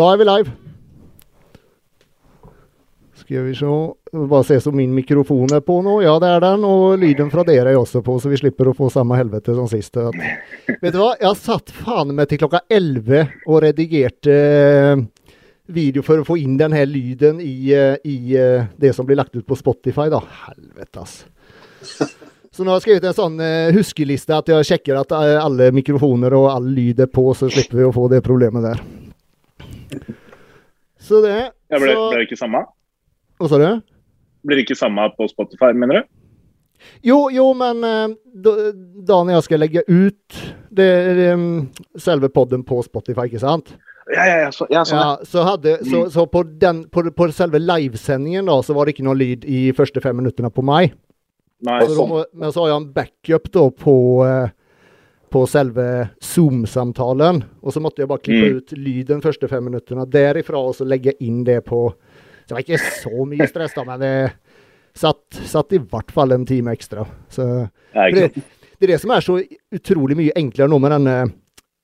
Da er vi live. Skal vi se Bare se om min mikrofon er på nå. Ja, det er den. Og lyden fra dere er også på, så vi slipper å få samme helvete som sist. Vet du hva? Jeg satt faen meg til klokka 11 og redigerte eh, video for å få inn denne lyden i, eh, i eh, det som blir lagt ut på Spotify, da. Helvete, ass. Så nå har jeg skrevet en sånn huskeliste at jeg sjekker at alle mikrofoner og all lyd er på, så slipper vi å få det problemet der. Så det Ja, ble, så, ble det ikke samme? Hva sa du? Blir det ikke samme på Spotify, mener du? Jo, jo, men uh, da, når jeg skal legge ut det, um, selve podden på Spotify, ikke sant? Ja, ja, ja. Så, ja, sånn, Ja, så, hadde, så, så på, den, på, på selve livesendingen da, så var det ikke noe lyd i første fem minuttene på meg. Nei, Så da, men så har jeg en backup da på, eh, på selve Zoom-samtalen. Og så måtte jeg bare klippe Mm. ut lyden første fem minuttene derifra og så legge inn det på Så det var ikke så mye stress, da, men det satt, satt i hvert fall en time ekstra. Så det, det er det som er så utrolig mye enklere nå med denne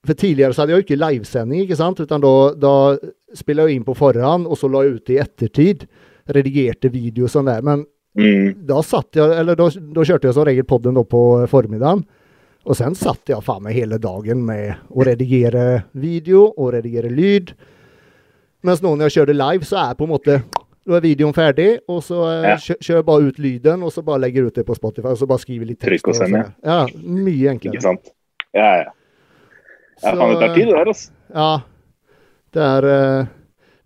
For tidligere så hadde jeg jo ikke livesending, ikke sant? Utan da, da spiller jeg inn på forhånd, og så la jeg ut det i ettertid. Redigerte video og sånn der. Men Mm. da satt jeg, eller da, da kjørte jeg som regel podden på formiddagen. Og sen satt jeg faen meg hele dagen med å redigere video og redigere lyd. Mens nå når jeg kjører live, så er på en måte da er videoen ferdig, og så eh, Ja. kjører jeg bare ut lyden, og så bare legger jeg ut det på Spotify, og så bare skriver litt tekst. Trykk og send, Ja, mye enklere. Ikke sant? Ja, ja. Ja, faen, det tar tid, det her, altså. Ja. Det er, eh,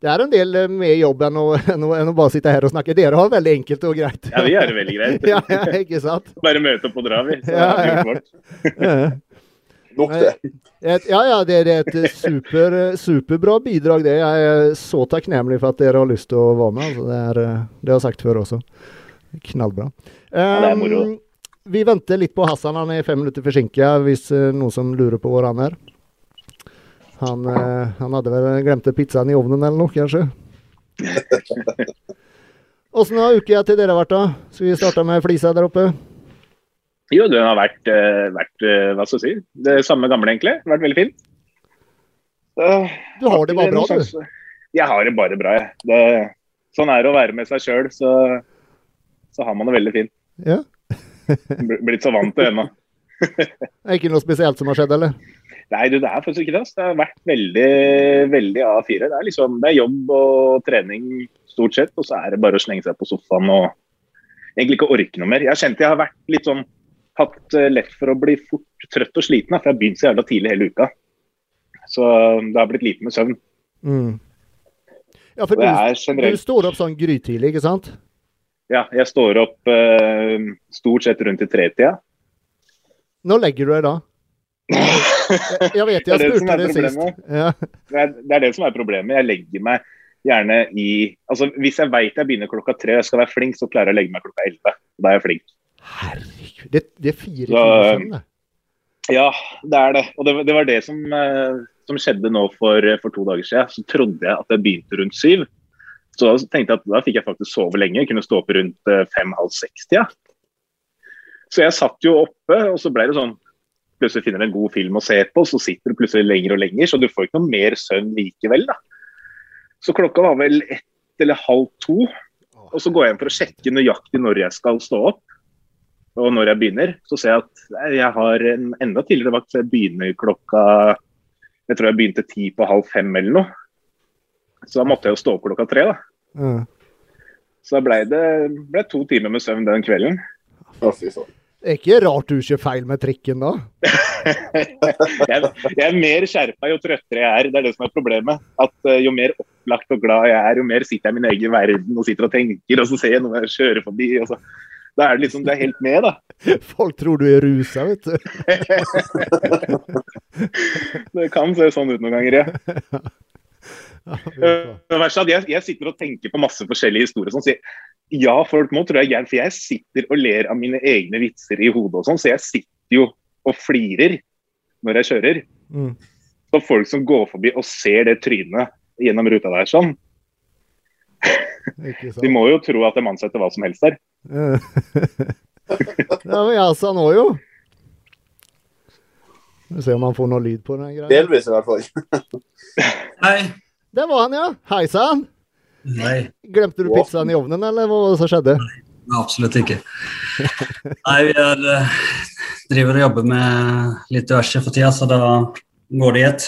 det er en del eh, mer jobb enn å, enn, å, enn å bare sitte her og snakke. Dere har det veldig enkelt og greit. Ja, vi gjør det veldig greit. ja, ja, ikke sant? Bare møte opp og dra, vi. Så Ja, ja. Nok det. Et, ja, ja, det, det er et super, superbra bidrag, det. Jeg er så takknemlig for at dere har lyst til å være med. Altså, det, er, eh, det har jeg sagt før også. Knallbra. Um, vi venter litt på Hassan. Han er fem minutter forsinka, hvis eh, noen som lurer på hvor han er. Han, eh, han hadde vel glemt pizzaen i ovnen eller noe, kanskje. Åssen har uka til dere vært, da? Skal vi starte med flisa der oppe? Jo, den har vært, eh, vært eh, hva skal jeg si, det samme gamle, egentlig. Vært veldig fint. Så, Du har det bare bra, du. Jeg har det bare bra, jeg. Det, sånn er det å være med seg sjøl, så, så har man det veldig fint. Ja. Blitt så vant til det ennå. Det er ikke noe spesielt som har skjedd, eller? Nei, du, det er faktisk ikke det. Det har vært veldig veldig A4. Det er liksom, det er jobb og trening stort sett, og så er det bare å slenge seg på sofaen og egentlig ikke orke noe mer. Jeg har kjent jeg har vært litt sånn hatt eh, lett for å bli fort trøtt og sliten, for jeg har begynt så jævla tidlig hele uka. Så det har blitt lite med søvn. Mm. Ja, for jeg du, står opp sånn grytidlig, ikke sant? Ja, jeg står opp eh, stort sett rundt i tretida. Når legger du deg da? Jeg, jeg vet, jeg det spurte det, det sist. Ja. Det er, det er det som er problemet. Jeg legger meg gjerne i Altså hvis jeg veit jeg begynner klokka tre og jeg skal være flink, så klarer jeg å legge meg klokka elleve. Da er jeg flink. Herregud, det, det er fire timer søvn, det. Ja, det er det. Og det, det var det som, eh, som skjedde nå for, for to dager siden. Så trodde jeg at jeg begynte rundt syv. Så da tenkte jeg at da fikk jeg faktisk sove lenge. Jeg kunne stå opp rundt eh, fem-halv seks-tida. Så jeg satt jo oppe, og så ble det sånn Plutselig finner en god film å se på, så sitter du plutselig lenger og lenger. Så du får ikke noe mer søvn likevel, da. Så klokka var vel ett eller halv to. Og så går jeg inn for å sjekke nøyaktig når jeg skal stå opp. Og når jeg begynner, så ser jeg at jeg har en enda tidligere vakt. så Jeg begynner klokka Jeg tror jeg begynte ti på halv fem eller noe. Så da måtte jeg jo stå opp klokka tre, da. Mm. Så da ble det ble to timer med søvn den kvelden. Å, fy faen. Det er ikke rart du kjører feil med trikken da. Jeg, jeg er mer skjerpa jo trøttere jeg er. Det er det som er problemet. At eh, Jo mer opplagt og glad jeg er, jo mer sitter jeg i min egen verden og sitter og tenker, og så ser jeg noe jeg kjører forbi. og så Da er det liksom, det er helt med, da. Folk tror du er rusa, vet du. Det kan se sånn ut noen ganger, ja. Ja. Det verste er at jeg, jeg sitter og tenker på masse forskjellige historier. Sånn, så jeg, ja, folk må tro jeg er gæren, for jeg sitter og ler av mine egne vitser i hodet og sånn, så jeg sitter jo og flirer når jeg kjører. Mm. Så folk som går forbi og ser det trynet gjennom ruta der sånn, de må jo tro at de ansetter hva som helst der. Ja, Ja, men jeg sa nå jo. Vi får se om han får noe lyd på den greia. Delvis, i hvert fall. Hei. Der var han, ja. Hei sann. Nei, Glemte du pizzaen i ovnen, eller hva var det som skjedde? absolutt ikke. Nei, vi er, eh, driver og jobber med litt diverse for tida, så da går det i ett.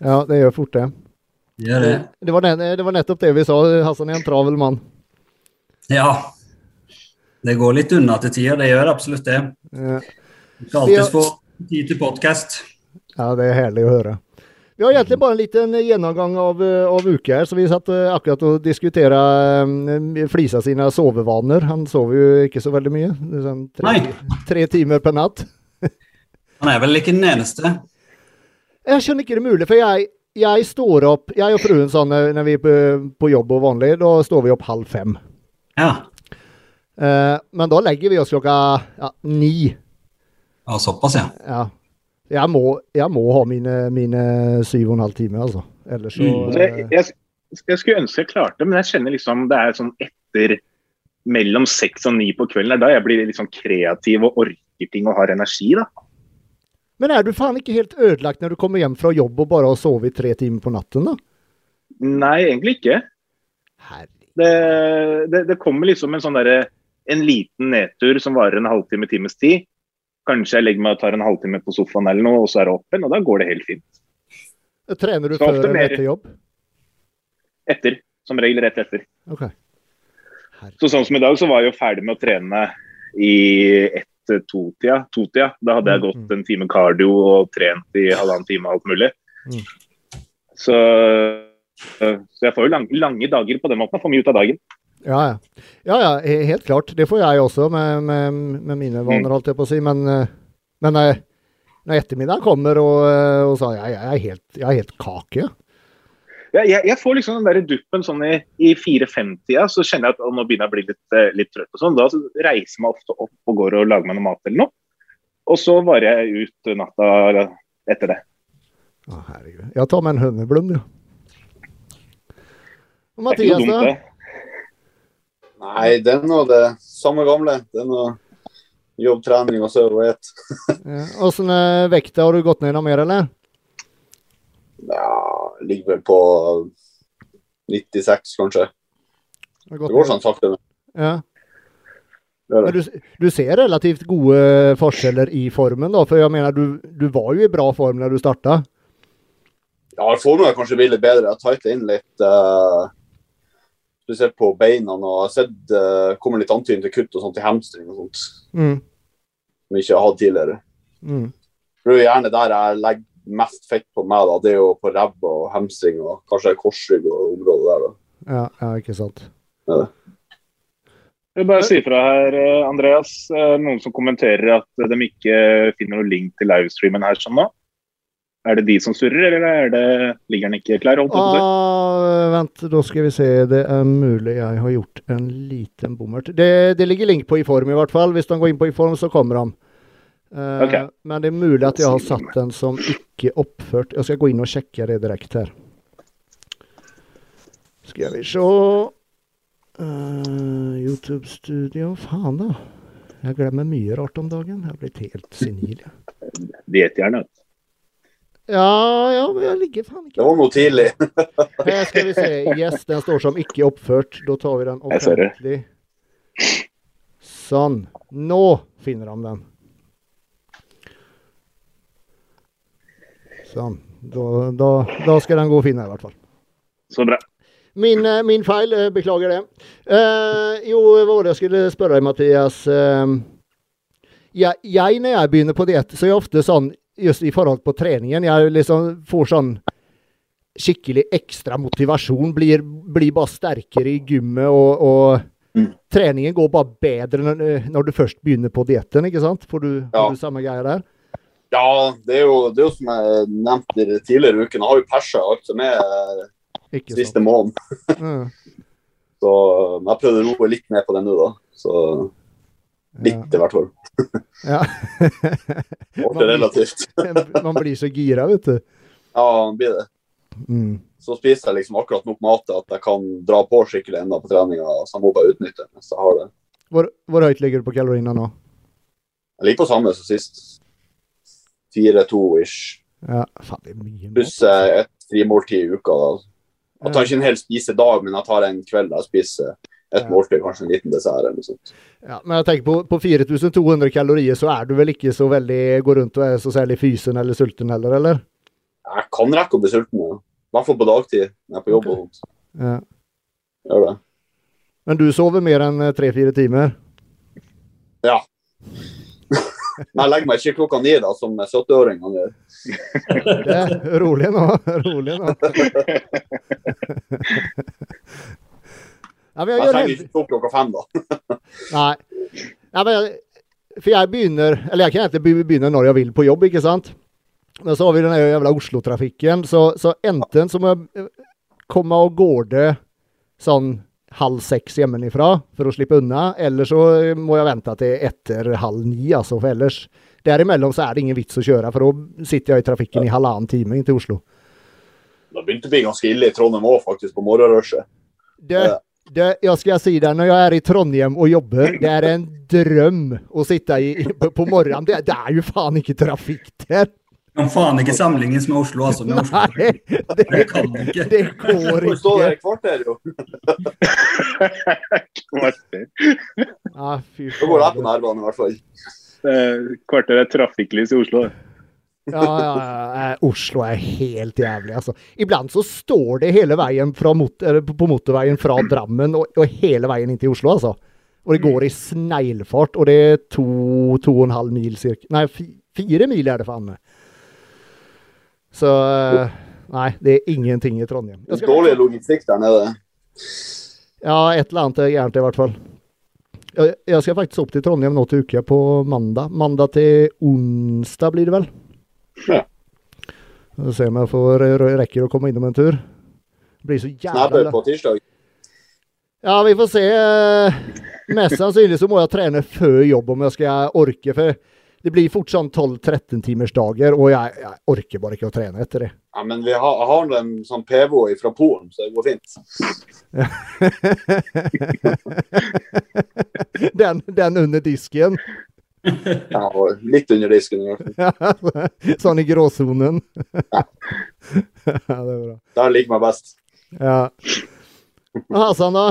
Ja, det gjør fort det. Gjør det. Det var, det var nettopp det vi sa. Hassan er en travel mann. Ja. Det går litt unna til tider, det gjør absolutt det. Ja. Du skal alltid få tid til podkast. Ja, det er herlig å høre. Vi har egentlig bare en liten gjennomgang av, eh, av uka her, så vi satt eh, akkurat og diskuterte um, Flisa sine sovevaner. Han sover jo ikke så veldig mye. Sånn tre, tre timer per natt. Han er vel ikke den eneste. Jeg skjønner ikke det er mulig, for jeg, jeg står opp Jeg og fruen sånn når vi er på, på jobb og vanlig, da står vi opp halv fem. Ja. Eh, men da legger vi oss klokka ja, ni. ja såpass, ja. Ja. Jeg må, jeg må ha mine, mine syv og en halv time, altså. Ellers så Mm. Altså, jeg, jeg, jeg skulle ønske jeg klarte det, men jeg kjenner liksom det er sånn etter mellom seks og ni på kvelden. Det er da jeg blir litt sånn kreativ og orker ting og har energi. da. Men er du faen ikke helt ødelagt når du kommer hjem fra jobb og bare har sovet tre timer på natten, da? Nei, egentlig ikke. Herregud. Det, det, det kommer liksom en sånn derre en liten nedtur som varer en halvtime, times tid. Kanskje jeg legger meg og tar en halvtime på sofaen eller noe, og så er det åpen, og da går det helt fint. Trener du Så før eller etter jobb? Etter. Som regel rett etter. Okay. Så sånn som i dag, så var jeg jo ferdig med å trene i ett-to-tida. To-tida. Da hadde jeg Mm, gått en time cardio og trent i halvannen time alt mulig. Mm. Så, så jeg får jo lang, lange dager på den måten. Jeg får mye ut av dagen. Ja, ja. ja, ja, helt klart. Det får jeg også med, med, med mine vaner, holdt jeg på å si. Men, eh, men eh, når ettermiddagen kommer og, eh, og sa jeg, jeg, er helt, jeg er helt kake. Jeg, jeg, jeg får liksom den der duppen sånn i, i 4-5-tida, så kjenner jeg at å, nå begynner jeg å bli litt, litt trøtt. og sånn. Da reiser jeg meg ofte opp og går og lager meg noe mat eller noe. Og så varer jeg ut natta etter det. Å, herregud. Jeg tar med en høneblund, jo. Ikke Mathias, da? Nei, det er nå det samme gamle. Det er noe jobb, trening og sove og et. Ja. Åssen eh, vekta har du gått ned noe mer, eller? Ja, ligger vel på 96, kanskje. Det går sånn sakte. Ja. Men du, du ser relativt gode forskjeller i formen, da? For jeg mener, du, du var jo i bra form da du starta. Ja, formen er kanskje litt bedre. Jeg har tightet inn litt. eh, spesielt på beina. Og jeg har sett uh, kommer litt antydning til kutt og sånt i hamstring og sånt. Mm. Som jeg ikke har hatt tidligere. Mm. Det er jo gjerne der jeg legger mest fett på meg. da, Det er jo på ræva og hamstring og kanskje korsrygg og området der. da. Ja, ja, ikke sant. Jeg vil bare si fra her, eh, Andreas. eh, Noen som kommenterer at de ikke finner noen link til livestreamen her sånn nå. Er det de som surrer, eller er det, ligger den ikke klar? Holdt? Ah, vent, da skal vi se. Det er mulig jeg har gjort en liten bommert. Det, det ligger link på i form i hvert fall. Hvis han går inn på i form, så kommer han. Eh, okay. Men det er mulig at jeg har satt den som ikke oppført. Jeg skal gå inn og sjekke det direkte her. Skal vi se uh, YouTube-studio. Faen, da. Jeg glemmer mye rart om dagen. Jeg har blitt helt senil. jeg. Ja, ja, men jeg ligger faen ikke Det var noe tidlig. Her skal vi se. Yes, den står som ikke oppført. Da tar vi den offentlig. Sånn. Nå finner han den. Sånn. Da, da, da skal den gå å finne, i hvert fall. Så bra. Min, eh, min feil. eh, Beklager det. Uh, jo, hva var det jeg skulle spørre deg, Mathias? Uh, jeg, jeg, når jeg begynner på diett, så er jeg ofte sånn just i forhold på treningen. Jeg liksom får sånn skikkelig ekstra motivasjon. Blir, blir bare sterkere i gymmet, og, og Mm. treningen går bare bedre når, når du først begynner på dietten, ikke sant? Får du, Ja. får du samme greia der? Ja, det er jo, det er jo som jeg nevnte i uken, tidligere. Jeg har jo persa alt som er eh, Ikke siste måneden. Mm. Så jeg prøvde å roe litt ned på det nå, da. Så litt, i hvert fall. Ja. Relativt. Man blir så gira, vet du. Ja, man blir det. Mm. Så spiser jeg liksom akkurat nok mat til at jeg kan dra på skikkelig enda på treninga. Så jeg må bare utnytte det mens jeg har det. Hvor, hvor høyt ligger du på kaloriene nå? Jeg ligger på samme som sist. 4-2 ish. Ja, faen, det er mye. Pluss eh, et frimåltid i uka. da. Jeg tar ikke en hel spisedag, men jeg tar en kveld jeg spiser et måltid, kanskje en liten dessert eller noe sånt. Ja, men jeg tenker på, på 4200 kalorier så er du vel ikke så veldig Går rundt og er så særlig fysen eller sulten heller, eller? Jeg kan rekke å bli sulten, ja. i hvert fall på dagtid når jeg er på jobb og sånt. Ja. Gjør det. Men du sover mer enn tre-fire timer? Ja. Men jeg legger meg ikke klokka ni, da, som 70-åringene gjør. Rolig nå. Rolig nå. Ja, jeg trenger helt ikke stå klokka fem, da. Nei. Nei men for jeg begynner Eller jeg kan egentlig begynne når jeg vil på jobb, ikke sant? Men så har vi den jævla Oslo-trafikken, så, så enten så må jeg eh, komme av gårde sånn halv seks hjemmefra for å slippe unna, eller så må jeg vente til etter halv ni, altså, for ellers Derimellom så er det ingen vits å kjøre, for da sitter jeg i trafikken i halvannen time inn til Oslo. Det begynte å bli ganske ille i Trondheim òg, faktisk, på morgenrushet. Det, det, jeg skal si det, når jeg er i Trondheim og jobber, det er en drøm å sitte i, på, morgenen. Det, det er jo faen ikke trafikk der. Kan faen ikke sammenlignes med Oslo, altså. Med Oslo. Nei, det, Det kan du ikke. det går Du står der ikke. i kvarter, jo. Kvarter. Ja, fy Da går jeg på nærbanen, i hvert fall. Eh, Kvarter er trafikklys i Oslo. Ja, ja, ja. eh, Oslo er helt jævlig, altså. Iblant så står det hele veien mot, på motorveien fra Drammen og, og hele veien inn til Oslo, altså. Og det går i sneglefart, og det er to, to og en halv mil cirka. Nei, fire mil er det faen meg. Så eh, Nei, det er ingenting i Trondheim. Skal- Dårlig logistikk der nede. Ja, et eller annet er gærent i hvert fall. Jeg, skal faktisk opp til Trondheim nå til uke, på mandag. Mandag til onsdag blir det vel. Ja. Vi om jeg får rekker å komme innom en tur. Det blir så jævlig på tirsdag. Ja, vi får se. Mest sannsynlig så må jeg trene før jobb om jeg skal orke. For det blir fort sånn 12-13 timers dager, og jeg, jeg orker bare ikke å trene etter det. Ja, men vi har, har en sånn PVO fra Polen, så det går fint. Den, den under disken. Ja, og litt under disken. i hvert fall. sånn i gråsonen. ja, det er bra. Der liker meg best. Ja. Hasan, da?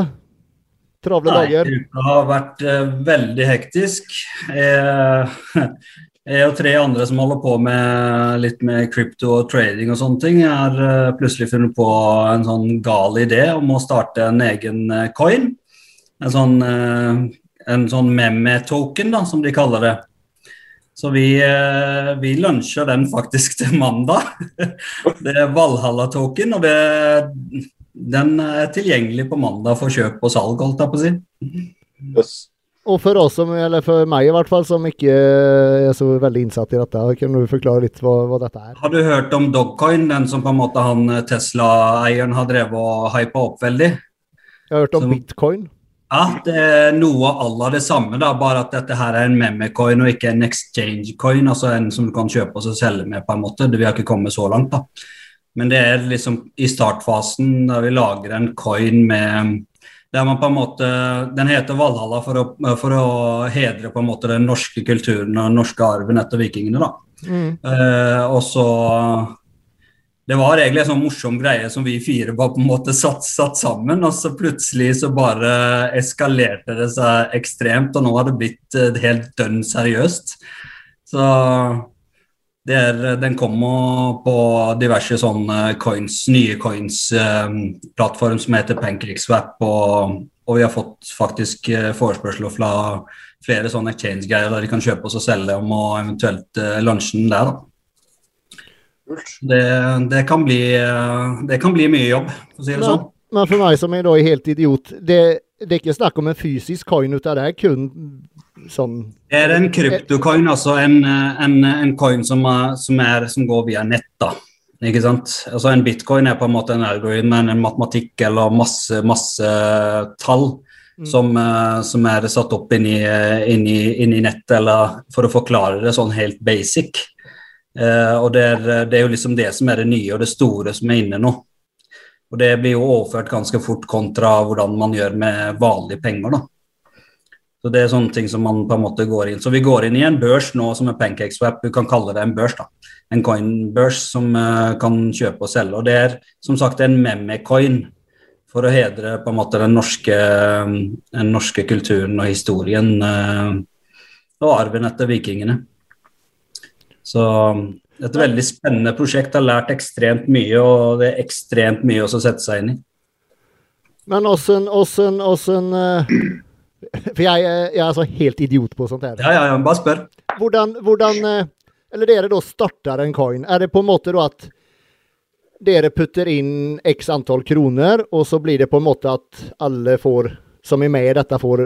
Travle dager? uka har vært uh, veldig hektisk. Eh, jeg og tre andre som holder på med litt med krypto og trading og sånne ting, har uh, plutselig funnet på en sånn gal idé om å starte en egen eh, coin. En sånn, eh, en sånn meme-token, da, som de kaller det. Så vi, eh, vi lunsjer den faktisk til mandag. Det er Valhalla-token, og det, den er tilgjengelig på mandag for kjøp og salg, holdt jeg på å si. Yes. Og for oss som, eller for meg i hvert fall, som ikke er så veldig innsatt i dette, kan du forklare litt hva, hva dette er? Har du hørt om Dogcoin, den som på en måte han Tesla-eieren har drevet og hypa opp veldig? Jeg har hørt om Så- bitcoin. Ja, det er noe à la det samme, da, bare at dette her er en memecoin og ikke en exchange-coin, altså en som du kan kjøpe og selge med, på en måte. Vi har ikke kommet så langt, da. Men det er liksom i startfasen der vi lager en coin med der man på en måte, Den heter Valhalla for å, for å hedre på en måte den norske kulturen og den norske arven etter vikingene. da. Mm. Uh, og så Det var egentlig en sånn morsom greie som vi fire var på en måte satt, satt sammen, og så plutselig så bare eskalerte det seg ekstremt, og nå har det blitt eh, helt dønn seriøst. Så er, den kommer på diverse sånne coins, nye coins-plattform som heter PancakeSwap, og, og vi har fått faktisk eh, forespørsler fra flere sånne exchange-greier der de kan kjøpe oss og selge om og eventuelt lunsje den der. da. Det, det, kan bli, eh, det kan bli mye jobb, for å si det Men, sånn. men for meg som er da helt idiot, det, det er ikke snakk om en fysisk coin, utan det er kun sånn Det er en kryptocoin, altså en, eh, en, en coin som, er, som, er, som går via nett. da. Ikke sant? Altså En bitcoin er på en måte en algoritme, en matematikk eller masse, masse tall Mm. som, eh, som er satt opp inni, inn inni nettet, eller for å forklare det sånn helt basic. Eh, og det er, det er jo liksom det som er det nye og det store som er inne nå. Og det blir jo overført ganske fort kontra hvordan man gjør med vanlige penger, da. Så Det er sånne ting som man på en måte går inn. Så vi går inn i en børs nå som er PancakeSwap. Du kan kalle det en børs. da. En coin-børs som uh, kan kjøpe og selge. Og Det er som sagt en meme-coin for å hedre på en måte den norske, den norske kulturen og historien uh, og arven etter vikingene. Så et veldig spennende prosjekt. Har lært ekstremt mye, og det er ekstremt mye å sette seg inn i. Men åssen, åssen, åssen uh, For jeg, jeg, er altså helt idiot på sånt her. Ja, ja, ja bare spør. Hvordan, hvordan uh, Eller dere da starter en coin. Er det på en måte da at dere putter inn x antall kroner, og så blir det på en måte at alle får, som er med i dette, får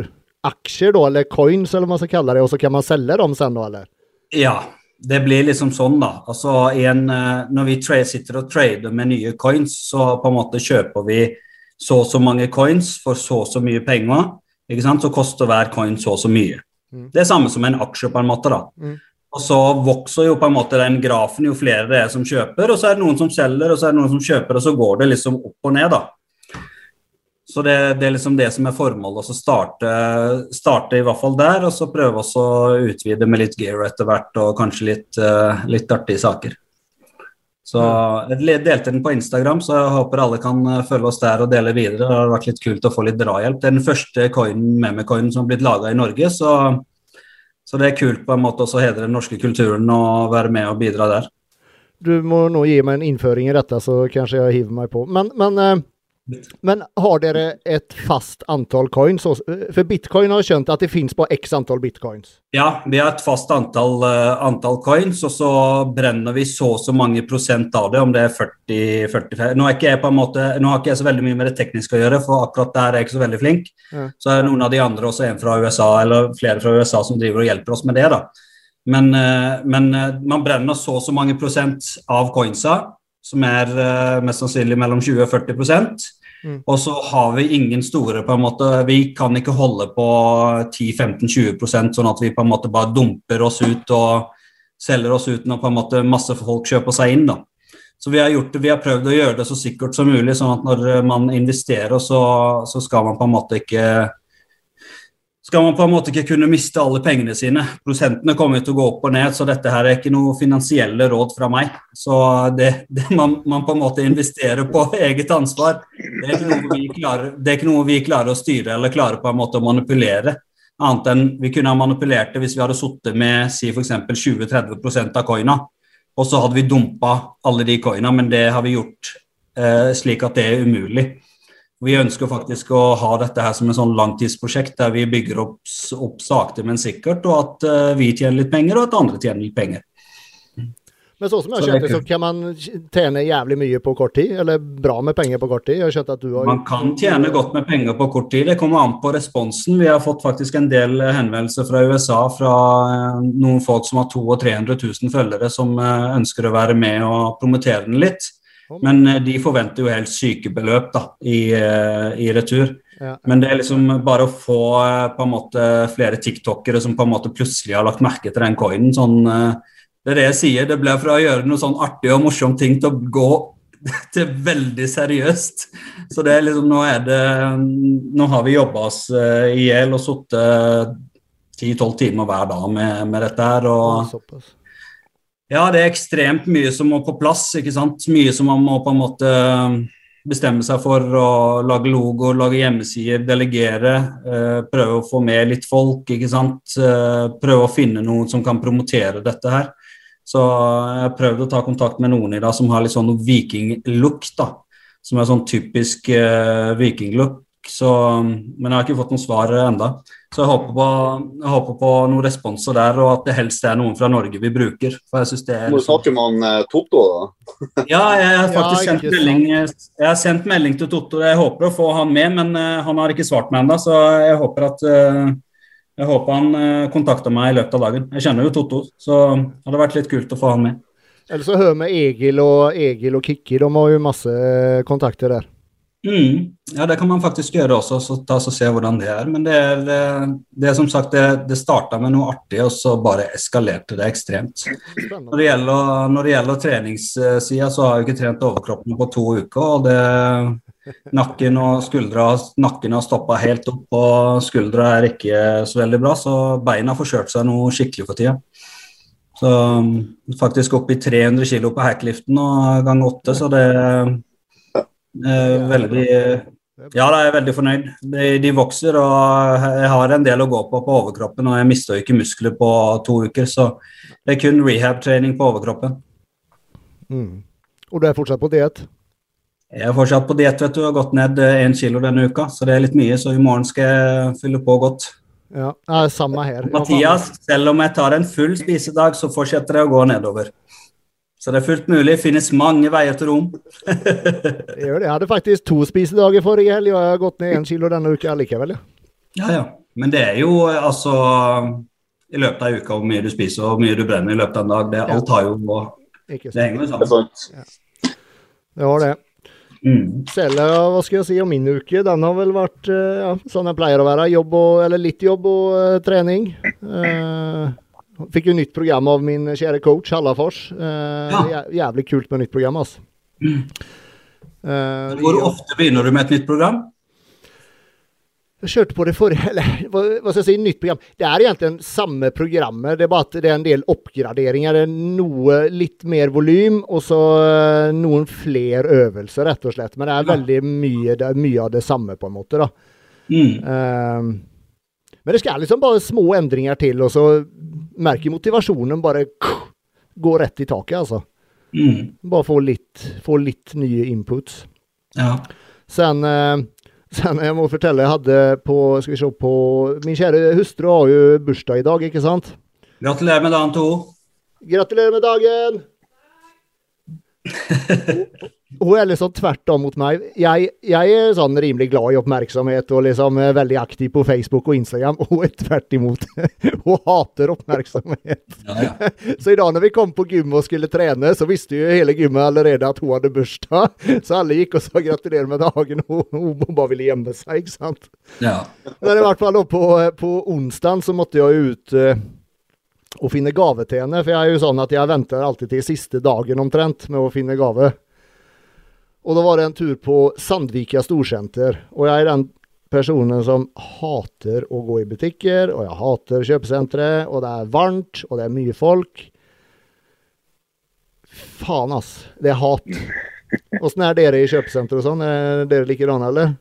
aksjer, da, eller coins, eller hva man skal kalle det, og så kan man selge dem sen, da, eller? Ja, det blir liksom sånn, da. Altså, en, eh, når vi sitter og trader med nye coins, så på en måte kjøper vi så og så mange coins for så og så mye penger. ikke sant? Så koster hver coin så og så mye. Mm. Det er samme som en aksje, på en måte. da. Mm. Og så vokser jo på en måte den grafen jo flere det er som kjøper, og så er det noen som selger, og så er det noen som kjøper, og så går det liksom opp og ned, da. Så det, det, er liksom det som er formålet, å starte, starte, i hvert fall der, og så prøve å utvide med litt gear etter hvert, og kanskje litt, uh, litt artige saker. Så Jeg delte den på Instagram, så jeg håper alle kan eh, følge oss der og dele videre. Det har vært litt kult å få litt drahjelp. Det er den første coinen, meme-coinen som har blitt laga i Norge, så, så, det er kult på en måte også å hedre den norske kulturen og være med og bidra der. Du må nå gi meg en innføring i dette, så kanskje jeg hiver meg på. Men, men uh men har dere et fast antall coins? For bitcoin har skjønt at det finnes på x antall bitcoins? Ja, vi har et fast antall, uh, antall coins, og så brenner vi så og så mange prosent av det, om det er 40-45 Nå, nå har ikke jeg så veldig mye med det tekniske å gjøre, for akkurat der er jeg ikke så veldig flink. Ja. Så er noen av de andre også en fra USA, eller flere fra USA som driver og hjelper oss med det. da. Men, uh, men man brenner så og så mange prosent av coinsa som er uh, mest sannsynlig mellom 20 og 40 mm. Og så har vi ingen store på en måte, Vi kan ikke holde på 10-15-20% sånn at vi på en måte bare dumper oss ut og selger oss ut når på en måte masse folk kjøper seg inn. da. Så vi har, gjort vi har prøvd å gjøre det så sikkert som mulig, sånn at når man investerer, så, så skal man på en måte ikke skal man på en måte ikke kunne miste alle pengene sine. Prosentene kommer til å gå opp og ned, så dette her er ikke noe finansielle råd fra meg. Så det, det man, man, på en måte investerer på eget ansvar, det er, klarer, det er ikke noe vi klarer å styre eller klarer på en måte å manipulere. Annet enn vi kunne ha manipulert det hvis vi hadde sittet med si f.eks. 20-30% av coina, og så hadde vi dumpa alle de coina, men det har vi gjort eh, slik at det er umulig. Vi ønsker faktisk å ha dette her som en sånn langtidsprosjekt der vi bygger opp, opp sakte, men sikkert, og at uh, vi tjener litt penger, og at andre tjener litt penger. Men sånn som jeg har skjønt det, så kan man tjene jævlig mye på kort tid, eller bra med penger på kort tid? Jeg har at du har... Man kan tjene godt med penger på kort tid, det kommer an på responsen. Vi har fått faktisk en del henvendelser fra USA fra eh, noen folk som har 200 300 000 følgere, som eh, ønsker å være med og promotere den litt. Men eh, de forventer jo helt sykebeløp da, i, eh, i retur. Ja. Men det er liksom bare å få eh, på en måte flere tiktokere som på en måte plutselig har lagt merke til den coinen. Sånn, det er det jeg sier. Det ble fra å gjøre noe sånn artig og morsomt ting til å gå til veldig seriøst. Så det er liksom Nå er det Nå har vi jobba oss i hjel og sittet 10-12 timer hver dag med, med dette her. og ja, det er ekstremt mye som må på plass. ikke sant? Mye som man må på en måte um, bestemme seg for å lage logo, lage hjemmesider, delegere. Eh, prøve å få med litt folk, ikke sant. Eh, prøve å finne noen som kan promotere dette her. Så jeg har prøvd å ta kontakt med noen i dag som har litt sånn vikinglukt. Som er sånn typisk eh, vikinglook. Så, men jeg har ikke fått noe svar enda. Så jeg håper, på, jeg håper på noen responser der, og at det helst er noen fra Norge vi bruker. For jeg synes det er... Må du snakke med han eh, Totto, da? ja, jeg har faktisk ja, sendt, melding, jeg har sendt melding til Totto. Jeg håper å få han med, men uh, han har ikke svart meg ennå. Så jeg håper at uh, jeg håper han uh, kontakter meg i løpet av dagen. Jeg kjenner jo Totto, så det hadde vært litt kult å få han med. Eller så hører vi Egil og, Egil og Kikki. De har jo masse kontakter der. Mm. Ja, det kan man faktisk gjøre også, så ta og se hvordan det er. Men det er, det er som sagt, det, det starta med noe artig, og så bare eskalerte det ekstremt. Når det gjelder, når det gjelder treningssida, så har jeg ikke trent overkroppen på to uker. og det nakken og skuldra Nakken har stoppa helt opp, og skuldra er ikke så veldig bra, så beina har forsørt seg noe skikkelig for tida. Så um, faktisk opp i 300 kg på hackliften og gang åtte, så det veldig Ja, da er jeg veldig fornøyd. De, de, vokser, og jeg har en del å gå på på overkroppen, og jeg mister ikke muskler på to uker, så det er kun rehab-trening på overkroppen. Mm. Og du er fortsatt på diett? Jeg er fortsatt på diett, vet du. Jeg har gått ned én kilo denne uka, så det er litt mye. Så i morgen skal jeg fylle på godt. Ja, samme her. Mathias, selv om jeg tar en full spisedag, så fortsetter jeg å gå nedover. Så det er fullt mulig. Finnes mange veier til rom. jeg gjør det. Jeg hadde faktisk to spisedager forrige helg, og jeg har gått ned én kilo denne uka likevel. Ja, ja. Men det er jo altså I løpet av uka hvor mye du spiser og hvor mye du brenner i løpet av en dag, det alt har jo Det henger jo sammen. Ja. Det var det. Mm. Selv, hva skal jeg si om min uke? Den har vel vært eh, ja, sånn jeg pleier å være. Jobb og, eller litt jobb og uh, trening. Uh, fikk jo nytt program av min kjære coach Hallafors. Uh, ja. Jævlig kult med nytt program, altså. Mm. Hvor ofte begynner du med et nytt program? Jeg kjørte på det forrige Eller hva, hva skal jeg si, nytt program. Det er egentlig samme programmet, det er bare at det er en del oppgraderinger. Det er noe litt mer volym, og så uh, noen flere øvelser, rett og slett. Men det er veldig mye, det er mye av det samme, på en måte. da. Mm. Uh, men det skal liksom bare små endringer til, og så merker motivasjonen bare gå rett i taket, altså. Mm. Bare få litt, få litt nye inputs. Ja. Sen uh, Sen jeg må fortelle, jeg hadde på Skal vi se på Min kjære hustru har jo bursdag i dag, ikke sant? Gratulerer med dagen, to. Gratulerer med dagen! hun er liksom tvert om mot meg. Jeg, jeg, er sånn rimelig glad i oppmerksomhet og liksom veldig aktiv på Facebook og Instagram. Hun er tvert imot. hun hater oppmerksomhet. Ja, ja. så i dag når vi kom på gym og skulle trene, så visste jo hele gymmet allerede at hun hadde bursdag. Så alle gikk og sa gratulerer med dagen, hun, hun bare ville gjemme seg, ikke sant. Ja. Men i hvert fall på, på onsdag så måtte jeg ut uh, og finne gave til henne. For jeg er jo sånn at jeg venter alltid til siste dagen omtrent med å finne gave. Og da var det en tur på Sandvika storsenter. Og jeg er den personen som hater å gå i butikker, og jeg hater kjøpesentre, og det er varmt, og det er mye folk. Faen, ass. Det er hat. Åssen er dere i kjøpesenter og sånn? Er dere likedan, eller?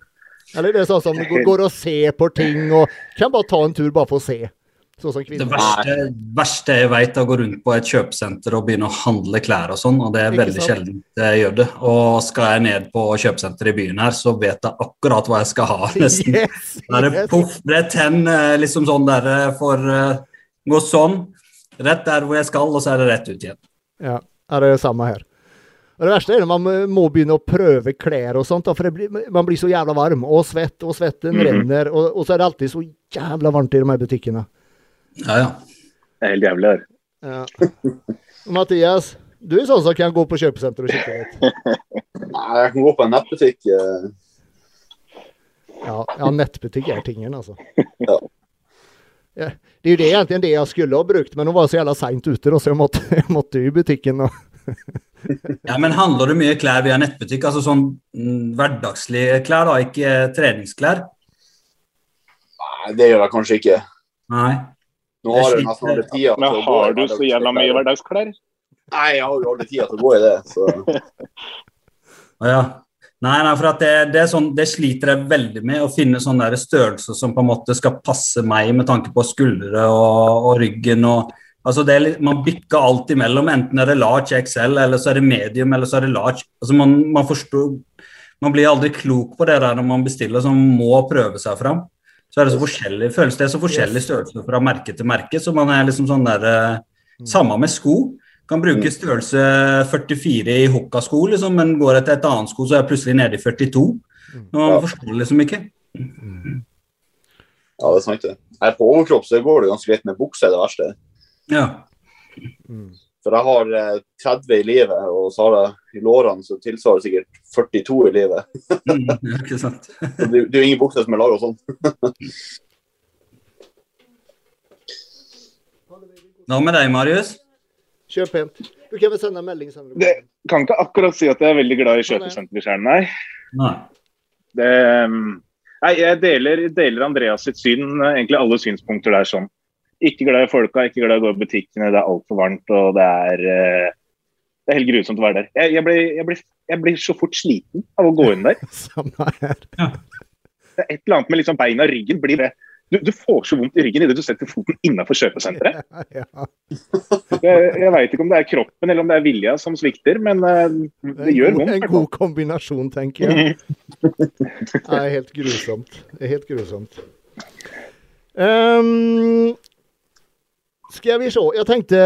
Eller er det sånn som går og ser på ting og kan bare ta en tur bare for å se? Sånn det verste, verste, jeg vet, er å gå rundt på et kjøpesenter og begynne å handle klær og sånn, og det er veldig sjelden jeg gjør det. Og skal jeg ned på kjøpesenteret i byen her, så vet jeg akkurat hva jeg skal ha, nesten. Yes, der er poff, det tenn eh, liksom sånn der eh, for uh, Gå sånn, rett der hvor jeg skal, og så er det rett ut igjen. Ja, er det samme her. Og Det verste er når man må begynne å prøve klær og sånt, for blir, man blir så jævla varm og svett, og svetten mm. renner, og, og så er det alltid så jævla varmt i de her butikkene. Ja, ja. Det er helt jævlig her. Ja. Mathias, du er sånn som kan gå på kjøpesenter og kikke litt? Nei, jeg kan gå på en nettbutikk. Eh. Ja, ja, nettbutikk er tingen, altså. Ja. Ja, det er jo det egentlig det jeg skulle ha brukt, men nå var så jævla seint ute, så jeg måtte, jeg måtte i butikken. Og ja, men Handler du mye klær via nettbutikk? Altså sånn mm, hverdagslige klær, da, ikke treningsklær? Nei, det gjør jeg kanskje ikke. Nei. Nå har jeg nesten aldri tida Men har du så jævla mye hverdagsklær? Nei, jeg har jo aldri tida til å gå i det, så ja. Nei, nei, for det, det, sånn, det, sliter jeg veldig med, å finne sånne størrelser som på en måte skal passe meg med tanke på skuldre og, og ryggen. Og, altså det, man bykker alt imellom. Enten er det large XL, eller så er det medium, eller så er det large. Altså man, man, forstår, man blir aldri klok på det der når man bestiller, så man må prøve seg fram så er det så forskjellig, føles det så forskjellig størrelse fra merke til merke. Så man er liksom sånn der eh, mm. Samme med sko. Kan bruke mm. størrelse 44 i hokkasko, liksom, men går etter et annet sko, så er jeg plutselig nede i 42. Nå Man forstår liksom ikke. Ja, det er sant, det. Her på overkropp så går det ganske greit, med bukse det verste. Ja. For jeg har 30 eh, i livet, og så har jeg i lårene så tilsvarer sikkert 42 i livet. mm, ikke sant. det, det er jo ingen bukser som er laga sånn. Hva med deg, Marius? Kjør pent. Du kan vel sende en melding senere. Det kan ikke akkurat si at jeg er veldig glad i kjøpesenterskjern, nei. nei. Det, um, nei, jeg deler, deler Andreas sitt syn, eh, egentlig alle synspunkter der sånn. Ikke glad i folka, ikke glad i å gå i butikkene, det er altfor varmt og det er eh, Det er helt grusomt å være der. Jeg, jeg, blir, jeg, blir, jeg blir så fort sliten av å gå inn der. Samme her. Det er et eller annet med liksom beina og ryggen blir det. Du, du får så vondt i ryggen idet du setter foten innafor kjøpesenteret. Ja, ja. Jeg, jeg veit ikke om det er kroppen eller om det er vilja som svikter, men uh, det gjør gjør Det vondt. en god kombinasjon, tenker jeg. Det er helt grusomt. Det er helt grusomt. Ehm, skal vi se. Jeg tenkte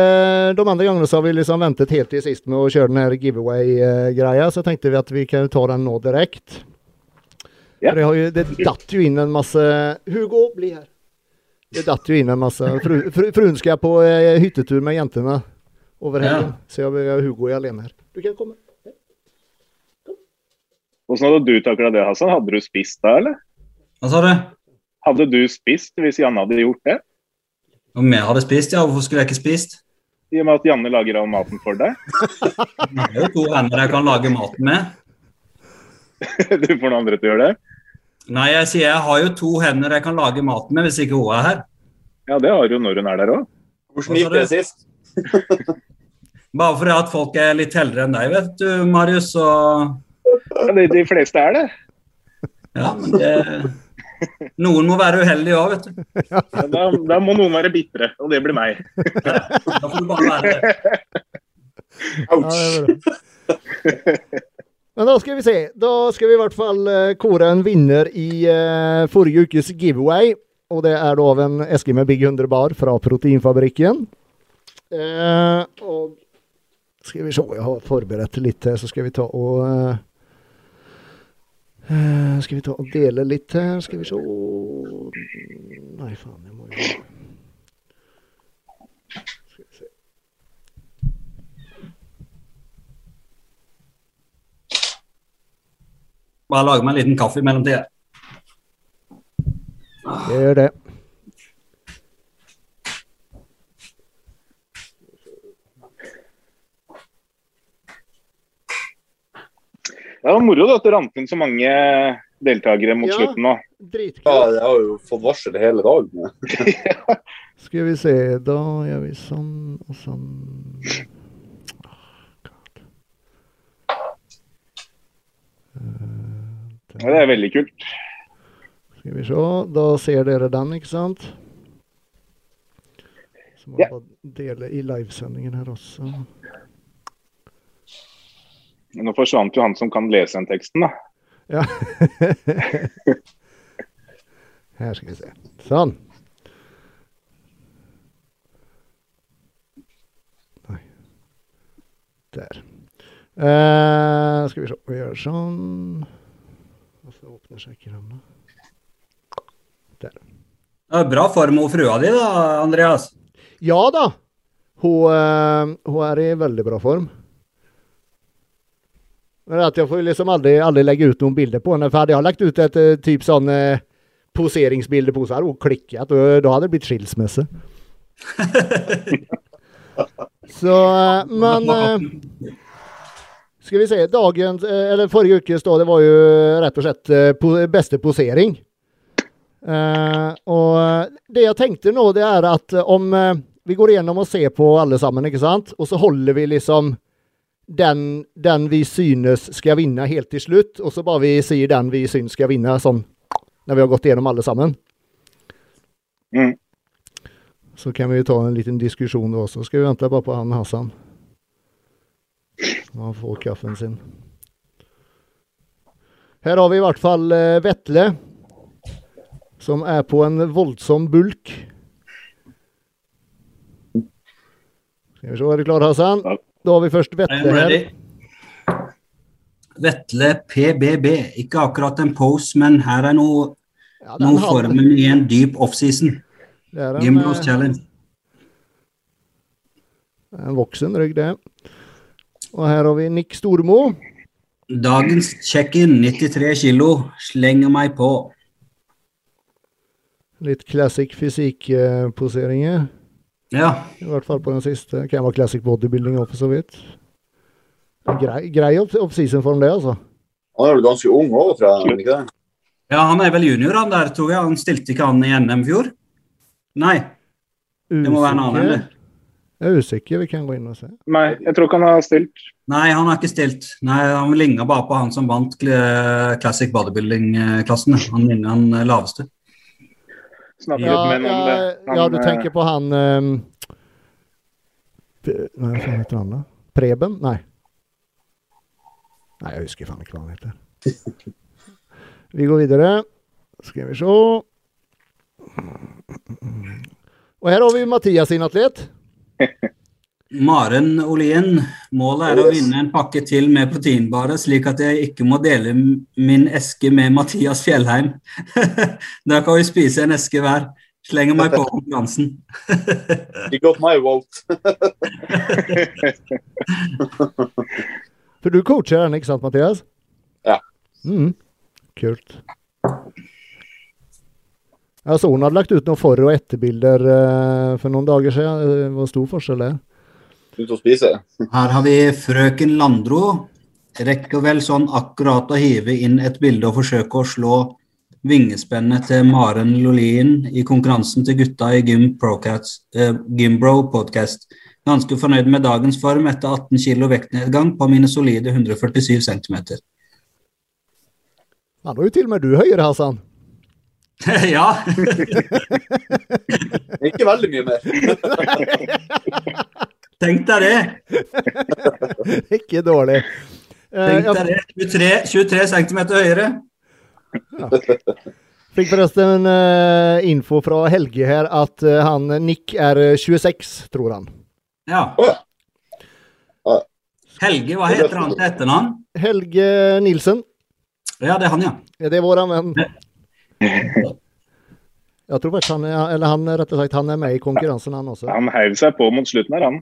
De andre gangene så har vi liksom ventet helt til sist med å kjøre den her giveaway-greia, så tenkte vi at vi kan ta den nå direkte. Ja. For Det, har jo, det datt jo inn en masse Hugo, bli her. Det datt jo inn en masse Fru, fru, Fruen skal på eh, hyttetur med jentene over helgen, så jeg har Hugo er alene her. Du kan komme. Hvordan hadde du takla det, Hassan? Hadde du spist da, eller? Hva sa du? Hadde du spist hvis Janne hadde gjort det? Om jeg hadde spist, ja. Hvorfor skulle jeg ikke spist? I og med at Janne lager all maten for deg? Jeg har jo to hender jeg kan lage maten med. Du får noen andre til å gjøre det? Nei, jeg sier jeg har jo to hender jeg kan lage maten med hvis ikke hun er her. Ja, det har du når hun er der òg. Hvordan gikk det sist? Bare fordi at folk er litt heldigere enn deg, vet du, Marius. Så Ja, de, de fleste er det. ja, men det Noen må være uheldige òg, vet du. Ja, da, da må noen være bitre, og det blir meg. Da får du bare være det. Ja, det er. Men da skal vi se. Da skal vi i hvert fall eh, kåre en vinner i uh, forrige ukes giveaway. Og det er da av en eske med Big 100 bar fra Proteinfabrikken. Uh, og skal vi se, jeg har forberedt litt så skal vi ta og eh, eh, Skal vi ta og dele litt her, skal vi se Nei, faen, jeg må jo Skal vi se. Bare lage meg en liten kaffe i mellomtida. Gjør det. Det var moro da, at det rant inn så mange deltakere mot Ja. slutten nå. Ja, Dritkult. jeg har jo fått varsel hele dagen. Skal vi se, da gjør vi sånn og sånn. Ja, det er veldig kult. Skal vi se, da ser dere den, ikke sant? Så må Ja. jeg bare dele i livesendingen her også. Nå forsvant jo han som kan lese den teksten, da. Ja. Her skal vi se. Sånn. Nei. Der. Uh, skal vi se. Vi gjør sånn. Og så åpner seg ikke Der. Det er Bra form hos frua di, da, Andreas. Ja da! Hun, eh, hun er i veldig bra form. Men jeg får liksom aldri, aldri legge ut noen bilder på henne. For hadde jeg lagt ut et eh, typ sånn eh, poseringsbilde på henne, så hadde hun klikket. Og da hadde det blitt skilsmisse. så eh, Men eh, Skal vi se. Dagens, eh, eller forrige uke, da, det var jo rett og slett po beste posering. Eh, og det jeg tenkte nå, det er at om vi går igjennom og ser på alle sammen, ikke sant? Og så holder vi liksom den, den vi synes skal vinne helt til slutt, og så bare vi sier den vi synes skal vinne, sånn når vi har gått gjennom alle sammen. Mm. Så kan vi ta en liten diskusjon da også. Skal vi vente bare på han Hassan? Så han får kaffen sin. Her har vi i hvert fall eh, Vetle, som er på en voldsom bulk. Skal vi se, er du klar Hassan? Ja. Da har vi først Vetle her. Vetle PBB. Ikke akkurat en pose, men her er noe, Ja, noe formen i en dyp offseason. Det er en, Gimbros eh, challenge. en voksen rygg, det. Og her har vi Nick Stormo. Dagens check-in, 93 kilo. Slenger meg på. Litt classic fysikkposeringer. Ja. I hvert fall på den siste. Kan var classic bodybuilding òg, for så vidt. Grei, grei off-season-form, det, altså. Han er vel ganske ung òg, tror jeg. Ikke det? Ja, han er vel junior, han der, tror jeg. Han stilte ikke han i NM i fjor? Nei, det må være en annen. Eller? Jeg er usikker, vi kan gå inn og se. Nei, jeg tror ikke han har stilt. Nei, han har ikke stilt. Nei, Han ligna bare på han som vant Classic Bodybuilding-klassen. Han ligner han eh, laveste. Snakket Ja, med noen om det. Han, ja, du eh, tenker på han um, Hva heter han, da? Preben? Nei. Nei, jeg husker faen ikke hva han heter. Vi går videre. Skal vi se. Og her har vi Mathias sin atlet. Maren Olien, målet er å vinne en pakke til med proteinbare, slik at jeg ikke må dele min eske med Mathias Fjellheim. da kan vi spise en eske hver. Slenger meg på konkurransen. You got my vote. For du coacher den, ikke sant, Mathias? Ja. Mm. Kult. Altså, hun hadde lagt ut noen for- og etterbilder uh, for noen dager siden. Det var stor forskjell der. Ute og spise. Her har vi frøken Landro. Rekker vel sånn akkurat å hive inn et bilde og forsøke å slå vingespennet til Maren Lolien i konkurransen til gutta i Gym Procats, eh, Gymbro podcast. Ganske fornøyd med dagens form etter 18 kg vektnedgang på mine solide 147 cm. Ja, nå er jo til og med du høyere, Hassan. ja. Ikke veldig mye mer. Tenk deg det. ikke dårlig. Eh, Tenk deg det. 23, 23 cm høyere. fikk forresten eh, info fra Helge her at eh, han Nick er eh, 26, tror han. Ja. Ja. Ja. Helge, hva heter han til etternavn? Helge Nilsen. Ja, det er han, ja. Ja, det er vår venn. Jeg tror faktisk han eller han, rett og slett, han er med i konkurransen, han også. Han heiv seg på mot slutten her, han.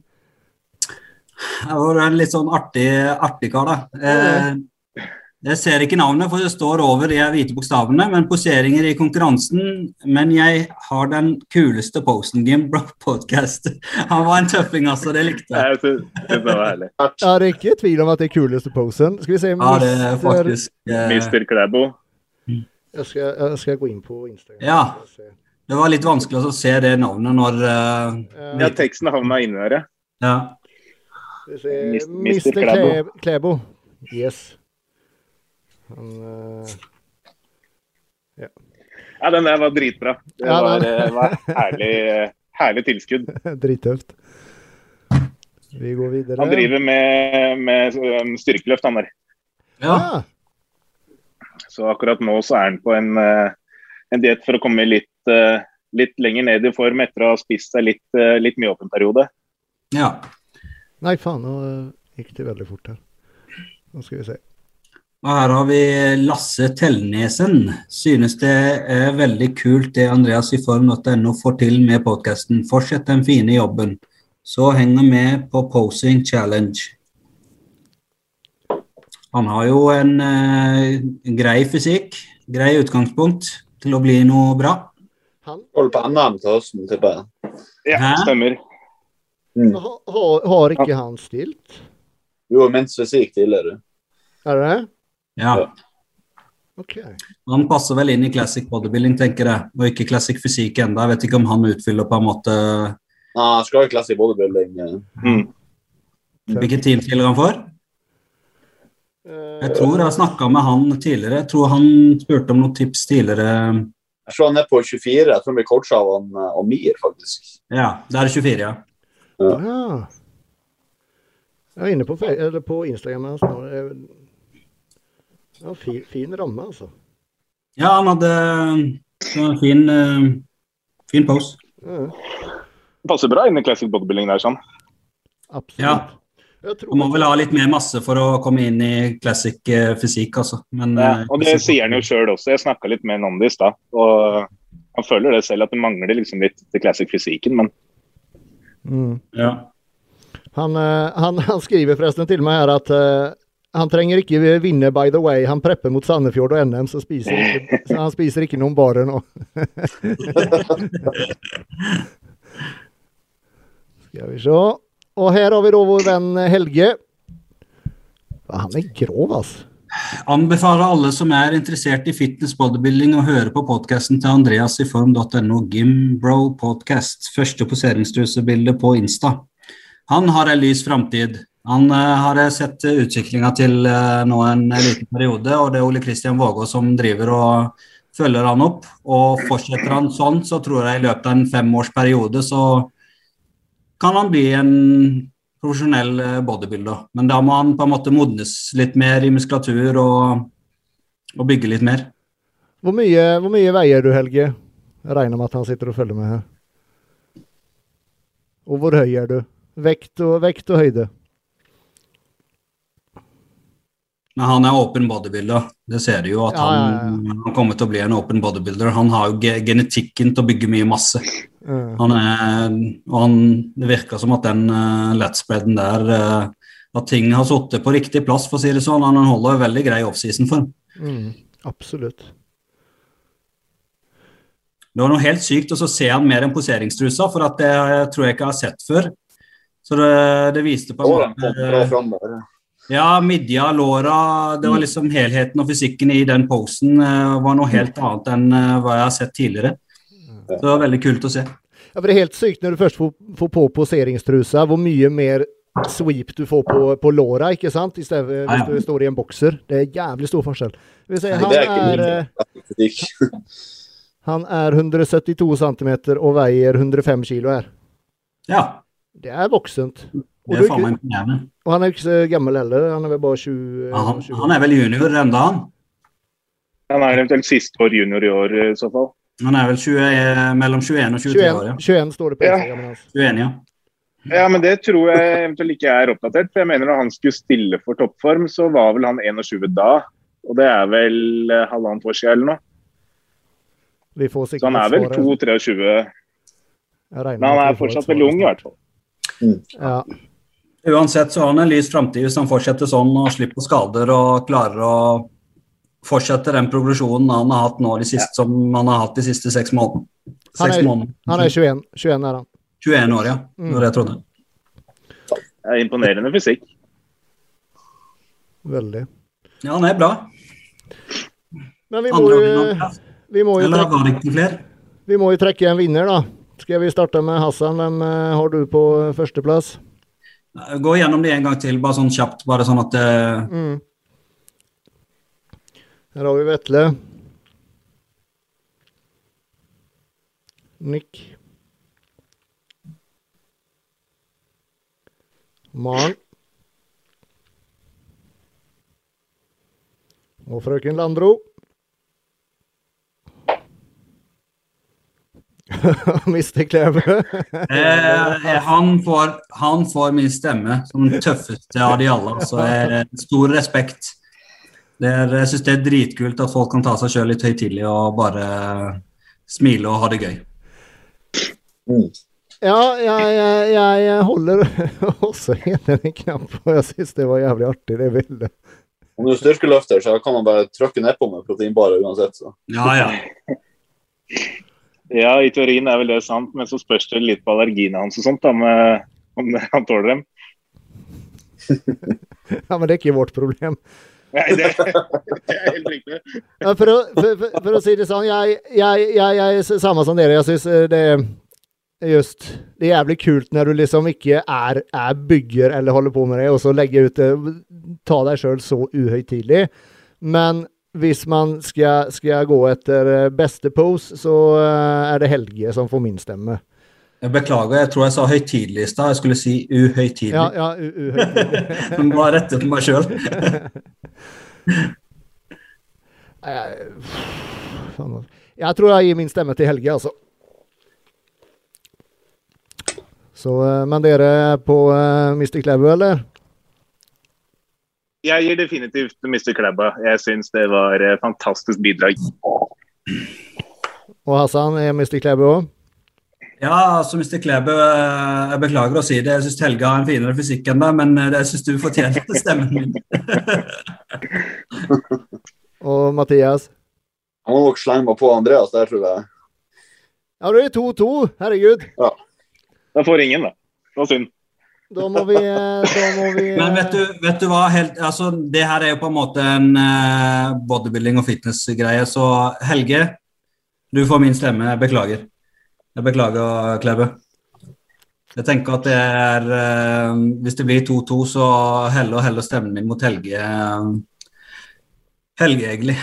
Det var en litt sånn artig, artig kar, da. Eh, jeg ser ikke navnet, for det står over de hvite bokstavene, men poseringer i konkurransen. Men jeg har den kuleste posten, Gim Podcast. Han var en tøffing, altså. Det likte jeg. Jeg det var herlig. Ja, det er ikke tvil om at det er kuleste posen. Skal vi se Ja, det er faktisk eh, Mr. Klæbo. Jeg skal, jeg skal gå inn på Instagram. Ja. Det var litt vanskelig å se det navnet når uh... Ja, teksten havna inni der, ja. Ja. Mr. Klebo. Klæbo. Yes. Han eh, Ja, den der var dritbra. Det Ja, var, eh, var herlig, eh, herlig tilskudd. Drittøft. Vi går videre. Han driver med, med styrkeløft, han der. ja. Ah, Så akkurat nå så er han på en, en diett for å komme litt, litt lenger ned i form etter å ha spist seg litt, litt mye opp en periode. ja. Nei, faen, nå eh, gikk det veldig fort her. Nå skal vi se. Og her har vi Lasse Tellnesen. Synes det er veldig kult det Andreas i form.no får til med podkasten. Fortsett den fine jobben. Så henger med på Posing Challenge. Han har jo en eh, grei fysikk, grei utgangspunkt til å bli noe bra. Han Holder på andre til høsten, tipper jeg. Ja, Hæ? stemmer. Ha, har, har ikke han stilt? Jo, minst fysikk tidligere. Er det? Ja. Okay. Han passer vel inn i classic bodybuilding, tenker jeg, og ikke classic fysikk enda. Jeg vet ikke om han utfyller på en måte Nei, han skal ha classic bodybuilding. eh. Mm. hvilket teamkiller han får. Eh, Jeg tror jeg har snakka med han tidligere. Jeg tror han spurte om noen tips tidligere. Jeg tror han er på 24. Jeg tror han blir coacha av eh, Amir, faktisk. Ja, det er 24, ja. Ja. Jeg er inne på, eller på Instagram hans nå. Ja, fin, fin ramme, altså. Ja, han hadde en fin, eh, fin pose. Ja, Passer bra inn i classic bodybuilding der, sånn. absolutt. Ja. Jeg må vel ha litt mer masse for å komme inn i classic eh, fysikk, altså. Men, Ja, eh, og det sier han jo sjøl også. Jeg snakka litt med han om det i stad. Og han føler det selv at det mangler liksom litt til classic fysikken, men Mm. Ja. Han, eh, han, han skriver forresten til meg her at eh, han trenger ikke vinne by the way. Han prepper mot Sandefjord og NM, så, spiser ikke, så han spiser ikke noen bare nå. Skal vi se. Og her har vi da vår venn Helge. Han er grov, altså. Anbefaler alle som er interessert i fitness bodybuilding å høre på podkasten til Andreas i form.no, Gimbro Podcast. Første poseringstrusebilde på Insta. Han har en lys framtid. Han uh, har sett utviklinga til uh, nå en liten periode, og det er Ole Kristian Vågå som driver og følger han opp. Og fortsetter han sånn, så tror jeg i løpet av en femårsperiode så kan han bli en profesjonell eh, bodybuilder. Men da må han på en måte modnes litt mer i muskulatur og, og bygge litt mer. Hvor mye, hvor mye, veier du, Helge? Jeg regner med at han sitter og følger med her. Og hvor høy er du? Vekt og, vekt og høyde? Men han er open bodybuilder. Det ser du jo at ja, han, ja, ja. han, kommer til å bli en open bodybuilder. Han har jo genetikken til å bygge mye masse. Han er, og han, det virker som at den uh, lettspreaden der uh, At ting har sittet på riktig plass, for å si det sånn. Han holder veldig grei offseason-form. Mm, absolutt. Det var noe helt sykt, og så ser han mer enn poseringstrusa, for at det tror jeg ikke jeg har sett før. Så det, det viste på en måte ja, midja, låra Det var mm. liksom helheten og fysikken i den posen uh, var noe helt annet enn uh, hva jeg har sett tidligere. Så det var veldig kult å se. Ja, for Det er helt sykt når du først får, på poseringstrusa, hvor mye mer sweep du får på, på låra, ikke sant? I stedet hvis ja, ja. du står i en bokser. Det er jævlig stor forskjell. Si, han, er, eh, han er 172 cm og veier 105 kg her. Ja. Det er voksent. det er faen meg. Og han er ikke så gammel heller. Han er vel bare 20 ja, han, han, er vel junior enda han? Han er eventuelt siste år junior i år, i så fall. Han er vel 20, eh, mellom 21 og 23 21, år, ja. 21 står det på ja. Instagram. 21, ja. Ja, men det tror jeg eventuelt ikke er oppdatert. For jeg mener når han skulle stille for toppform, så var vel han 21 da. Og det er vel halvannet år siden eller noe. så han er vel 2-23. Men han er fortsatt veldig ung i hvert fall. Mm. Ja. Uansett så har han en lys framtid hvis han fortsetter sånn og slipper skader og klarer å fortsette den progresjonen han har hatt nå de siste, ja. som han har hatt de siste seks månedene. Han er, han er 21. 21 er han. 21 år, ja. Det var det jeg trodde. Det er imponerende fysikk. Veldig. Ja, han er bra. Men vi må jo, vi må jo flere? Vi må jo trekke en vinner, da. Skal vi starte med Hassan? Hvem eh, har du på førsteplass? Gå gjennom det en gang til, bare sånn kjapt. Bare sånn at det mm. Her har vi Vetle. Nick. Maren. Og frøken Landro. Mister Kleve. eh, han, får, han, får, min stemme som den tøffeste av de alle. Så er, stor respekt. Er, jeg syns det er dritkult at folk kan ta seg sjøl litt høytidelig og bare smile og ha det gøy. Mm. Ja, jeg, jeg, jeg, holder også igjen en knapp, og jeg syns det var jævlig artig, det bildet. Om du styrkeløfter, så kan man bare trykke nedpå med proteinbarer uansett. Så. Ja, ja. Ja, i teorien er vel det sant, men så spørs det litt på allergiene hans og sånt, da, med, om han tåler dem. ja, men det er ikke vårt problem. Nei, det, det er helt riktig. for, å, for, for, å, si det sånn, jeg, jeg, jeg, jeg er samme som dere. Jeg syns det er just Det er jævlig kult når du liksom ikke er, er bygger eller holder på med det, og så legge ut det Ta deg sjøl så uhøytidelig. Men hvis man skal, skal, gå etter eh, beste pose, så eh, er det Helge som får min stemme. Jeg beklager, jeg tror jeg sa høytidelig i stad. Jeg skulle si uhøytidelig. Ja, ja, uhøytidelig. Bare rette på meg sjøl. jeg tror jeg gir min stemme til Helge, altså. Så, eh, men dere er på Mr. Klæbu, eller? Jeg gir definitivt Mr. Klæbba. Jeg syns det var et fantastisk bidrag. Og Hassan, er Mr. Klæbu òg? Ja, altså Mr. Klebe, eh, jeg beklager å si det. Jeg syns Helge har en finere fysikk enn deg, men det syns du fortjener stemmen min. Og Mathias? Han må nok slenge meg på Andreas der, tror jeg. Ja, du er 2-2. Herregud. Ja. Da får ingen, da. Det var synd. Da må vi, da må vi Men vet du, vet du hva? Helt, altså, det her er jo på en måte en uh, bodybuilding og fitness-greie, så Helge, du får min stemme. Jeg beklager. Jeg beklager, Klebe. Jeg tenker at det er uh, Hvis det blir 2-2, så heller og heller stemmen min mot Helge. Uh, Helge, egentlig.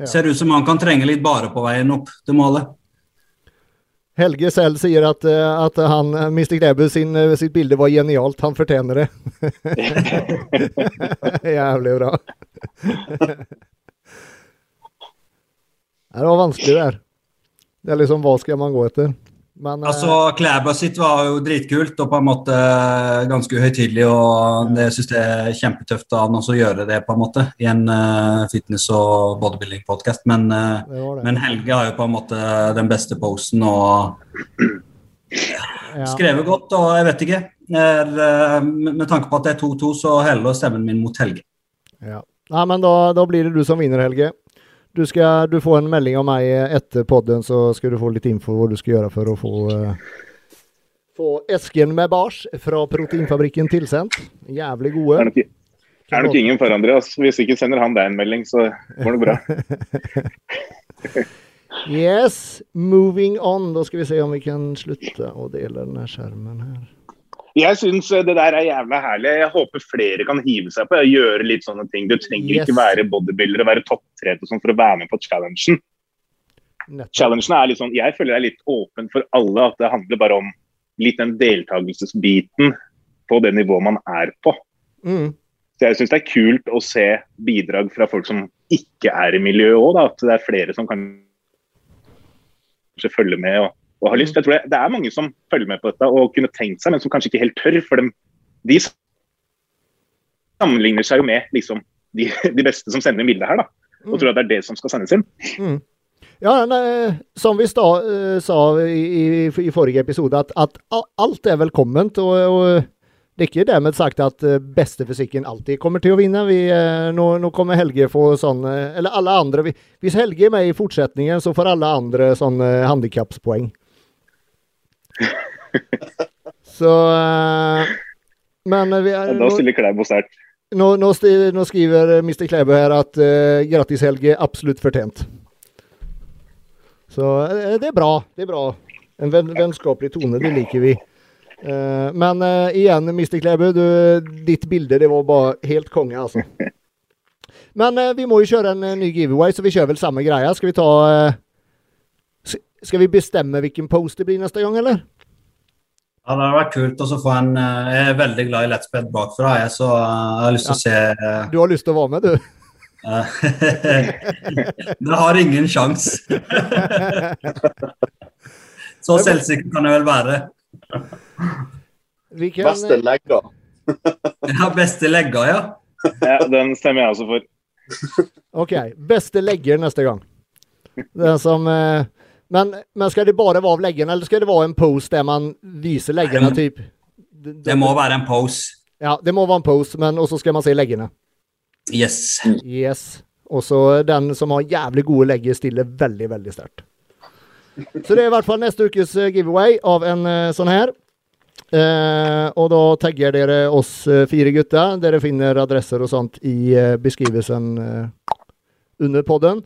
Ja. Ser ut som han kan trenge litt bare på veien opp til målet. Helge selv sier at, eh, at han, Mr. Klæbu sin, eh, sitt bilde var genialt. Han fortjener det. Jævlig bra. det var vanskelig der. Det er liksom hva skal man gå etter? Men, Altså, eh, Klæba sitt var jo dritkult og på en måte ganske uhøytidelig. Og det syns jeg er kjempetøft av han også å gjøre det på en måte i en uh, fitness- og bodybuilding-podkast. Men, uh, det det. men Helge har jo på en måte den beste posen og Ja. skrevet godt. Og jeg vet ikke. Er, uh, med med tanke på at det er 2-2, så heller stemmen min mot Helge. Ja. Nei, men da, da blir det du som vinner, Helge. Du, skal, du får en melding av meg etter podden, så skal du få litt info hva du skal gjøre for å få uh, få esken med bars fra Proteinfabrikken tilsendt. Jævlig Det er gode. nok, det er nok ingen for Andreas. Hvis ikke sender han deg en melding, så går det bra. Yes, moving on. Da skal vi se om vi kan slutte å dele denne skjermen her. Jeg syns det der er jævla herlig. Jeg håper flere kan hive seg på og gjøre litt sånne ting. Du trenger Yes. ikke være bodybuilder og være topptrent og sånn for å være med på challengen. Nettopp. Challengen er litt sånn, Jeg føler det er litt åpen for alle. At det handler bare om litt den deltakelsesbiten på det nivået man er på. Mm. Så jeg syns det er kult å se bidrag fra folk som ikke er i miljøet òg. At det er flere som kan følge med og, og har lyst. Jeg tror det, det er mange som følger med på dette og kunne tenkt seg, men som kanskje ikke helt tør. For dem, de sammenligner seg jo med liksom, de, de beste som sender inn bilde her. da, Og tror at det er det som skal sendes inn. Mm. Ja, nei, som vi sta, eh, sa i, i, i forrige episode, at, at alt er velkomment. Og, og det er ikke dermed sagt at bestefysikken beste fysikken alltid kommer til å vinne. Vi, eh, nå, nå kommer Helge få sånn eh, Eller alle andre. Hvis Helge er med i fortsetningen, så får alle andre sånn eh, handikapspoeng. Så eh, Men vi er, Da stiller Klæbo sterkt. nå, nå, nå skriver Mr. Klæbo her at uh, grattis, Helge. Absolutt fortjent. Så uh, det er bra. Det er bra. En venn, vennskapelig tone, det liker vi. Uh, men uh, igjen, Mr. Klæbo, ditt bilde det var bare helt konge, altså. Men eh, vi må jo kjøre en eh, ny giveaway, så vi kjører vel samme greia. Skal vi ta eh, Skal vi bestemme hvilken post det blir neste gang, eller? Ja, Det hadde vært kult å få en eh, Jeg er veldig glad i Let's Bed bakfra, jeg, så eh, jeg har lyst til å se eh, Du har lyst til å være med, du? Det har ingen sjans. Så selvsikker kan jeg vel være. Kan, Beste legger. ja, beste legger, ja. Ja, den stemmer jeg også for. OK. Beste legger neste gang. Den som eh, men, men skal det bare være av leggene, eller skal det være en pose der man viser leggene, typ? Det må være en pose. Ja, det må være en pose, men også skal man se leggene. Yes. Yes. Og så den som har jævlig gode legger, stiller veldig, veldig sterkt. Så det er i hvert fall neste ukes eh, giveaway av en eh, sånn her. Eh, og da tagger dere oss fire gutter. Dere finner adresser og sånt i beskrivelsen under podden.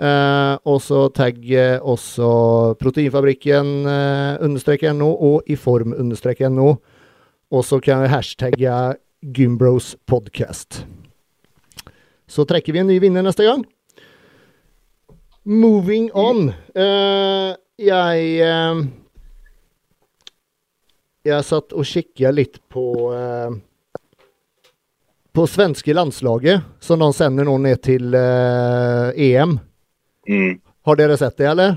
Eh, og så tagg også Proteinfabrikken eh, understrek no og i form understrek no. Og så kan vi hashtagge Gymbros podcast. Så trekker vi en ny vinner neste gang. Moving on. Eh, jeg eh, Jeg satt og kikka litt på eh, På svenske landslaget, som de sender nå ned til eh, EM. Mm. Har dere sett det, eller?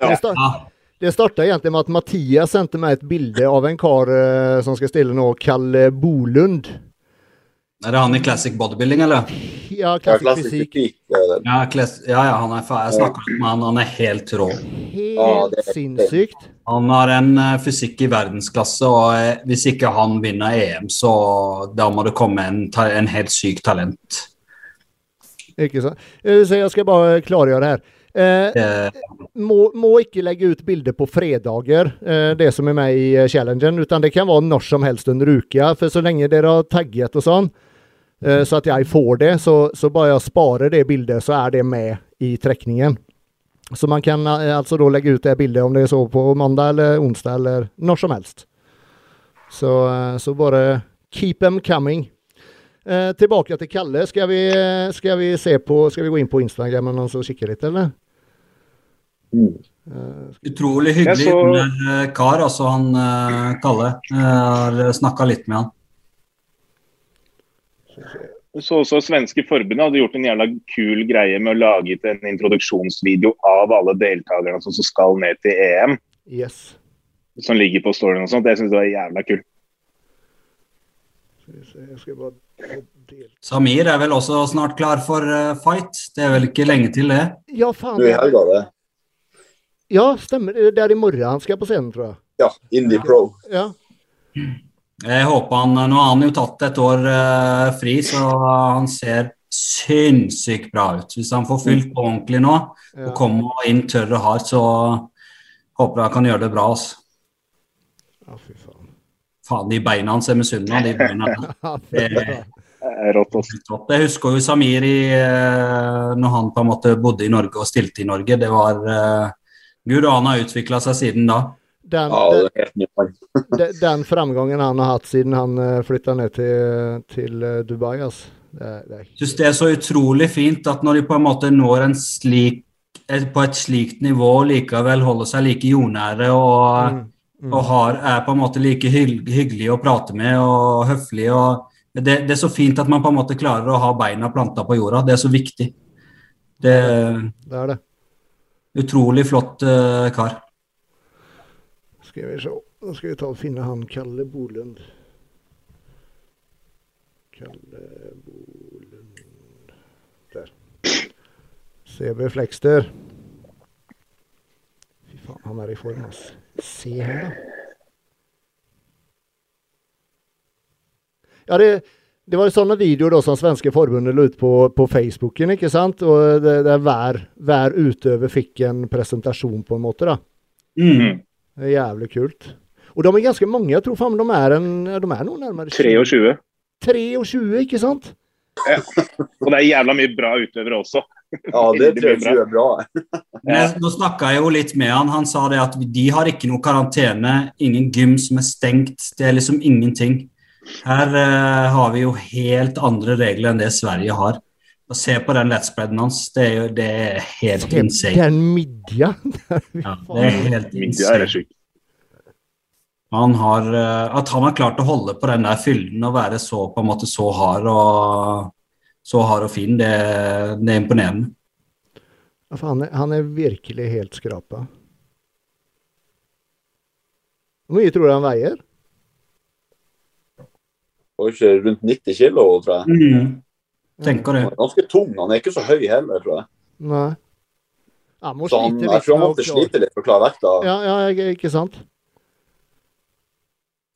Ja. Det, start, det starta egentlig med at Mathias sendte meg et bilde av en kar uh, som skal stille nå, Kalle Bolund. Er det han i Classic Bodybuilding, eller? Ja, Ja, klassisk klassisk fysikk. Ja, class ja, ja han er, jeg snakka litt med han. Han er helt rå. Helt det sinnssykt. Han har en uh, fysikk i verdensklasse, og uh, hvis ikke han vinner EM, så da må det komme en, ta- en helt syk talent. Ikke sant? Eh, Så jeg skal bare klargjøre her. Eh, Det, må, må ikke legge ut bilder på fredager, eh, det som er med i eh, challengen, utan det kan være når som helst under uka. For så lenge dere har tagget og sånn, eh, så at jeg får det, så, så bare jeg sparer det bildet, så er det med i trekningen. Så man kan eh, altså da legge ut det bildet om det er så på mandag eller onsdag eller når som helst. Så, eh, så bare keep them coming. Eh, tilbake til Kalle. Skal vi, eh, skal vi se på Skal vi gå inn på Instagram og kikke litt, eller? Mm. utrolig hyggelig så- eh, kar, altså han eh, Kalle. Jeg har snakka litt med han. Så også Svenske forbundet hadde gjort en jævla kul greie med å lage ut en introduksjonsvideo av alle deltakerne som skal ned til EM, Yes. som ligger på storyen og sånt. Det syns jeg var jævla kult. Skal vi se, Jeg skal bare Samir er vel også snart klar for eh, fight. Det er vel ikke lenge til det. Ja, faen. Nå i helga, det. Ja, stemmer. Det er i morgen han skal på scenen, tror jeg. Ja, Indie Pro. Ja. Jeg håper han, Nå har han jo tatt et år uh, fri, så han ser sinnssykt bra ut. Hvis han får fylt på ordentlig nå og kommer inn tørr og hard, så håper jeg han kan gjøre det bra. Altså. Ja, fy faen. De beina hans er misunnelige. De beina. Er altså. Topp. Jeg husker jo Samir i, eh, når han på en måte bodde i Norge og stilte i Norge. Det var uh, Gud, og han har utvikla seg siden da. Den, mann. den, den framgangen han har hatt siden han flytta ned til, til eh, Dubai, altså. Det, det Jeg synes det er så utrolig fint at når de på en måte når en slik, på et slikt nivå likevel holder seg like jordnære og, Mm, mm. og har, er på en måte like hyggelig å prate med og høflig. Og det, det er så fint at man på en måte klarer å ha beina planta på jorda. Det er så viktig. Det Det er det. utrolig flott uh, kar. Skal vi se. Nå skal vi ta og finne han Kalle Bolund. Kalle Bolund Der. CB Flexter. Fy faen, han er i form, altså. Se her, da. Ja, det, det var jo sånne videoer da, som svenske forbundet la ut på, på Facebooken, ikke sant? Og det, det er hver, hver utøver fikk en presentasjon på en måte, da. Mm. Det er jævlig kult. Og de er ganske mange. Jeg tror faen de er en De er noe nærmere 23. 23, ikke sant? Og det er jævla mye bra utøvere også. Ja, det tror jeg er bra. Men nå snakka jeg jo litt med han. Han sa det at de har ikke noe karantene, ingen gym som er stengt. Det er liksom ingenting. Her uh, har vi jo helt andre regler enn det Sverige har. Og Se på den lettspreaden hans. Det er jo det er helt insane. Den midja. Ja, det er helt er insane. Han har, eh, at han har klart å holde på den der fylden og være så på en måte så hard og, så hard og fin, det, det er imponerende. Ja, for han, er, han er virkelig helt skrapa. Hvor mye tror du han veier? Og ikke rundt 90 kilo, tror jeg. Tenker det. Han er ganske tung. Han er ikke så høy heller, tror jeg. Nei. Han må Så han, slite jeg tror han måtte slite litt for å klare vekta. Ja, ja, ikke sant?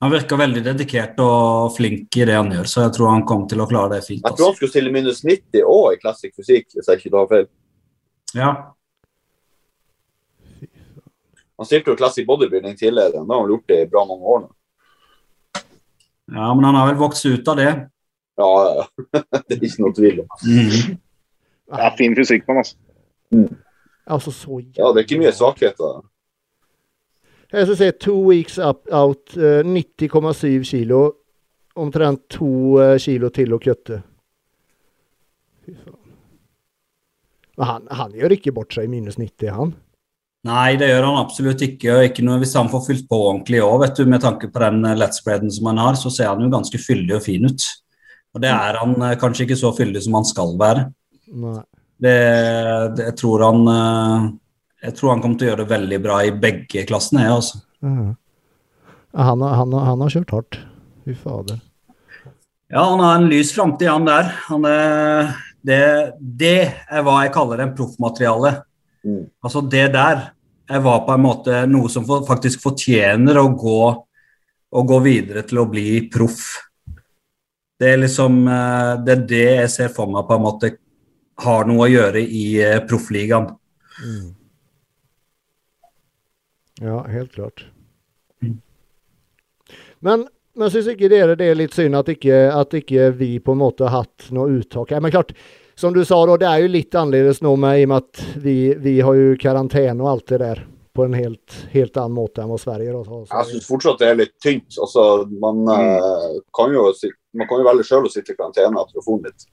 Han virker veldig dedikert og flink i det han gjør, så jeg tror han kommer til å klare det fint. Jeg tror Altså. han skulle stille minus 90 òg i klassisk fysikk, hvis jeg ikke tar feil. Ja. Han stilte jo klassisk bodybuilding tidligere. Da har han gjort det i bra mange år nå. ja, men han har vel vokst ut av det. Ja, ja. Det er ikke noe tvil om. Mm. Det er fin fysikk på han, altså. Altså Ja, det er ikke mye svakheter. Jeg skal se two weeks up, out, eh, 90,7 kilo. Omtrent to eh, kilo til å kutte. Fy faen. Men han, han gjør ikke bort seg i minus 90, han. Nei, det gjør han absolutt ikke. og ikke noe Hvis han får fylt på ordentlig òg, vet du, med tanke på den eh, lettspreaden som han har, så ser han jo ganske fyldig og fin ut. Og det er han eh, kanskje ikke så fyldig som han skal være. Nei. Det, det, jeg, tror han, eh, jeg tror han kommer til å gjøre det veldig bra i begge klassene. jeg, Altså. Mhm. Ja, han, har- han, han har kjørt hardt. Fy fader. Ja, han har en lys framtid, han der. Han er, det, det er hva jeg kaller en proffmateriale. Mm. Altså det der er hva på en måte noe som faktisk fortjener å gå, å gå videre til å bli proff. Det er liksom eh, Det er det jeg ser for meg på en måte har noe å gjøre i eh, proffligaen. Mm. Ja, helt klart. Mm. Men, men syns ikke dere det er litt synd at ikke, at ikke vi på en måte har hatt noe uttak? Men klart, som du sa, da, det er jo litt annerledes nå med, i og med at vi, vi har jo karantene og alt det der på en helt, helt annen måte enn hva Sverige har. Jeg syns fortsatt det er litt tynt. Altså, man, mm. kan jo, man kan jo velge sjøl å sitte i karantene etter å litt.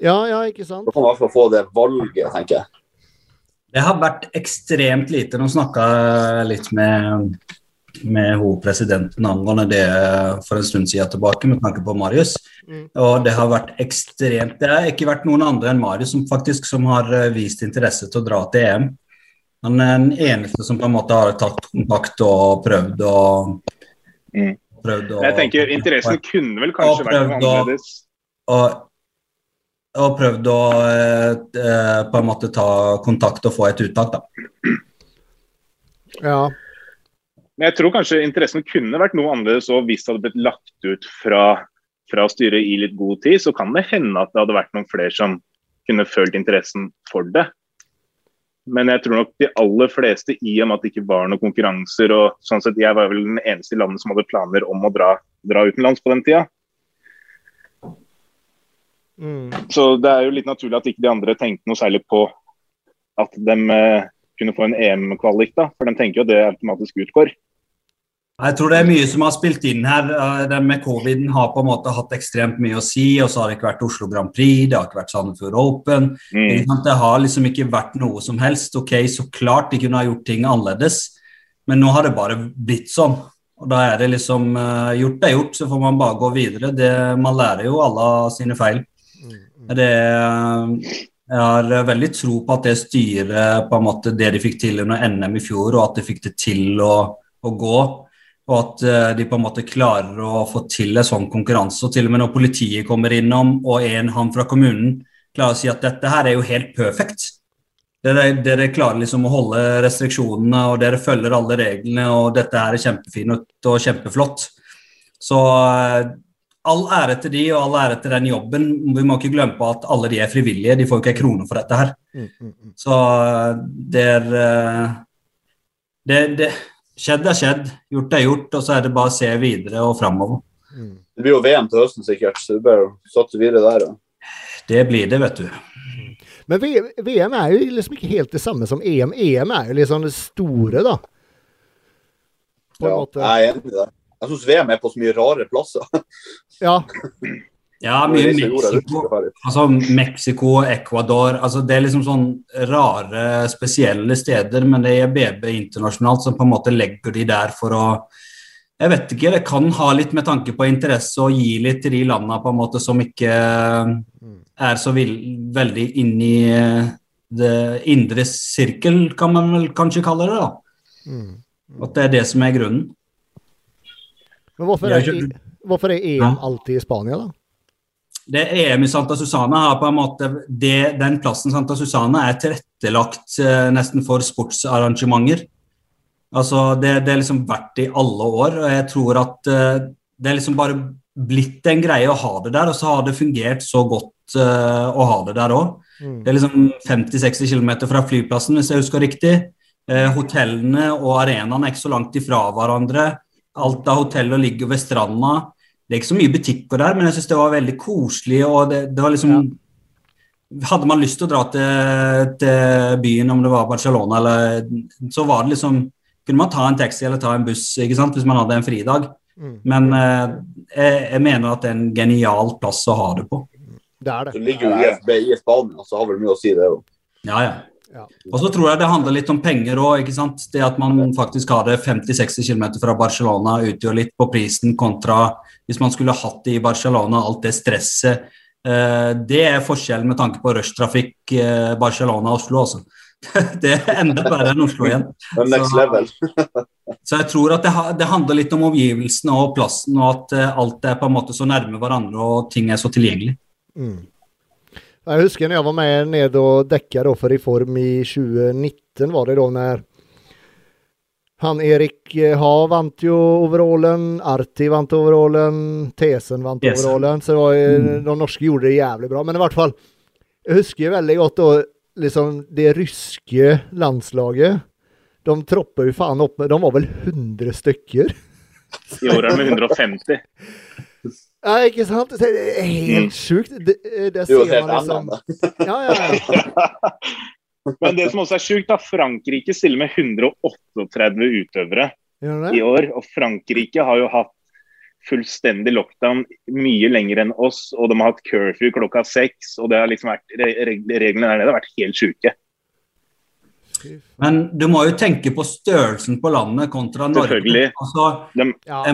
Ja, ja, ikke sant? Da kan man i hvert fall få det valget, tenker jeg. Det har vært ekstremt lite. Nå snakka jeg litt med, med hun presidenten angående det for en stund siden tilbake, med tanke på Marius. Mm. Og det har vært ekstremt Det har ikke vært noen andre enn Marius som faktisk som har eh, vist interesse til å dra til EM. Han er den eneste som på en måte har tatt kontakt og prøvd å Mm. prøvd å, Jeg tenker Interessen kunne vel kanskje vært annerledes. og, og prøvd å eh, eh, på en måte ta kontakt og få et uttak, da. Ja. Men jeg tror kanskje interessen kunne vært noe annerledes og hvis det hadde blitt lagt ut fra, fra styret i litt god tid, så kan det hende at det hadde vært noen flere som kunne følt interessen for det. Men jeg tror nok de aller fleste, i og med at det ikke var noen konkurranser og sånn sett, Jeg var vel den eneste i landet som hadde planer om å dra, dra utenlands på den tida. Mm. Så det er jo litt naturlig at ikke de andre tenkte noe særlig på at de eh, kunne få en EM-kvalik, da. For de tenker jo at det automatisk utgår. Jeg tror det er mye som har spilt inn her. Eh, Det med coviden har på en måte hatt ekstremt mye å si. Og så har det ikke vært Oslo Grand Prix, det har ikke vært Sandefjord Open. Mm. Det har liksom ikke vært noe som helst. Ok, så klart de kunne ha gjort ting annerledes, men nå har det bare blitt sånn. Og da er det liksom eh, Gjort er gjort, så får man bare gå videre. Det, man lærer jo alle sine feil. Mm. Det, jeg har veldig tro på at det styret på en måte det de fikk til under NM i fjor, og at de fikk det til å, å gå. Og at eh, de på en måte klarer å få til en sånn konkurranse. Og til og med når politiet kommer innom, og en han fra kommunen klarer å si at dette her er jo helt perfekt. Dere klarer liksom å holde restriksjonene, og dere følger alle reglene, og dette her er kjempefint og kjempeflott. Så eh, all ære til de, og all ære til den jobben. Vi må ikke glemme på at alle de er frivillige, de får jo ikke en krone for dette her. Mm, mm, mm. Så eh, det er eh, det, det, Skjedd er skjedd, gjort er gjort, og så er det bare å se videre og framover. Det blir jo VM til høsten sikkert, så du bør satse videre der. Ja. Det blir det, vet du. Men VM er jo liksom ikke helt det samme som EM. EM er jo liksom det store, da. På en måte. jeg er enig i det. Jeg syns VM er på så mye rare plasser. Ja. Ja, mye Det Mexico, altså Mexico, Ecuador altså Det er liksom sånn rare, spesielle steder, men det er BB internasjonalt som på en måte legger de der for å Jeg vet ikke, det kan ha litt med tanke på interesse å gi litt til de landene på en måte som ikke er så veldig inne i det indre sirkel, kan man vel kanskje kalle det. da. Mm. At det er det som er grunnen. Men hvorfor er er, skjønner. Hvorfor er EM Ja. alltid i Spania, da? Det EM i Santa Susana har på en måte det, Den plassen Santa Susana er tilrettelagt eh, nesten for sportsarrangementer. Altså det, det er liksom vært i alle år, og jeg tror at eh, det er liksom bare blitt en greie å ha det der, og så har det fungert så godt eh, å ha det der òg. Mm. Det er liksom 50-60 km fra flyplassen, hvis jeg husker riktig. Eh, hotellene og arenaene er ikke så langt ifra hverandre. Alt av hoteller ligger ved stranda. Det er ikke så mye butikker der, men jeg syns det var veldig koselig. og det, det var liksom Hadde man lyst til å dra til, til byen, om det var Barcelona, eller, så var det liksom Kunne man ta en taxi eller ta en buss ikke sant, hvis man hadde en fridag. Mm. Men eh, jeg, jeg mener at det er en genial plass å ha det på. Det er Så det. ligger jo IFB i Spania, så har vel mye å si, det òg. Ja, ja. Ja. Og så tror jeg det handler litt om penger òg. Det at man faktisk har det 50-60 km fra Barcelona, utgjør litt på prisen kontra hvis man skulle hatt det i Barcelona, alt det stresset. Eh, det er forskjellen med tanke på rushtrafikk eh, Barcelona-Oslo, altså. Det er enda verre enn Oslo igjen. Så- Så jeg tror at det, det handler litt om omgivelsene og plassen, og at eh, alt er på en måte så nærme hverandre og ting er så tilgjengelig. Mm. Jeg husker når jeg var med ned og dekka for Reform i 2019, var det da når han Erik eh, Ha vant jo overallen, Arti vant overallen, Tesen vant yes. overallen. Så var, jo- Mm. de norske gjorde det jævlig bra. Men i hvert fall, jeg husker veldig godt da liksom det ryske landslaget, de troppa jo faen opp med De var vel 100 stykker? I år er de 150. Ja, ikke sant? Det er helt sjukt. Det, det Det er helt man liksom. Ja, ja, ja. Men det som også er sjukt, da, Frankrike stiller med 138 utøvere i år. Og Frankrike har jo hatt fullstendig lockdown mye lenger enn oss. Og de har hatt curfew klokka seks. Og det har liksom vært, re- re- reglene der nede har vært helt sjuke. Men du må jo tenke på størrelsen på landet kontra Norge. Selvfølgelig. Altså, jeg,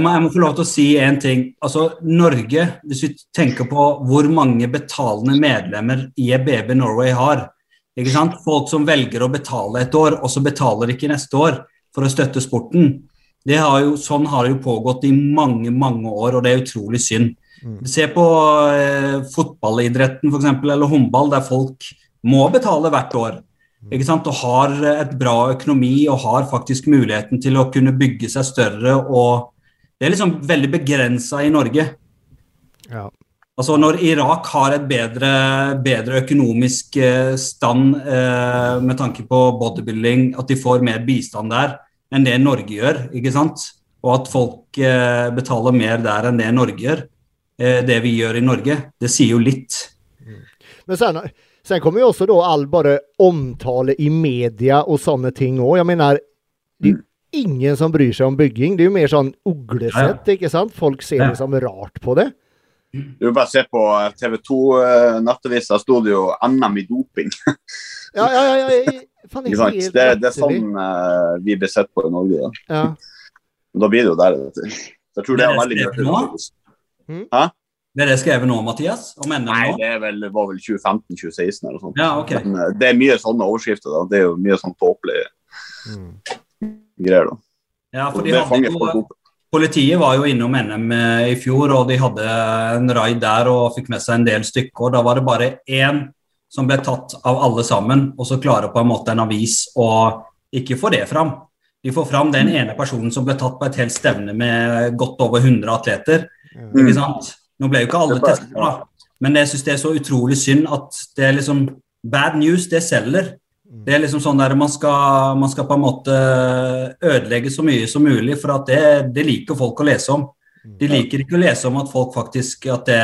må, jeg må få lov til å si én ting. Altså, Norge, hvis vi tenker på hvor mange betalende medlemmer IEBB Norway har ikke sant? Folk som velger å betale et år, og så betaler ikke neste år for å støtte sporten. Det har jo, sånn har det jo pågått i mange mange år, og det er utrolig synd. Mm. Se på eh, fotballidretten for eksempel, eller håndball, der folk må betale hvert år. Og har et bra økonomi og har faktisk muligheten til å kunne bygge seg større. og Det er liksom veldig begrensa i Norge. Ja. Altså Når Irak har et bedre, bedre økonomisk eh, stand eh, med tanke på bodybuilding, at de får mer bistand der enn det Norge gjør, ikke sant? og at folk eh, betaler mer der enn det Norge gjør, eh, det vi gjør i Norge, det sier jo litt. Men sen, sen kommer jo også da all bare omtale i media og sånne ting òg. Jeg mener, det er jo ingen som bryr seg om bygging. Det er jo mer sånn uglesett, ikke sant? Folk ser liksom rart på det. Du bare se på TV 2 Nattavisa, sto det jo NM i doping. Ja, ja, ja. ja. Fan, Ikke sant? Det, det er sånn uh, vi blir sett på i Norge. Da. Ja. Og da blir det jo der. Jeg tror det er veldig er mye nå? Det er det skrevet nå, Mathias? Om NM Nei, det er vel, var vel 2015-2016 eller sånt. Ja, okay. Men eh, det er mye sånne overskrifter. Da. Det er jo mye sånn tåpelige Mm. greier. da. Ja, for de hadde jo. Politiet var jo innom NM eh, i fjor, og de hadde en raid der og fikk med seg en del stykker. Da var det bare én som ble tatt av alle sammen, og så klarer på en måte en avis å ikke få det fram. De får fram den ene personen som ble tatt på et helt stevne med godt over 100 atleter. Mm. ikke sant? Nå ble jo ikke alle testet, da. men jeg syns det er så utrolig synd at det er liksom Bad news, det selger. Det er liksom sånn der man skal, man skal på en måte ødelegge så mye som mulig, for at det, det liker folk å lese om. De liker ikke å lese om at folk faktisk at det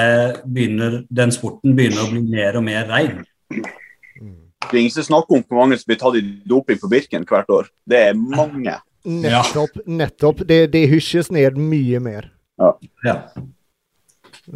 begynner, den sporten begynner å bli mer og mer rein. Det er ingen som snakker om hvor mange som blir tatt i doping på Birken hvert år. Det er mange. Nettopp. nettopp. Det, det hysjes ned mye mer. Ja. Det,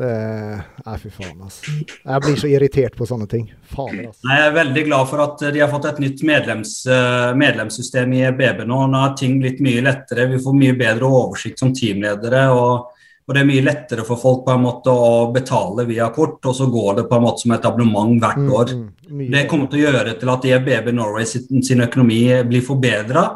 nei, fy faen, altså. Jeg blir så irritert på sånne ting. Faen, altså. Nei, Jeg er veldig glad for at de har fått et nytt medlems, eh, medlemssystem i BB nå. Nå har ting blitt mye lettere. Vi får mye bedre oversikt som teamledere. Og, og det er mye lettere for folk på en måte å betale via kort, og så går det på en måte som et abonnement hvert år. Mm, mm, Det kommer til å gjøre til at EBB Norway sin, sin økonomi blir forbedra.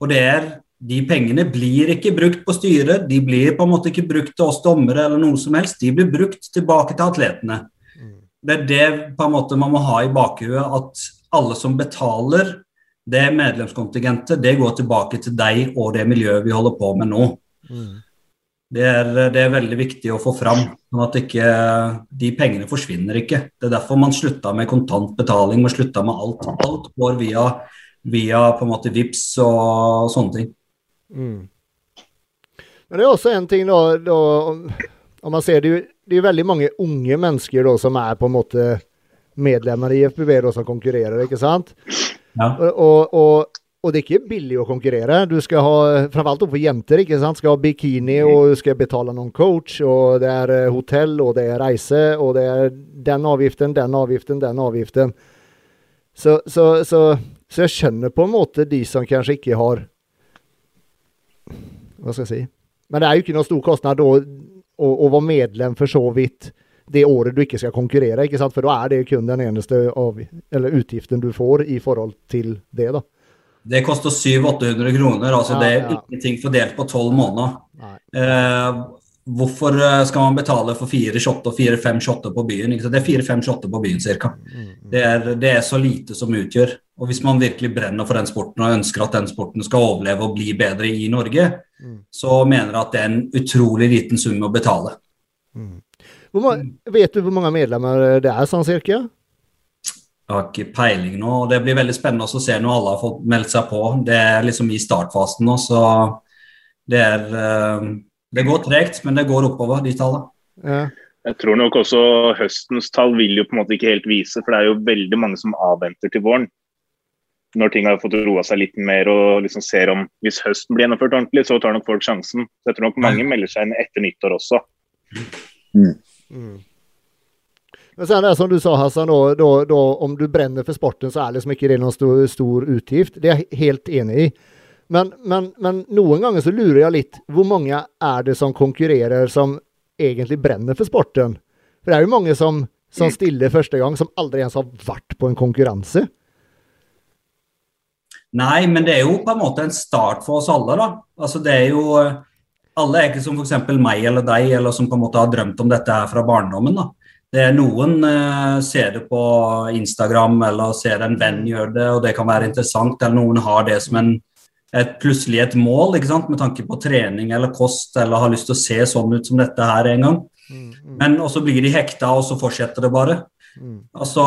Og det er, de pengene blir ikke brukt på styret, de blir på en måte ikke brukt til oss dommere eller noe som helst. De blir brukt tilbake til atletene. Mm. Det er det på en måte man må ha i bakhuet, at alle som betaler det medlemskontingentet, det går tilbake til deg og det miljøet vi holder på med nå. Mm. Det er, det er veldig viktig å få fram, sånn at ikke de pengene forsvinner ikke. Det er derfor man slutta med kontantbetaling, man slutta med alt. Alt går via, via på en måte VIPS og sånne ting. Mm. Men det er også en ting da, da om, man ser det, er jo- det er veldig mange unge mennesker da, som er på en måte medlemmer i FBB da, som konkurrerer, ikke sant? Ja. Og, og, og, og det er ikke billig å konkurrere. Du skal ha, framfor alt for jenter, ikke sant? skal ha bikini, og du skal betale noen coach, og det er eh, hotell, og det er reise, og det er den avgiften, den avgiften, den avgiften. Så, så, så, så jeg skjønner på en måte de som kanskje ikke har Hva skal jeg si? Men det er jo ikke noe stor kostnad å, å, å være medlem for så vidt det året du ikke skal konkurrere, ikke sant? for da er det kun den eneste av, eller utgiften du får i forhold til det. da. Det koster 700-800 kroner, altså Ja, det er ja. ingenting fordelt på tolv måneder. Eh, hvorfor eh, skal man betale for fire shotter, fire-fem shotter på byen? Det er fire-fem shotter på byen ca. Mm, Det er, det er så lite som utgjør. Og hvis man virkelig brenner for den sporten og ønsker at den sporten skal overleve og bli bedre i Norge, Mm. så mener jeg at det er en utrolig liten sum å betale. Mm. Hvor vet du hvor mange medlemmer det er sånn cirka? Jeg har ikke peiling nå. og Det blir veldig spennende å se når alle har fått meldt seg på. Det er liksom i startfasen nå, så det er eh, Det går tregt, men det går oppover, de tallene. Ja. Jeg tror nok også høstens tall vil jo på en måte ikke helt vise, for det er jo veldig mange som avventer til våren. Når ting har fått roa seg litt mer og liksom ser om Hvis høsten blir gjennomført ordentlig, så tar nok folk sjansen. Så jeg tror nok mange melder seg inn etter nyttår også. Mm. Men sen det som du sa Hassan, då, då, då, om du brenner for sporten så er liksom ikke det noen stor, stor utgift. Det er jeg helt enig i. Men, men, men noen ganger så lurer jeg litt. Hvor mange er det som konkurrerer som egentlig brenner for sporten? For det er jo mange som, som stiller første gang, som aldri ens har vært på en konkurranse. Nei, men det er jo på en måte en start for oss alle, da. Altså det er jo Alle er ikke som f.eks. meg eller deg, eller som på en måte har drømt om dette her fra barndommen. da. Det er Noen eh, ser det på Instagram eller ser en venn gjøre det, og det kan være interessant. Eller noen har det som en, et, plutselig et mål ikke sant? med tanke på trening eller kost, eller har lyst til å se sånn ut som dette her en gang. Men også blir de hekta, og så fortsetter det bare. Altså,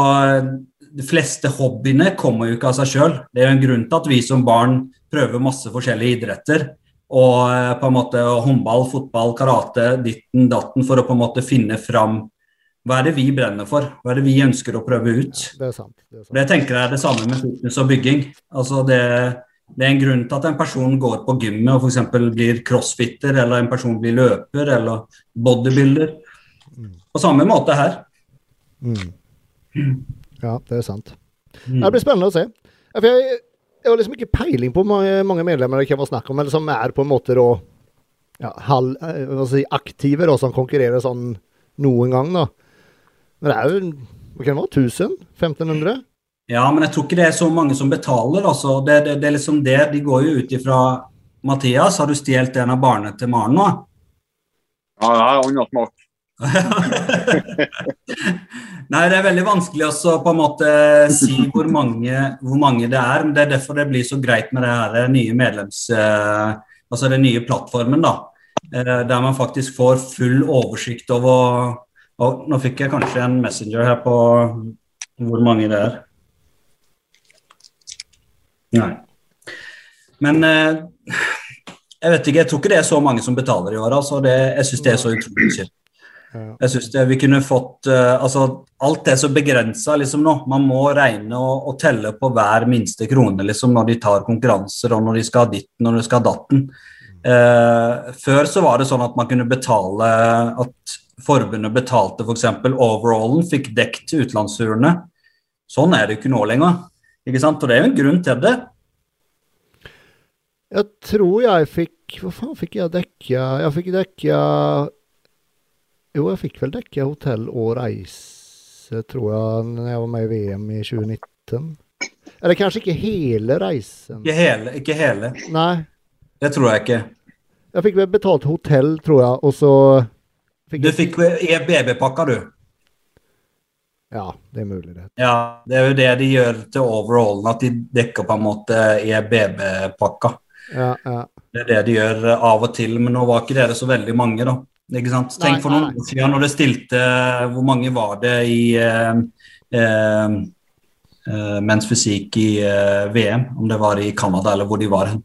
De fleste hobbyene kommer jo ikke av seg sjøl. Det er jo en grunn til at vi som barn prøver masse forskjellige idretter. Og eh, på en måte håndball, fotball, karate, ditten, datten, for å på en måte finne fram hva er det vi brenner for? Hva er det vi ønsker å prøve ut? Det er sant. Det er sant. Det tenker jeg er det samme med fitness og bygging. Altså det, det er en grunn til at en person går på gymmet og f.eks. blir crossfitter, eller en person blir løper eller bodybuilder. På samme måte her. Mm. Ja, det er sant. Mm. Det blir spennende å se. For jeg, jeg har liksom ikke peiling på hvor mange, mange medlemmer det kan være snakk om, eller som er på en måte da ja, halv, eh, hva si, aktive, da, som konkurrerer sånn noen gang, da. Men det er jo hva kan det være, 1000? 1500? Ja, men jeg tror ikke det er så mange som betaler. Altså. Det, det, det er liksom det. De går jo ut ifra Mathias, har du stjålet en av barna til Maren nå? Ja, det er annen smak. Nei, det er veldig vanskelig også på en måte si hvor mange, hvor mange det er. men Det er derfor det blir så greit med det her nye medlems... eh, Altså den nye plattformen, da. Eh, Der man faktisk får full oversikt over og Nå fikk jeg kanskje en messenger her på hvor mange det er. Nei. Men eh, jeg vet ikke, jeg tror ikke det er så mange som betaler i år. altså. Det, jeg syns det er så utrolig synd. Jeg synes det, vi kunne fått eh, altså Alt er så begrensa liksom nå. Man må regne og, og telle på hver minste krone liksom når de tar konkurranser og når de skal ha ditt, når de skal ha datten. Eh, før så var det sånn at man kunne betale At forbundet betalte f.eks. overallen, fikk dekt utenlandsturene. Sånn er det ikke nå lenger. Ikke sant? Og det er jo en grunn til det. Jeg tror jeg fikk Hva faen fikk jeg dekka? Jeg fikk dekka Jo, jeg fikk vel dekke hotell og reise, tror jeg, når jeg var med i VM i 2019. Eller kanskje ikke hele reisen. Ikke hele. Ikke hele. Nei. Det tror jeg ikke. Jeg fikk vel betalt hotell, tror jeg, og så fikk Du fikk EBB-pakka, du. Ja, det er mulig, det. Ja, det er jo det de gjør til overallen, at de dekker på en måte EBB-pakka. Ja, ja. Det er det de gjør av og til, men nå var ikke dere så veldig mange, da. Ikke sant? Nei, Tenk for noen år siden når det stilte Hvor mange var det i eh, eh, eh, Men's fysikk i eh, VM? Om det var i Canada eller hvor de var hen.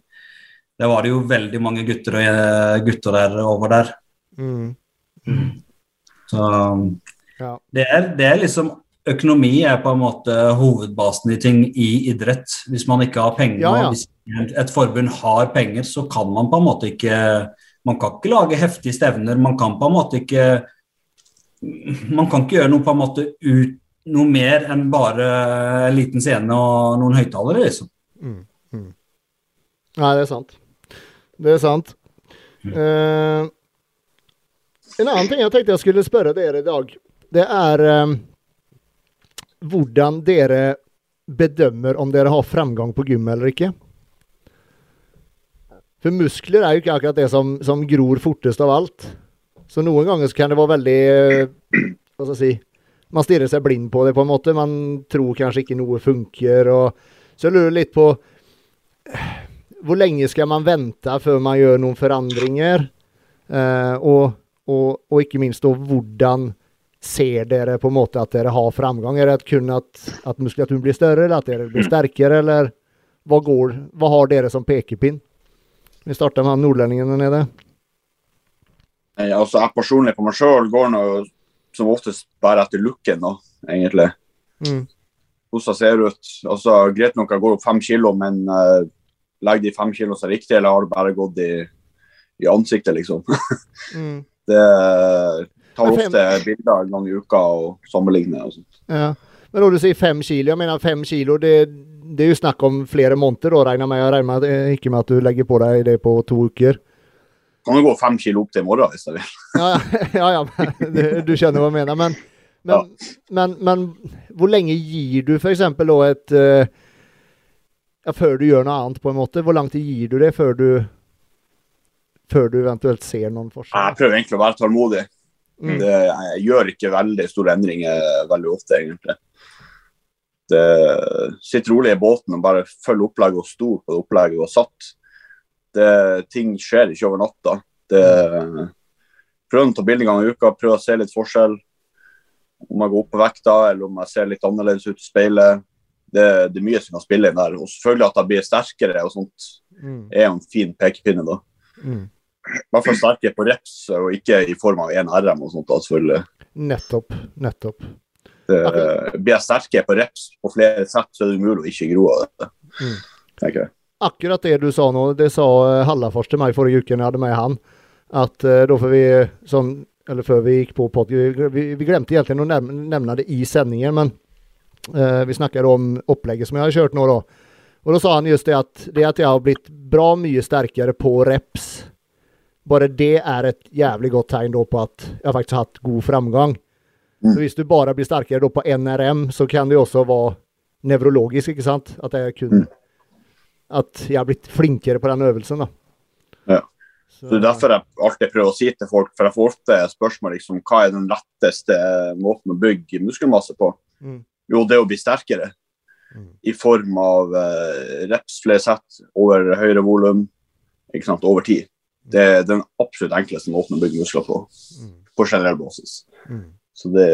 Der var det jo veldig mange gutter, og, eh, gutter der over der. Mm. Så Ja. det er, det er liksom Økonomi er på en måte hovedbasen i ting i idrett. Hvis man ikke har penger, Ja, ja. hvis et forbund har penger, så kan man på en måte ikke Man kan ikke lage heftige stevner. Man kan på en måte ikke Man kan ikke gjøre noe på en måte ut noe mer enn bare en liten scene og noen høyttalere, liksom. Mm. Mm. Nei, det er sant. Det er sant. Eh, en annen ting jeg tenkte jeg skulle spørre dere i dag, det er uh, hvordan dere bedømmer om dere har fremgang på gym eller ikke. For muskler er jo ikke akkurat det som, som gror fortest av alt. Så noen ganger så kan det være veldig eh, Hva skal jeg si Man stirrer seg blind på det, på en måte. Man tror kanskje ikke noe funker. Og, så jeg lurer litt på hvor lenge skal man vente før man gjør noen forandringer? Eh, og, og, og ikke minst da, hvordan ser dere på en måte at dere har framgang? Er det kun at, at muskulaturen blir større, eller at dere blir sterkere, eller hva, går, hva har dere som pekepinn? Vi starter med nordlendingen der nede. Eh, Altså, jeg personlig på meg sjøl går nå som oftest bare etter looken, da, egentlig. Mm. Hvordan ser ut. Altså, Greit nok jeg går opp fem kilo, men uh, legger de fem kilo seg riktig, eller har det bare gått i, i ansiktet, liksom? Mm. Det tar ofte bilder en gang i uka og sammenligner. og sånt. Ja. Men når du sier fem kilo, jeg mener fem kilo, det, det er jo snakk om flere måneder, da, regner med. Jeg regner med ikke med at du legger på deg det på to uker. Kan jo gå fem kilo opp til i morgen hvis jeg vil. Ja, ja, ja men, du, du skjønner hva jeg mener. Men, men, men, men hvor lenge gir du f.eks. da et eh, ja, Før du gjør noe annet, på en måte? Hvor lang tid gir du det før du før du eventuelt ser noen forskjell? Jeg prøver egentlig å være tålmodig. Mm. Det, jeg gjør ikke veldig store endringer veldig ofte, egentlig. Det sitte rolig i båten og bare følger opplegget og stole på opplegget og satt. Det, ting skjer ikke over natta. Det Prøv å ta bilde en gang i uka, prøv å se litt forskjell. Om jeg går opp på vekta, eller om jeg ser litt annerledes ut i speilet. Det, det er mye som kan spille inn der. Og selvfølgelig at jeg blir sterkere og sånt, Mm. er en fin pekepinne, da. Mm. I hvert fall sterkere på reps, og ikke i form av en RM og sånt. da, selvfølgelig. Nettopp. Nettopp. Det, blir jeg sterkere på reps på flere sett, så er det umulig å ikke gro av det. Mm. tenker jeg. Akkurat det du sa nå, det sa eh, Hallafors til meg forrige uke når jeg hadde med han. At eh, da får vi, sånn, eller før vi gikk på pod, vi, vi, vi glemte egentlig å nevne det i sendingen, men eh, vi snakket om opplegget som jeg har kjørt nå da. Og da sa han just det at det at jeg har blitt bra mye sterkere på reps, bare det er et jævlig godt tegn da på at jeg faktisk har hatt god framgang. Mm. Så hvis du bare blir sterkere på NRM, så kan det jo også være nevrologisk, ikke sant? At jeg kun Mm. at jeg har blitt flinkere på den øvelsen, da. Ja. Så Det er derfor jeg alltid prøver å si til folk, for jeg får ofte spørsmål liksom, hva er den letteste måten å bygge muskelmasse på. Mm. Jo, det er å bli sterkere. Mm. I form av uh, reps, flere sett, over høyere volum, ikke sant, over tid. Det er den absolutt enkleste måten å bygge muskler på, Mm. på generell basis. Mm. Så det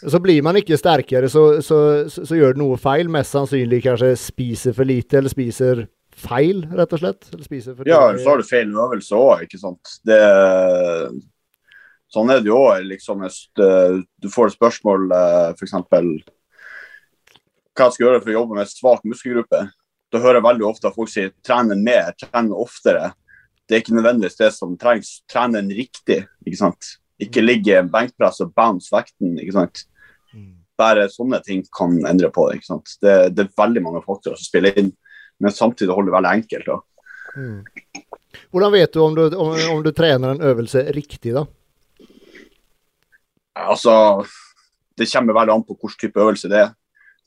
Så blir man ikke sterkere, så, så, så, så gjør det noe feil. Mest sannsynlig kanskje spiser for lite, eller spiser feil, rett og slett. Eller spiser for Ja, så har du feil øvelse òg, ikke sant. Det, sånn er det jo òg. Liksom, hvis du får et spørsmål eh, f.eks. hva jeg skal gjøre for å jobbe med svak muskelgruppe. Da hører jeg veldig ofte at folk sier trene mer, trene oftere. Det er ikke nødvendigvis det som trengs. Trene riktig, ikke sant. Ikke ligge i en benkpress og bounce vekten, ikke sant. Mm. Bare sånne ting kan endre på det. ikke sant? Det, det er veldig mange faktorer som spiller inn, men samtidig holder det veldig enkelt. Mm. Hvordan vet du om du, om, om du trener en øvelse riktig, da? Altså, det kommer veldig an på hvilken type øvelse det er.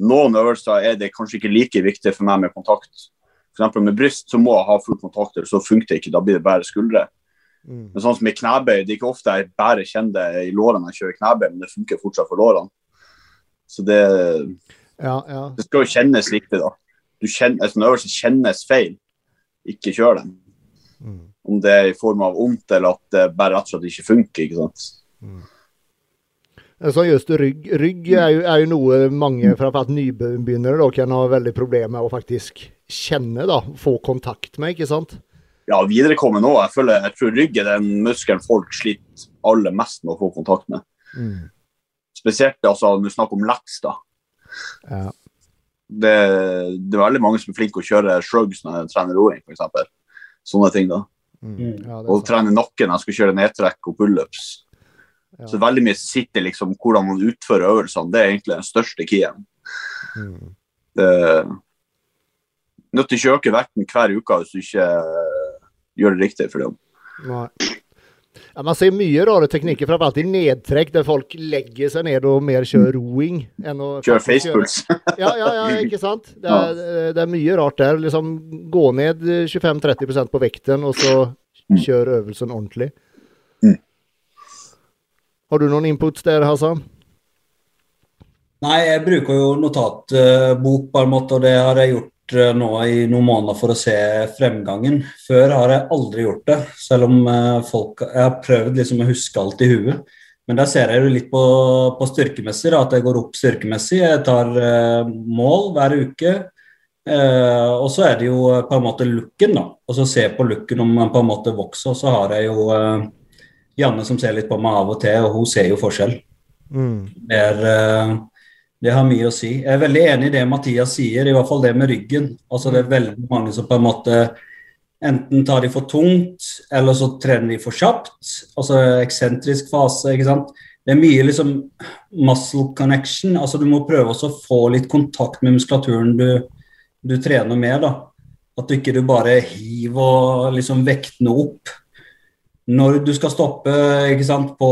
Noen øvelser er det kanskje ikke like viktig for meg med kontakt. For med bryst så må jeg ha full kontakt, eller så funker det ikke. Da blir det bare skuldre. Mm. Men sånn som i knebøy, det er ikke ofte jeg bare kjenner det i lårene jeg kjører knebøy, men det funker fortsatt for lårene. Så det, Ja, ja. det skal jo kjennes riktig, da. Du kjenner, en sånn øvelse kjennes feil, ikke kjør den. Mm. Om det er i form av vondt, eller at det bare rett og slett ikke funker. ikke sant? sånn just rygg, rygg er, jo, er jo noe mange, framfor nybegynnere, da, kan ha veldig problemer med å faktisk kjenne, da. Få kontakt med, ikke sant? Ja, viderekommende òg. Jeg, føler- jeg tror rygg er den muskelen folk sliter aller mest med å få kontakt med. Mm. Spesielt altså, når du snakker om leks. da. Ja. Det, det er veldig mange som er flinke å kjøre shrugs når de trener roing, f.eks. Sånne ting. da. Mm. Mm. ja, Og trene nakken jeg skal kjøre nedtrekk og pullups. Ja. Så veldig mye sitter liksom hvordan man utfører øvelsene. Det er egentlig den største keyen. Mm. Det Nødt til å øke vekten hver uke hvis du ikke gjør det riktig for dem. Nei. Ja, man ser mye rare teknikker, framfor alt i nedtrekk, der folk legger seg ned og mer kjører roing. enn å Kjør faktisk facepuls. Ja, ja, ja, ikke sant? Det er, det er mye rart der. Liksom Gå ned 25-30% på vekten, og så kjør øvelsen ordentlig. Mm. Har du noen inputs der, Hassan? Nei, jeg bruker jo notatbok på en måte, og det har jeg gjort nå i noen måneder for å se fremgangen. Før har jeg aldri gjort det, selv om eh, folk Jeg har prøvd liksom å huske alt i huet. Men der ser jeg jo litt på, på styrkemessig, da, at jeg går opp styrkemessig. Jeg tar eh, mål hver uke. Eh, og så er det jo på en måte looken, da. Og så se på looken om man på en måte vokser. Og så har jeg jo eh, Janne som ser litt på meg av og til, og hun ser jo forskjell. Mm. Det, er, det, har mye å si. Jeg er veldig enig i det Mathias sier, i hvert fall det med ryggen. Altså Det er veldig mange som på en måte Enten tar de for tungt, eller så trener de for kjapt. Altså eksentrisk fase. ikke sant? Det er mye liksom muscle connection. altså Du må prøve å få litt kontakt med muskulaturen du, du trener med. da. At du ikke du bare hiver liksom vektene opp. Når du skal stoppe ikke sant, på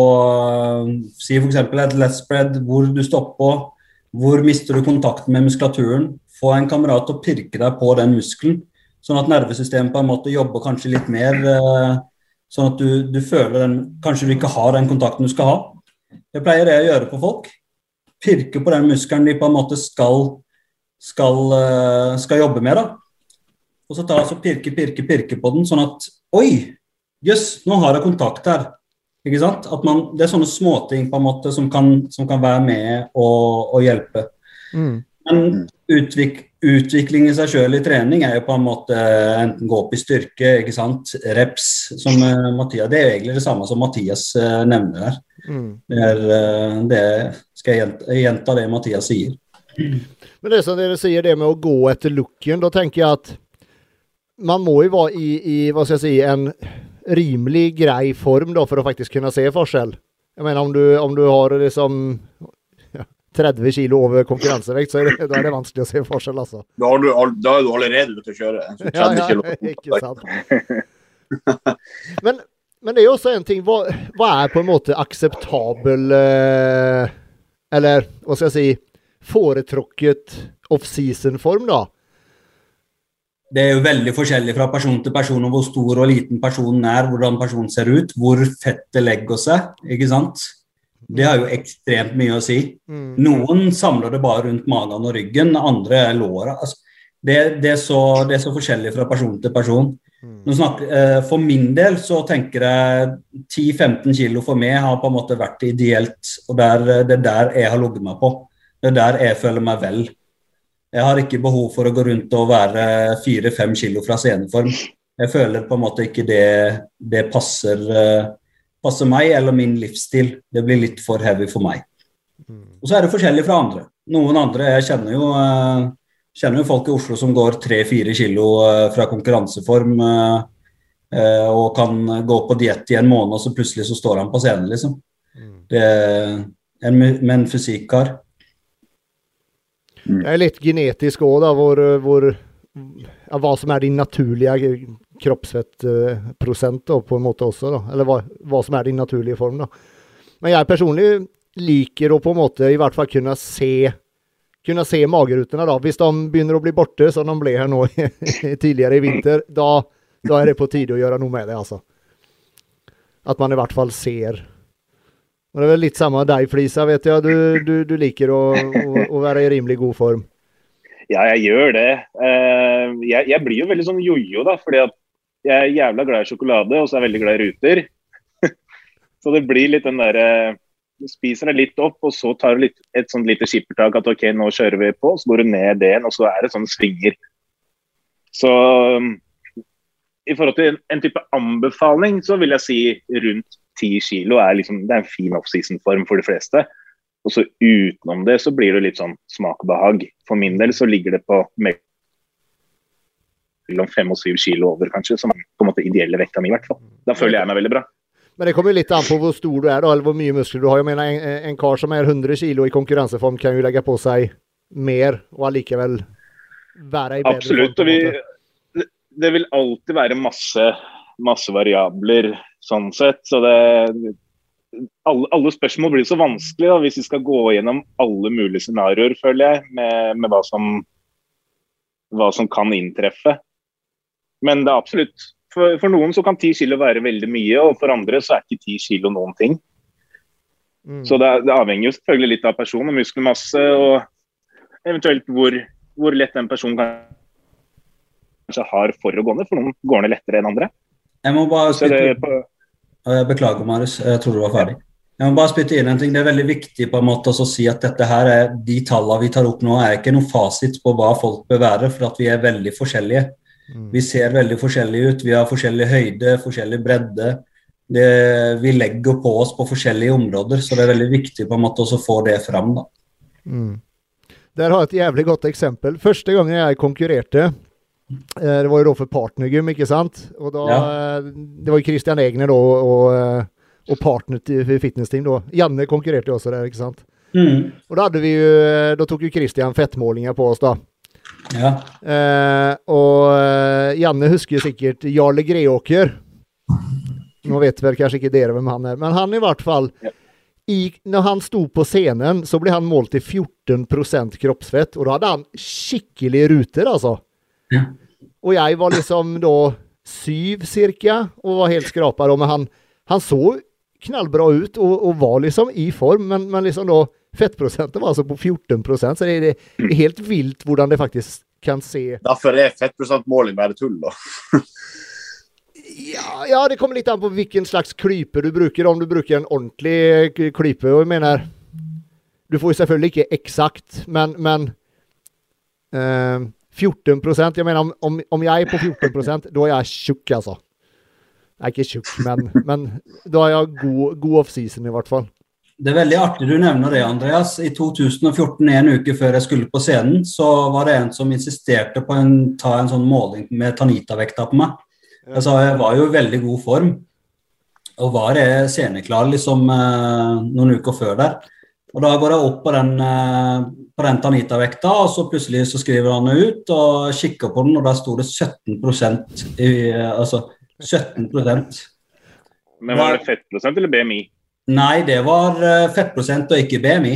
si f.eks. et let spread, hvor du stopper, hvor mister du kontakten med muskulaturen. Få en kamerat til å pirke deg på den muskelen Sånn at nervesystemet på en måte jobber kanskje litt mer. Eh, sånn at du, du, føler den Kanskje du ikke har den kontakten du skal ha. Jeg pleier det å gjøre på folk. Pirke på den muskelen de på en måte skal, skal, eh, skal jobbe med. da. Og så ta altså pirke, pirke, pirke på den, sånn at Oi! Jøss, yes, nå har jeg kontakt her. Ikke sant? At man, det er sånne småting på en måte som kan, som kan være med og, og hjelpe. Mm. Men utvik, utvikling i seg sjøl i trening er jo på en måte enten gå opp i styrke, ikke sant, reps, som uh, Mathias Det er jo egentlig det samme som Mathias uh, nevner her. Mm. Det, er, uh, det skal jeg gjenta, gjenta, det Mathias sier. Men det som dere sier, det med å gå etter looken, da tenker jeg at man må jo være i, i hva skal jeg si, en rimelig grei form da, for å faktisk kunne se forskjell. Jeg mener om du, om du har liksom 30 kilo over konkurransevekt, så er det, da er det vanskelig å se forskjell, altså. Da, du, da er du allerede ute å kjøre. 30 ja, ja. Ikke sant. men, men, det er jo også en ting. Hva, hva er på en måte akseptabel eh, Eller hva skal jeg si Foretrukket offseason-form, da? Det er jo veldig forskjellig fra person til person og hvor stor og liten personen er, hvordan personen ser ut, hvor fettet legger seg. ikke sant? Det har jo ekstremt mye å si. Mm. Noen samler det bare rundt magen og ryggen, andre er låra. Altså, det, det, det, er så forskjellig fra person til person. Mm. Snakker, eh, for min del så tenker jeg 10-15 kilo for meg har på en måte vært ideelt. Og der, det er der jeg har ligget meg på. Det er der jeg føler meg vel. Jeg har ikke behov for å gå rundt og være 4-5 kilo fra sceneform. Jeg føler på en måte ikke det, det passer uh, passer meg eller min livsstil. Det blir litt for heavy for meg. Og så er det forskjellig fra andre. Noen andre Jeg kjenner jo, uh, kjenner jo folk i Oslo som går 3-4 kilo uh, fra konkurranseform og kan gå på diett i en måned, og så plutselig så står han på scenen, liksom. Det er en, med en fysikkar. Det er litt genetisk òg, da, hvor, hvor ja, hva som er din naturlige kroppsfettprosent på en måte også, da. Eller hva, hva, som er din naturlige form, da. Men jeg personlig liker å på en måte i hvert fall kunne se kunne se magerutene, da. Hvis de begynner å bli borte, som de ble her nå tidligere i vinter, da, da, er det på tide å gjøre noe med det, altså. At man i hvert fall ser. Og Det er vel litt samme deg, Flisa, vet jeg. Du, du, du liker å, å, å være i rimelig god form. Ja, jeg gjør det. Eh, jeg, jeg blir jo veldig sånn jojo, da. fordi at jeg er jævla glad i sjokolade, og så er jeg veldig glad i ruter. så det blir litt den derre Du spiser deg litt opp, og så tar du litt, et sånt lite skippertak at OK, nå kjører vi på. Så går du ned det igjen, og så er det sånn svinger. Så i forhold til en type anbefaling, så vil jeg si rundt 10 kilo er liksom, det er en fin offseason-form for de fleste. Og så utenom det så blir det litt sånn smak og behag. For min del så ligger det på mellom fem og syv kilo over, kanskje, som på en måte ideelle vekta mi, i hvert fall. Da føler jeg meg veldig bra. Men det kommer litt an på hvor stor du er, da, eller hvor mye muskler du har. Jeg mener, en, en kar som er 100 kilo i konkurranseform, kan jo legge på seg mer og allikevel være i bedre Absolutt. Form, og vi, det vil alltid være masse, masse variabler sånn sett. Så det, alle, alle, spørsmål blir så vanskelig da, hvis vi skal gå gjennom alle mulige scenarioer, føler jeg, med, med hva, som, hva, som, kan inntreffe. Men det er absolutt for, for, noen så kan 10 kilo være veldig mye, og for andre så er ikke 10 kilo noen ting. Mm. Så det, det, avhenger jo selvfølgelig litt av person og muskelmasse, og eventuelt hvor, hvor lett den personen kanskje har for å gå ned. For noen går ned lettere enn andre. Jeg må bare det, på, Beklager, Marius. Jeg trodde du var ferdig. Jeg må bare spytte inn en ting. Det er veldig viktig på en måte å si at dette her er, de tallene vi tar opp nå, er ikke noen fasit på hva folk bør være, for at vi er veldig forskjellige. Mm. Vi ser veldig forskjellige ut. Vi har forskjellig høyde, forskjellig bredde. Det, vi legger på oss på forskjellige områder, så det er veldig viktig på en måte å få det fram. da. Mm. Der har jeg et jævlig godt eksempel. Første gangen jeg konkurrerte, det var jo da for Partnergym, ikke sant? Og da, ja. Det var jo Christian Egner da, og, eh, og partner til fitnessteam da. Janne konkurrerte jo også der, ikke sant? Mm. Og da hadde vi jo, eh, da tok jo Christian fettmålinger på oss da. Ja. Eh, og eh, Janne husker sikkert Jarle Greåker. Nå vet vel kanskje ikke dere hvem han er, men han i hvert fall Ja. i, Når han sto på scenen, så ble han målt til 14% kroppsfett, og da hadde han skikkelige ruter, altså. Ja. Og jeg var liksom da syv cirka, og var helt skrapa da, men han, han så knallbra ut og, og var liksom i form, men, men liksom da fettprosenten var altså på 14% så det, det er helt vilt hvordan det faktisk kan se Derfor er fettprosentmåling bare tull, da. Ja, ja, det kommer litt an på hvilken slags klype du bruker. Om du bruker en ordentlig klype. Og jeg mener Du får jo selvfølgelig ikke eksakt, men, men eh, 14 Jeg mener, om, om, om jeg er på 14% da er jeg tjukk, altså. Jeg er ikke tjukk, men, men da er jeg god, god offseason, i hvert fall. Det er veldig artig du nevner det, Andreas. I 2014, en uke før jeg skulle på scenen, så var det en som insisterte på å ta en sånn måling med Tanita-vekta på meg. Jeg sa jeg var jo i veldig god form, og var sceneklar liksom eh, noen uker før der. Og da går jeg opp på den, eh, på den Tanita-vekta, og så plutselig så skriver han ut og kikker på den, og der sto det 17 i, Altså 17% Men var det fettprosent eller BMI? Nei, det var eh, fettprosent og ikke BMI.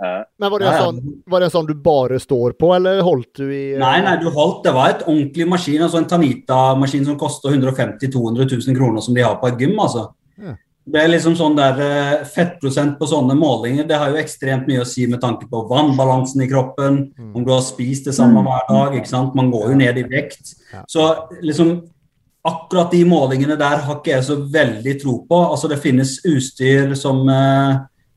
Men var det, en sånn, var det en sånn du bare står på, eller holdt du i eh, Nei, nei, du holdt, det var et ordentlig maskin, altså en Tanita-maskin som koster 150 000-200 000 kroner som de har på et gym, altså. Ja. Det er liksom sånn der eh, fettprosent på sånne målinger, det har jo ekstremt mye å si med tanke på vannbalansen i kroppen, Mm. om du har spist det samme hver dag, ikke sant, man går jo ned i vekt. Ja. Så liksom, akkurat de målingene der har ikke jeg så veldig tro på. Altså det finnes utstyr som, eh,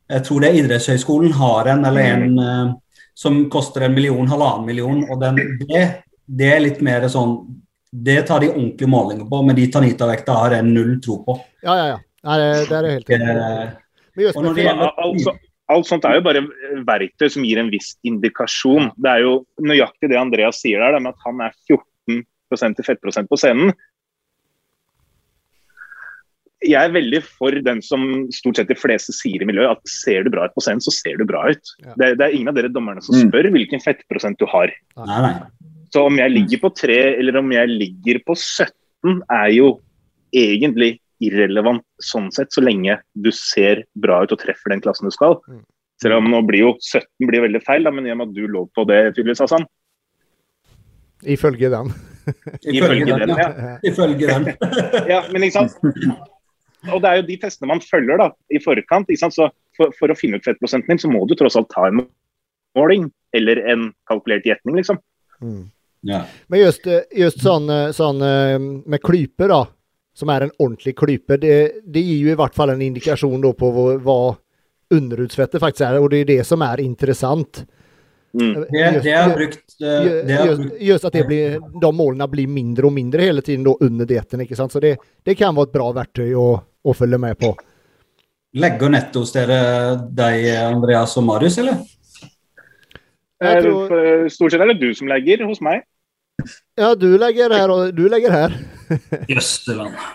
jeg tror det er idrettshøyskolen har en, eller en eh, som koster en million, halvannen million, og den, det, det er litt mer sånn Det tar de ordentlige målinger på, men de Tanita-vekta har jeg null tro på. Ja, ja, ja. Nei, det, er helt enig. Eh, Men just og når det gjelder- alt, så- alt sånt er jo bare verktøy som gir en viss indikasjon. Det er jo nøyaktig det Andreas sier der, med at han er 14 til fettprosent på scenen. Jeg er veldig for den som stort sett de fleste sier i miljøet, at ser du bra ut på scenen, så ser du bra ut. Ja. Det, det er ingen av dere dommerne som Mm. spør hvilken fettprosent du har. Nei, nei. Så om jeg ligger på 3 eller om jeg ligger på 17, er jo egentlig irrelevant sånn sett, så lenge du ser bra ut og treffer den klassen du skal. Mm. Selv om nå blir jo 17 blir veldig feil, da, men i og med at du lå på det, tydeligvis, Hassan. Ifølge den. Ifølge den, ja. ja. Ifølge den. Ja, men ikke sant? Og det er jo de testene man følger da, i forkant. ikke sant? Så for, for å finne ut fettprosenten din, så må du tross alt ta en måling. Eller en kalkulert gjetning, liksom. Mm. Ja. Men just, just sånn, sånn med klyper, da, som er en ordentlig klype, det, det gir jo i hvert fall en indikasjon da på hva, hva underhudsfettet faktisk er, og det er det som er interessant. Mm. Det, det har brukt eh, det Just, just at det blir, de målene blir mindre og mindre hele tiden da under dietten. ikke sant? Så det, det kan være et bra verktøy å, å følge med på. Legger nettet hos dere deg, Andreas og Marius, eller? Eh, tror- Stort sett er det du som legger hos meg. Ja, du legger her, og du legger her. Jøsseland.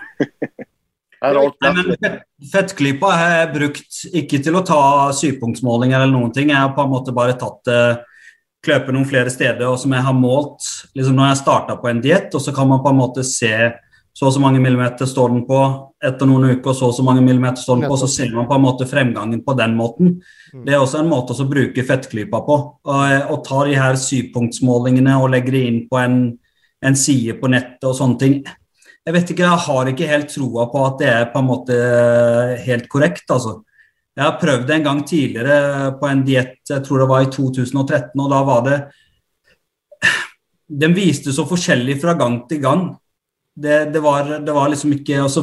Fettklypa har jeg brukt ikke til å ta syvpunktsmålinger eller noen ting. Jeg har på en måte bare tatt uh, kløpet noen flere steder og som jeg har målt liksom når jeg starta på en diett, og så kan man på en måte se så og så mange millimeter står den på etter noen uker, og så og så mange millimeter står den på, så ser man på en måte fremgangen på den måten. Mm. Det er også en måte å bruke fettklypa på. Og, og ta de her syvpunktsmålingene og legge det inn på en, en side på nettet og sånne ting. Jeg vet ikke, jeg har ikke helt troa på at det er på en måte helt korrekt, altså. Jeg har prøvd det en gang tidligere på en diett, jeg tror det var i 2013, og da var det Den viste så forskjellig fra gang til gang. Det, det, var, det var liksom ikke Og så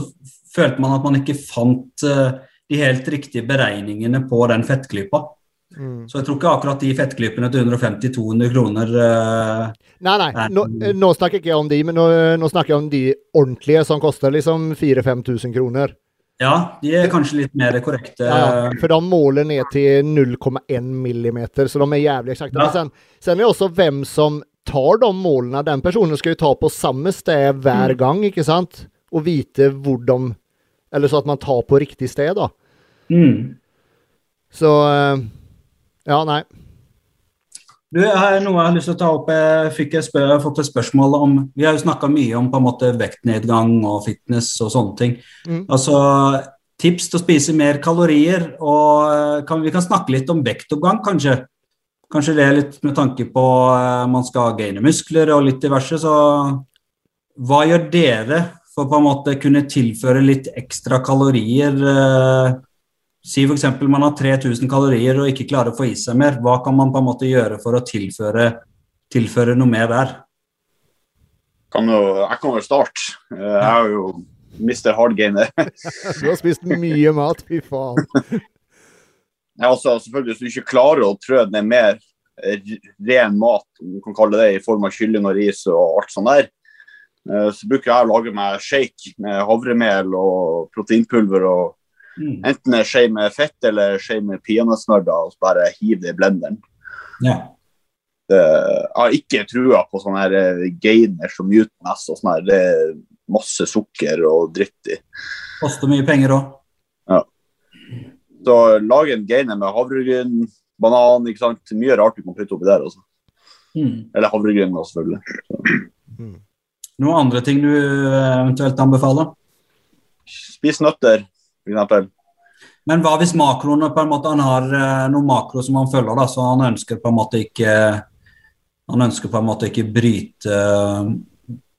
følte man at man ikke fant eh, de helt riktige beregningene på den fettklypa. Mm. Så jeg tror ikke akkurat de fettklypene til 150-200 kroner uh, Nei, nei, nå, nå snakker ikke jeg om de, men nå, nå snakker jeg om de ordentlige som koster liksom 4000-5000 kroner. Ja, de er kanskje litt mer korrekte. Ja, for de måler ned til 0,1 millimeter, så de er jævlig eksakte. Ja. Sen, sen er det også hvem som tar de målene. Den personen skal jo ta på samme sted hver Mm. gang, ikke sant? Og vite hvor de Eller så at man tar på riktig sted, da. Mm. Så eh, Ja, nei. Du, jeg har noe jeg har lyst til å ta opp. Jeg fikk et spør, jeg har fått et spørsmål om Vi har jo snakka mye om på en måte vektnedgang og fitness og sånne ting. Mm. Altså tips til å spise mer kalorier, og eh, kan, vi kan snakke litt om vektoppgang, kanskje. Kanskje det er litt med tanke på uh, man skal gaine muskler og litt diverse. Så hva gjør dere for på en måte kunne tilføre litt ekstra kalorier? Eh, Si f.eks. man har 3000 kalorier og ikke klarer å få i seg mer. Hva kan man på en måte gjøre for å tilføre, tilføre noe mer der? Kan jo, jeg kan jo starte. Eh, Jeg har jo Mr. Hardgainer. Du har spist mye mat, fy faen. Ja, altså, selvfølgelig, Hvis du ikke klarer å trø ned mer eh, ren mat, om du kan kalle det i form av kylling og ris og alt sånt der, eh, så bruker jeg å lage meg shake med havremel og proteinpulver. og Mm. Enten en skje med fett eller en skje med peanøttsmør, og så bare hiv det i blenderen. Ja. Det, jeg har ikke trua på sånne her eh, gainers og muteness og sånn her. Det er masse sukker og dritt i. Koster mye penger òg. Så lag en gainer med havregryn, banan, ikke sant. Mye rart du kan putte oppi der. Også. Mm. Eller havregryn, selvfølgelig. Noen andre ting du eh, eventuelt anbefaler? Spis nøtter, eksempel. Men hva hvis makroene på en måte han har eh, noen makro som han følger, da, så han ønsker på en måte ikke han ønsker på en måte ikke bryte eh,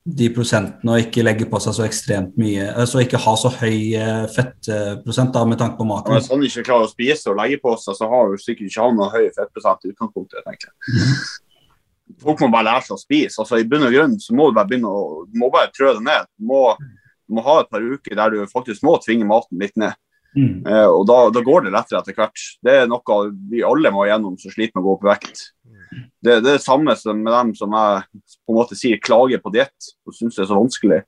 de prosentene og ikke legge på seg så ekstremt mye altså ikke ha så høy fettprosent da, med tanke på makro. Hvis han ikke klarer å spise og legge på seg, så har jo sikkert ikke han noe høy fettprosent i utgangspunktet. tenker jeg. Folk må bare lære seg å spise. altså I bunn og grunn så må du bare begynne å må bare trø det ned. Du må, du må ha et par uker der du faktisk må tvinge maten litt ned. Mm. Eh, og da, da går det lettere etter hvert. Det er noe vi alle må igjennom som sliter med å gå opp i vekt. Det, det er det samme som med dem som jeg på en måte sier klager på diett og syns det er så vanskelig.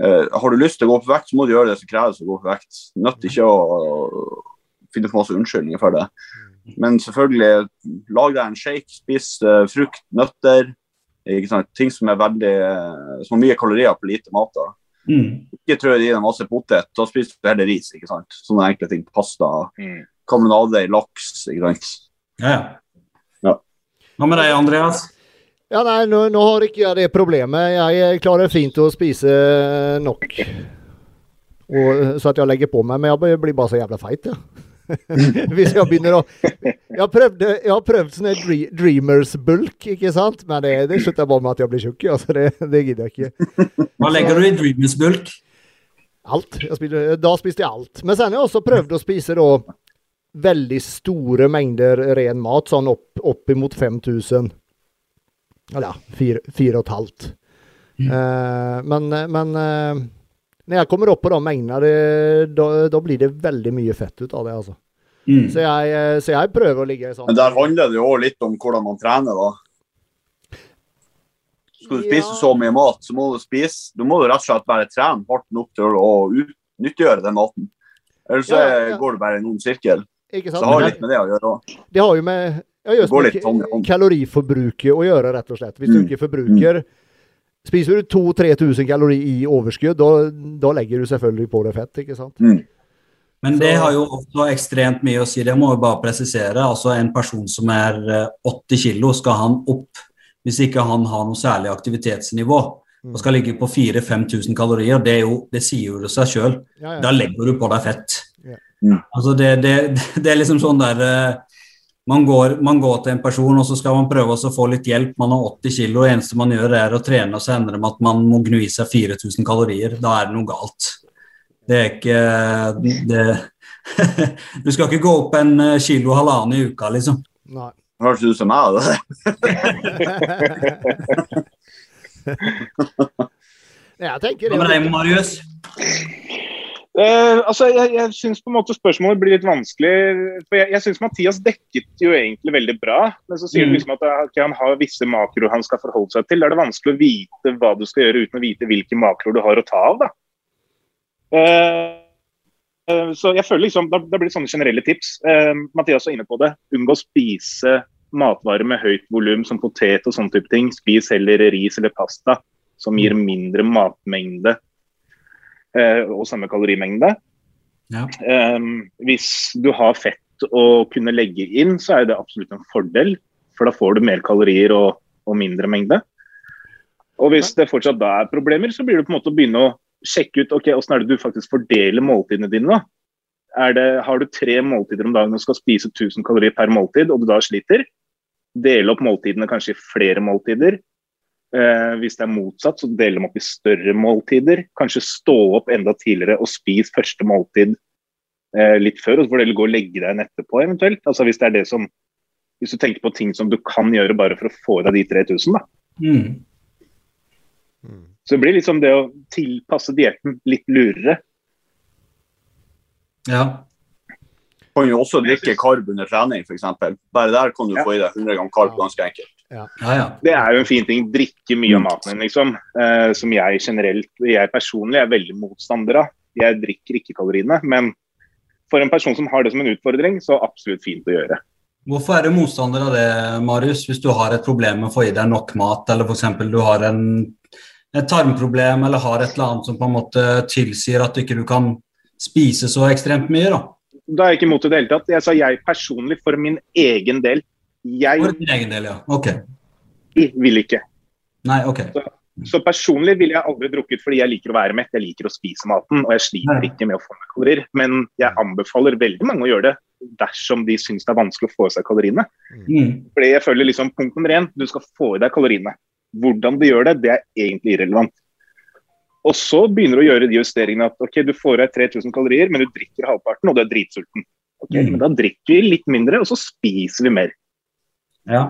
Eh, har du lyst til å gå opp i vekt, så må du gjøre det som kreves å gå opp i vekt. Nødt ikke å, å finne på masse unnskyldninger for det. Men selvfølgelig, lag deg en shake, spis uh, frukt, nøtter. Ting som er veldig som har mye kalorier på lite mat. da. Mm. Ikke trø i deg masse potet, da spiser du heller ris. ikke sant? Sånne enkle ting. Pasta, Mm. kamenade, laks. ikke sant? Ja, ja. Ja. Hva med deg, Andreas? Ja, nei, nå, nå har ikke jeg det problemet. Jeg klarer fint å spise nok. Og, så at jeg legger på meg, men jeg blir bare så jævla feit, ja. Hvis jeg begynner å Jeg, prøvde, jeg har prøvd sånn Dreamers bulk, ikke sant? Men det, det slutter bare med at jeg blir tjukk. Altså det, det gidder jeg ikke. Hva legger du i Dreamers bulk? Alt. Spiste, da spiste jeg alt. Men sen har jeg også prøvd å spise da veldig store mengder ren mat, sånn opp, oppimot 5000. Eller ja, fire, fire og et halvt. Eh, men, men eh, når jeg kommer opp på de mengdene, da, da blir det veldig mye fett ut av det, altså. Mm. Så jeg, eh, så jeg prøver å ligge sånn Men der handler det jo òg litt om hvordan man trener, da. Skal du spise Ja. så mye mat, så må du spise Du må jo rett og slett bare trene hardt nok til å utnyttiggjøre den maten. Ellers så Ja, ja. går det bare i en ond sirkel. Så det har litt med det å gjøre òg. Det har jo med ja, just kaloriforbruket å gjøre, rett og slett. Hvis du Mm. ikke forbruker Spiser du 2000-3000 kalori i overskudd, da, da legger du selvfølgelig på deg fett, ikke sant? Mm. Men det har jo også ekstremt mye å si, det må vi bare presisere. Altså En person som er eh, 80 kilo, skal han opp hvis ikke han har noe særlig aktivitetsnivå. Og skal ligge på 4000-5000 kalorier. Det, er jo, det sier jo seg sjøl. Ja, Da legger du på deg fett. Ja. Mm. Altså det, det, det er liksom sånn der eh, man går, man går til en person, og så skal man prøve å få litt hjelp. Man har 80 kilo, og det eneste man gjør, er å trene, og så ender det med at man må gnu i seg 4000 kalorier. Da er det noe galt. Det er ikke det, Du skal ikke gå opp en eh, kilo og halvannen i uka, liksom. Nei. Høres ut som meg, det. Jeg tenker Hva med det. deg, Marius? Eh, altså, Jeg, jeg syns spørsmålet blir litt vanskelig. for Jeg, jeg syns Mathias dekket jo egentlig veldig bra. Men så sier Mm. du liksom at okay, han har visse makroer han skal forholde seg til. Da er det vanskelig å vite hva du skal gjøre uten å vite hvilke makroer du har å ta av. da. Eh, eh, så jeg føler liksom, Da, da blir det sånne generelle tips. Eh, Mathias var inne på det. Unngå å spise matvarer med høyt volum som potet og sånne type ting. Spis heller ris eller pasta som gir mindre matmengde og samme kalorimengde. Ja. Um, hvis du har fett å kunne legge inn, så er det absolutt en fordel. For da får du mer kalorier og, og mindre mengde. Og hvis det fortsatt da er problemer, så blir det på en måte å begynne å sjekke ut ok, hvordan er det du faktisk fordeler måltidene dine. det, har du tre måltider om dagen og skal spise 1000 kalorier per måltid, og du da sliter, dele opp måltidene kanskje i flere måltider. Eh, hvis det er motsatt, så deler dem opp i større måltider. Kanskje stå opp enda tidligere og spis første måltid eh, litt før, og så får du gå og legge deg igjen etterpå eventuelt. Altså hvis det er det som hvis du tenker på ting som du kan gjøre bare for å få i deg de 3000, da. Mm. Så det blir liksom det å tilpasse dietten litt lurere. Ja. kan jo også drikke karb under trening, f.eks. Bare der kan du Ja. få i deg 100 gram karb ganske enkelt. Ja, ja. Det er jo en fin ting. Drikke mye av maten din, liksom. Eh, som jeg generelt, jeg personlig er veldig motstander av. Jeg drikker ikke kaloriene, men for en person som har det som en utfordring, så absolutt fint å gjøre. Hvorfor er du motstander av det, Marius, hvis du har et problem med å få i deg nok mat, eller f.eks. du har en, et tarmproblem eller har et eller annet som på en måte tilsier at du ikke kan spise så ekstremt mye? da? Da er jeg ikke imot det i det hele tatt. Jeg sa jeg personlig, for min egen del. Jeg For din egen del, ja. Ok. vil ikke. Nei, ok. Så personlig ville jeg aldri drukket fordi jeg liker å være mett, jeg liker å spise maten, og jeg sliter ikke med å få meg kalorier. Men jeg anbefaler veldig mange å gjøre det dersom de syns det er vanskelig å få i seg kaloriene. Mm. Fordi jeg føler liksom punkt nummer én, du skal få i deg kaloriene. Hvordan du gjør det, det er egentlig irrelevant. Og så begynner du å gjøre de justeringene at ok, du får i deg 3000 kalorier, men du drikker halvparten, og du er dritsulten. Ok, Mm. Men da drikker vi litt mindre, og så spiser vi mer. Ja.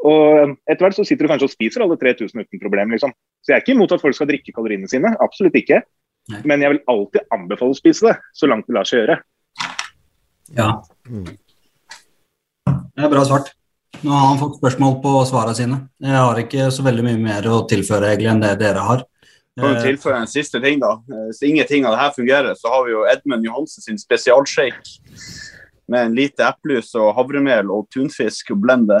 Og etter hvert så sitter du kanskje og spiser alle 3000 uten problem, liksom. Så jeg er ikke imot at folk skal drikke kaloriene sine, absolutt ikke. Nei. Men jeg vil alltid anbefale å spise det, så langt det lar seg gjøre. ja. Mm. Det er bra svart. Nå har han fått spørsmål på svarene sine. Jeg har ikke så veldig mye mer å tilføre egentlig enn det dere har. Kan du tilføre tilføye en siste ting, da? Eh, Hvis ingenting av det her fungerer, så har vi jo Edmund Johansen sin spesialshake med en lite eplejus og havremel og tunfisk og blende.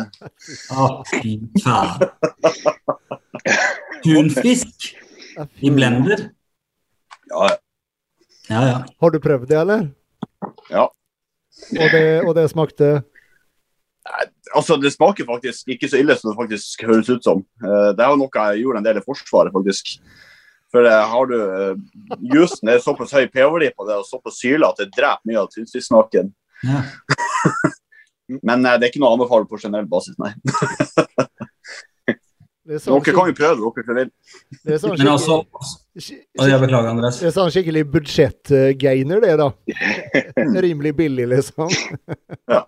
Å, fy faen. Tunfisk i blender. Ja, ja. Har du prøvd det, eller? Ja. Og det, og det smakte Altså, det smaker faktisk ikke så ille som det faktisk høres ut som. Eh, Det er jo noe jeg gjorde en del i Forsvaret, faktisk. For eh, har du uh, juicen, er såpass høy pH-verdi på det og såpass syrlig at det dreper mye av tunfisksmaken. Ja. Men eh, det er ikke noe å anbefale på generell basis, nei. det sånn, Dere kan jo prøve dere som vil. det er sånn Men altså skikkelig, og Jeg beklager, Andres. det er sånn skikkelig budsjettgainer, det, da. Rimelig billig, liksom. Ja.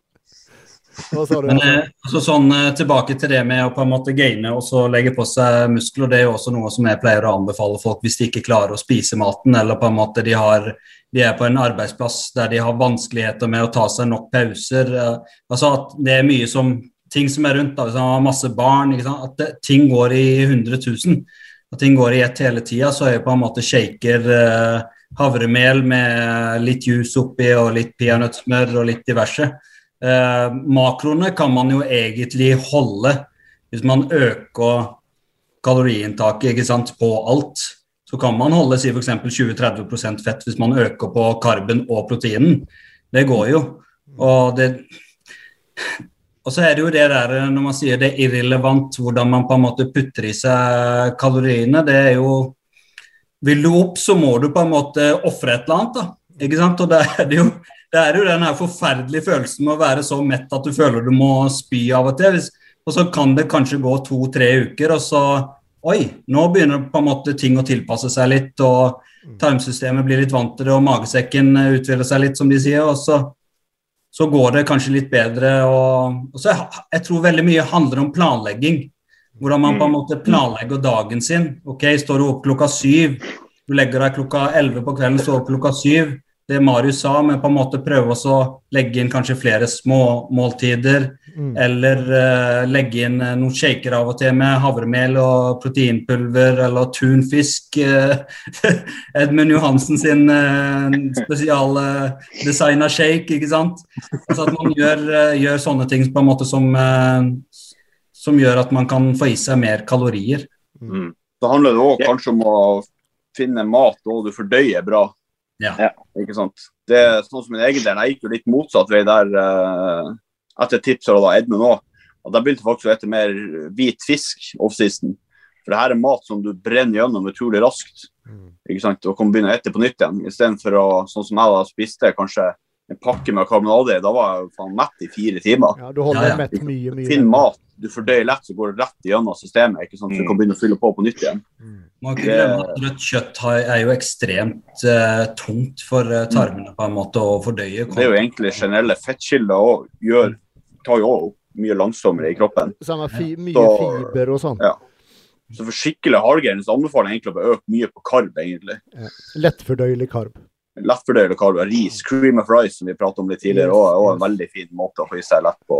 Hva sa du? Men eh, altså, sånn eh, tilbake til det med å på en måte gaine og så legge på seg muskler. Det er jo også noe som jeg pleier å anbefale folk hvis de ikke klarer å spise maten, eller på en måte de, har, de er på en arbeidsplass der de har vanskeligheter med å ta seg nok pauser. eh, altså at det er mye som ting som er rundt, da, hvis man har masse barn, at det, ting går i 100 000. At ting går i ett hele tida, så er jeg på en måte shaker eh, havremel med litt juice oppi og litt peanøttsmør og litt diverse. Eh, makroene kan man jo egentlig holde hvis man øker kaloriinntaket på alt. Så kan man holde si f.eks. 20-30% fett hvis man øker på karben og proteinen. Det går jo. Og det og så er det jo det der når man sier det er irrelevant hvordan man på en måte putter i seg kaloriene. Det er jo Vil du opp, så må du på en måte ofre et eller annet. da, ikke sant? Og det er det jo det er jo den her forferdelige følelsen med å være så mett at du føler du må spy av og til. Og så kan det kanskje gå to-tre uker, og så Oi, nå begynner på en måte ting å tilpasse seg litt, og tarmsystemet blir litt vant til det, og magesekken utvider seg litt, som de sier. og så så går det kanskje litt bedre. Og, og så jeg, tror veldig mye handler om planlegging. Hvordan man på en måte planlegger dagen sin. Ok, Står du opp klokka syv, Du legger deg klokka 11 på kvelden, står opp klokka 7. Det Marius sa, men på en måte prøve å legge inn kanskje flere småmåltider. Mm. Eller uh, legge inn eh, noen shaker av og til med havremel og proteinpulver eller tunfisk. eh, Edmund Johansen sin uh, spesialdesigna shake, ikke sant. Altså at man gjør, uh, gjør sånne ting på en måte som, som gjør at man kan få i seg mer kalorier. Mm. Så handler det òg kanskje om å finne mat og du fordøyer bra. Ja. Ja. Ikke sant? Det er sånn som min egen del. Jeg gikk jo litt motsatt vei der eh, etter tips fra Edmund òg. Og Da begynte folk å spise mer hvit fisk offseason. For det her er mat som du brenner gjennom utrolig raskt. Mm. ikke sant? Og kan begynne å spise på nytt igjen. Istedenfor å, sånn som jeg da spiste, kanskje en pakke med karbonade. Da var jeg faen mett i fire timer. Ja, du holder Ja, ja. mett mye, mye. Finn mat. Du fordøyer lett, så går det rett gjennom systemet. ikke sant? Så du kan begynne å fylle på på nytt igjen. Mm. Man kan glemme at Rødt kjøtt er jo ekstremt eh, tungt for eh, tarmene på en måte å fordøye. Det er jo egentlig generelle fettkilder gjør, tar jo opp mye langsommere i kroppen. Samme fi, mye Så- fiber og sånn. Ja. Så for skikkelig hardgain så anbefaler jeg egentlig å øke mye på karb, egentlig. Lettfordøyelig karb. Lettfordøyelig karb, ris, cream of rice, som vi pratet om litt tidligere, og, og en veldig fin måte å få i seg lett på.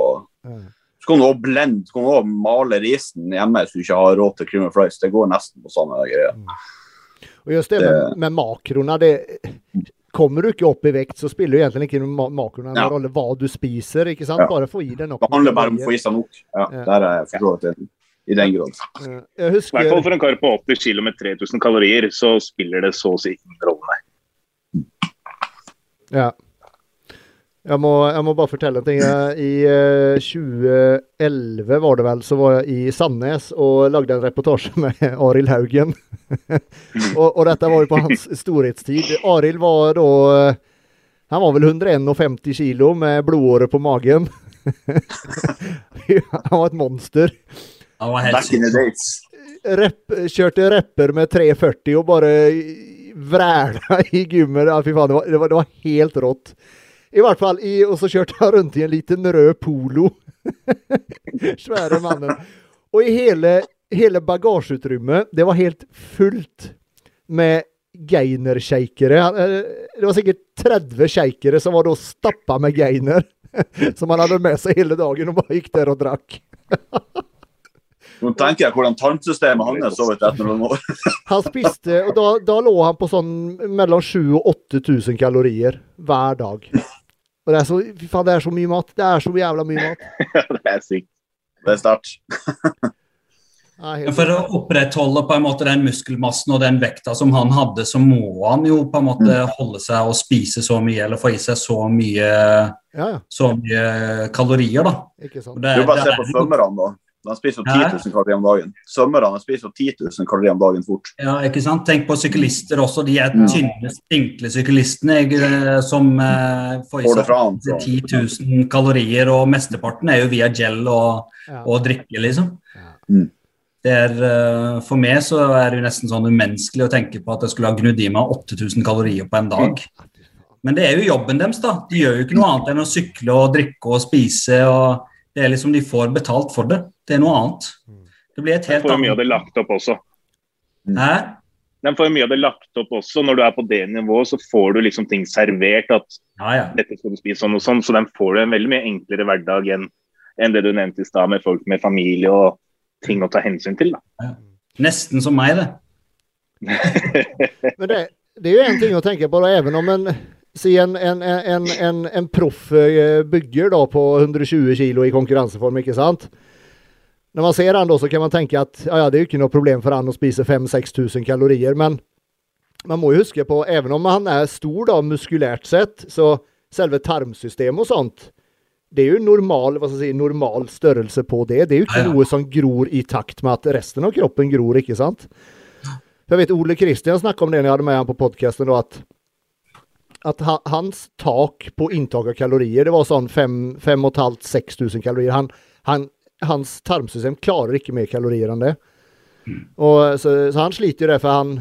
Så kan du også blende, så kan du også male risen hjemme hvis du ikke har råd til cream of rice. Det går nesten på samme greie. Og just det med, med makrona, det Kommer du ikke opp i vekt, så spiller jo egentlig ikke noen makrona Ja. rolle hva du spiser. ikke sant? Ja. Bare få i deg nok. Det handler bare om å få i seg nok. Ja, Ja. Der er jeg forstått enig. I den grad. I hvert fall for en kar på 80 kg med 3000 kalorier, så spiller det så å si ingen rolle. nei. Ja. Jeg må, jeg må bare fortelle en ting. Jeg- I eh, 2011 var det vel, så var jeg i Sandnes og lagde en reportasje med Arild Haugen. og, og dette var jo på hans storhetstid. Arild var da eh, Han var vel 151 kilo med blodåre på magen. han var et monster. Det var helt Back in the days. Rep, kjørte rapper med 340 og bare vræla i gymmet. Ja, fy faen, det var, det, var, det var helt rått. I hvert fall, i, og så kjørte han rundt i en liten rød polo. Svære mannen. Og i hele, hele bagasjeutrymmet, det var helt fullt med gainer-shakere. Han, eh, Det var sikkert 30 shakere som var da stappa med geiner. Som han hadde med seg hele dagen og bare gikk der og drakk. Nå tenker jeg hvordan tarmsystemet hans så ut etter noen år. Han spiste, og da, da lå han på sånn mellom 7000 og 8000 kalorier hver dag. Og det er så, fy faen, det er så mye mat. Det er så jævla mye mat. Ja, det er sykt. Det er sterkt. For å opprettholde på en måte den muskelmassen og den vekta som han hadde, så må han jo på en måte holde seg og spise så mye, eller få i seg så mye, ja, ja. så mye kalorier, da. Ikke sant. det- Du bare ser se på er svømmerne, da. De spiser jo Hæ? 10 000 kalorier om dagen. Svømmerne spiser jo 10 000 kalorier om dagen fort. Ja, ikke sant? Tenk på syklister også. De er Ja. tynne, spinkle syklistene jeg, eh, som eh, får i seg fra han. så- 10 000 kalorier, og mesteparten er jo via gel og, Ja. og drikke, liksom. Ja. Mm. Det er, eh, for meg så er det jo nesten sånn umenneskelig å tenke på at jeg skulle ha gnudd i meg 8000 kalorier på en dag. Men det er jo jobben deres, da. De gjør jo ikke noe annet enn å sykle og drikke og spise. og det er liksom De får betalt for det. Det er noe annet. Det blir et De helt får mye av det lagt opp også. Hæ? De får mye av det lagt opp også. Når du er på det nivået, så får du liksom ting servert. At Ja, ja. dette skal du spise sånn og sånn. Så de får du en veldig mye enklere hverdag enn enn det du nevnte i stad, med folk med familie og ting å ta hensyn til. da. Nesten som meg, det. Men det, det er jo en ting å tenke på, da, even om en Si en, en, en, en, en proff eh, bygger da på 120 kilo i konkurranseform, ikke sant? Når man ser han da, så kan man tenke at ja, ja, det er jo ikke noe problem for han å spise 5000-6000 kalorier, men man må jo huske på, even om han er stor da, muskulært sett, så selve tarmsystemet og sånt, det er jo normal, si, normal størrelse på det. Det er jo ikke Ja, noe som gror i takt med at resten av kroppen gror, ikke sant? Jeg vet Ole Kristian snakket om det når jeg hadde med ham på podcasten da, at at ha, hans tak på inntak av kalorier, det var sånn 5500-6000 kalorier. Han, han, hans tarmsystem klarer ikke mer kalorier enn det. Og, så, så han sliter jo det, for han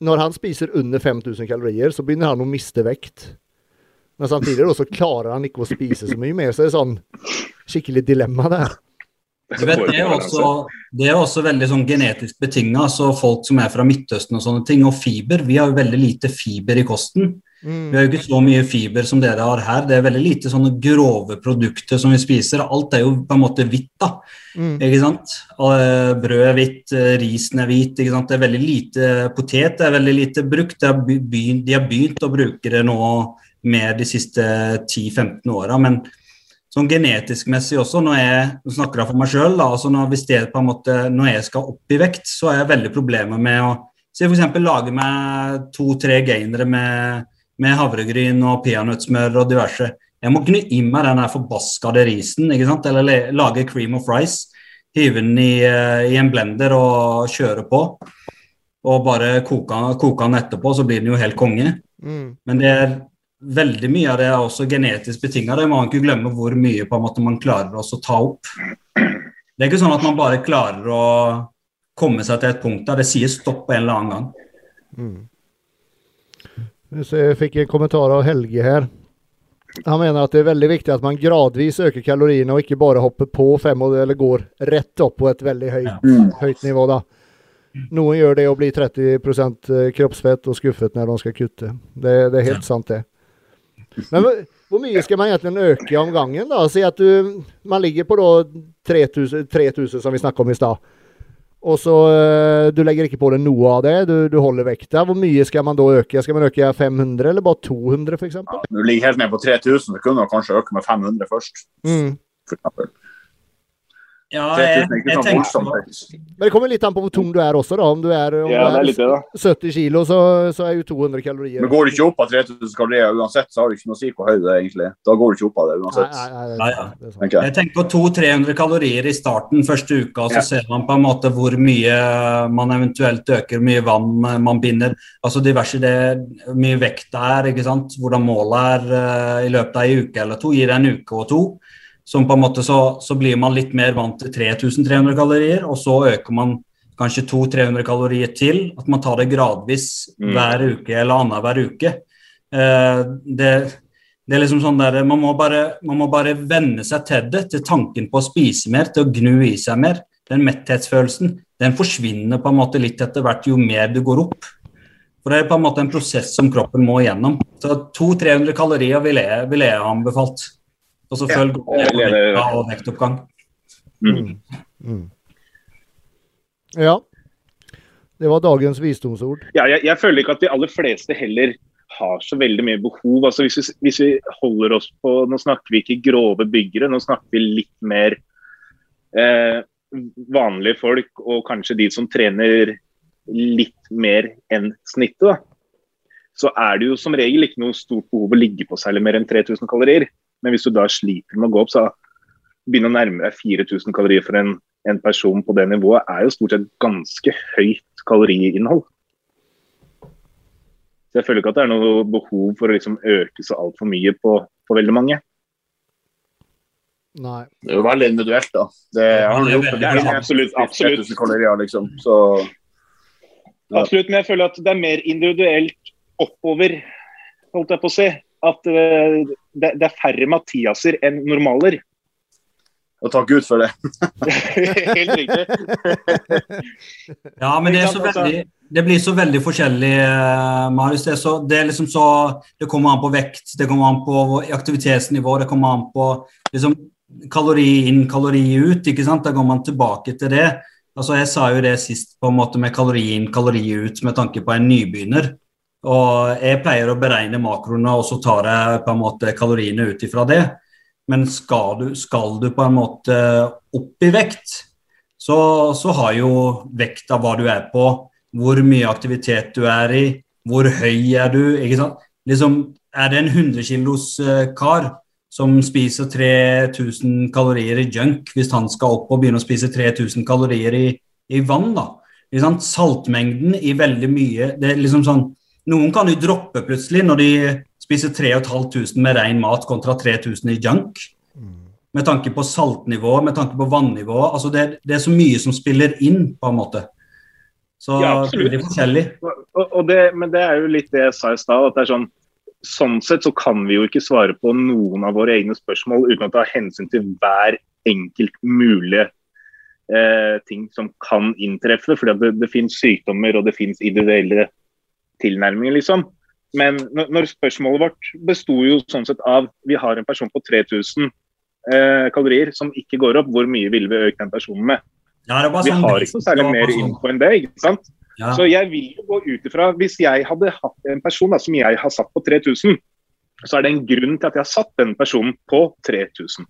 Når han spiser under 5000 kalorier, så begynner han å miste vekt. Men samtidig da, så klarer han ikke å spise så mye mer, så det er sånn skikkelig dilemma der. Du vet, det, er også, det er også veldig sånn genetisk betinga. Så folk som er fra Midtøsten og sånne ting, og fiber Vi har jo veldig lite fiber i kosten. Mm. Vi har jo ikke så mye fiber som dere har her. Det er veldig lite sånne grove produkter som vi spiser. Alt er jo på en måte hvitt, da. Mm. Ikke sant? Eh, Brød er hvitt, eh, risen er hvit. Ikke sant? Det er veldig lite potet det er veldig lite brukt. De har begynt, de har begynt å bruke det nå mer de siste 10-15 åra. Men sånn genetisk messig også, når jeg snakker jeg for meg sjøl, altså når, når jeg skal opp i vekt, så har jeg veldig problemer med å si for eksempel lage meg to-tre gainere med, med havregryn og peanøttsmør og diverse. Jeg må kunne i meg den forbaskede risen, ikke sant? eller lage cream of rice. Hive den i, eh, i en blender og kjøre på. Og bare koke, koke den etterpå, så blir den jo helt konge. Mm. Men det er veldig mye av det er også genetisk betinga. Det må man ikke glemme hvor mye på en måte man klarer å ta opp. Det er ikke sånn at man bare klarer å komme seg til et punkt der det sier stopp en eller annen gang. Mm. Jeg fikk en kommentar av Helge her. Han mener at det er veldig viktig at man gradvis øker kaloriene, og ikke bare hopper på fem eller går rett opp på et veldig høyt, Mm. høyt nivå. da. Noen gjør det å bli 30% kroppsfett og skuffet når de skal kutte. Det, det er helt sant, det. Men hvor mye skal man egentlig øke om gangen? da? Si at du, man ligger på da 3000, 3000 som vi snakket om i stad. Og så eh, Du legger ikke på deg noe av det, du, du holder vekta. Hvor mye skal man da øke? Skal man øke 500 eller bare 200 f.eks.? Når du ligger helt ned på 3000, så kunne du kanskje øke med 500 først. Mm. For eksempel. Ja, jeg, 3000 er jeg sånn tenker voldsomt. Men det kommer litt an på hvor tung du er også, da. Om du er, om Ja, det er du litt det, da. 70 kilo, så, så er jo 200 kalorier Men går du ikke opp av 3000 kalorier uansett, så har du ikke noe å si hvor høy du er, egentlig. Da går du ikke opp av det uansett. nei, nei, det er Nei, det er sant. tenker jeg. Jeg tenker 200-300 kalorier i starten første uka, så Ja. ser man på en måte hvor mye man eventuelt øker, hvor mye vann man binder. Altså diverse det, mye vekt det er, ikke sant? hvordan målet er eh, i løpet av en uke eller to. Gir det en uke og to, som på en måte så, så blir man litt mer vant til 3300 kalorier, og så øker man kanskje 200-300 kalorier til. At man tar det gradvis Mm. hver uke eller annenhver uke. Eh, det, det er liksom sånn der, man må, bare, man må bare venne seg til det, til tanken på å spise mer, til å gnu i seg mer. Den metthetsfølelsen den forsvinner på en måte litt etter hvert jo mer du går opp. For Det er på en måte en prosess som kroppen må igjennom. Så 200-300 kalorier ville jeg, vil jeg ha anbefalt. Og så Ja, følg jeg vekta og vektoppgang. Mm. Mm. Ja. Det var dagens visdomsord. Ja, jeg, jeg føler ikke at de aller fleste heller har så veldig mye behov. Altså hvis, vi, hvis vi holder oss på Nå snakker vi ikke grove byggere, nå snakker vi litt mer eh, vanlige folk, og kanskje de som trener litt mer enn snittet. da. Så er det jo som regel ikke noe stort behov å ligge på særlig mer enn 3000 kalorier. Men hvis du da sliter med å gå opp, så begynne å nærme deg 4000 kalorier for en, en person på det nivået, er jo stort sett ganske høyt kaloriinnhold. Så jeg føler ikke at det er noe behov for å liksom øke så altfor mye på, på veldig mange. Nei. Det er jo veldig individuelt, da. Det har det Det er absolutt. absolutt. kalorier, liksom. Så Ja. Absolutt, men jeg føler at det er mer individuelt oppover, holdt jeg på å si. At eh, det, det er færre Mathiaser enn normaler. og takk Gud for det. Helt riktig. Ja, men det, er så altså? veldig, det blir så veldig forskjellig, eh, Marius. Det, er så, det er liksom så Det kommer an på vekt, det kommer an på aktivitetsnivå, det kommer an på liksom, kalori inn, kalori ut. ikke sant? Da går man tilbake til det. Altså, Jeg sa jo det sist på en måte med kalori inn, kalori ut med tanke på en nybegynner. Og jeg pleier å beregne makroene, og så tar jeg på en måte kaloriene ut ifra det. Men skal du, skal du på en måte opp i vekt, så, så har jo vekta hva du er på, hvor mye aktivitet du er i, hvor høy er du, ikke sant. Liksom, er det en 100 kilos eh, kar som spiser 3000 kalorier i junk, hvis han skal opp og begynne å spise 3000 kalorier i, i vann, da. Saltmengden i veldig mye det er liksom sånn, Noen kan jo droppe plutselig når de spiser 3500 med ren mat kontra 3000 i junk med tanke på saltnivå, med tanke på vannivå. Altså det, det er så mye som spiller inn, på en måte. Så Ja, det er forskjellig. Og, og det, men det er jo litt det jeg sa i stad. at det er sånn Sånn sett så kan vi jo ikke svare på noen av våre egne spørsmål uten å ta hensyn til hver enkelt mulige eh, ting som kan inntreffe. fordi det, det finnes sykdommer og det finnes individuelle tilnærminger, liksom. Men når, spørsmålet vårt besto jo sånn sett av vi har en person på 3000 eh, kalorier som ikke går opp, hvor mye ville vi økt den personen med? Ja, det var Vi sånn har ikke særlig mer sånn. info enn det. ikke sant? Ja. Så jeg vil jo gå ut ifra Hvis jeg hadde hatt en person da, som jeg har satt på 3000, så er det en grunn til at jeg har satt den personen på 3000.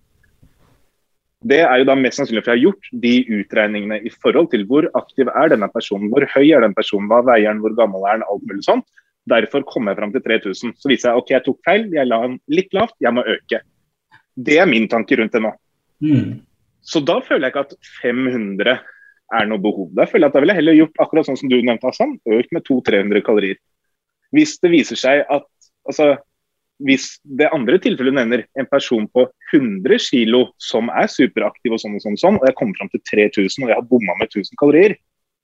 Det er jo da mest sannsynlig for jeg har gjort de utregningene i forhold til hvor aktiv er denne personen, hvor høy er den personen, hva veier den, hvor gammel er den, alt mulig sånt. Derfor kom jeg fram til 3000. Så viser jeg ok, jeg tok feil, jeg la den litt lavt, jeg må øke. Det er min tanke rundt det nå. Mm. Så da føler jeg ikke at 500 er noe behov. Da føler jeg at da ville jeg heller gjort akkurat sånn som du nevnte, Hassan. Økt med 200-300 kalorier. Hvis det viser seg at altså, hvis det andre tilfellet nevner en person på 100 kg som er superaktiv og sånn og sånn, og sånn, og jeg kommer fram til 3000 og jeg har bomma med 1000 kalorier,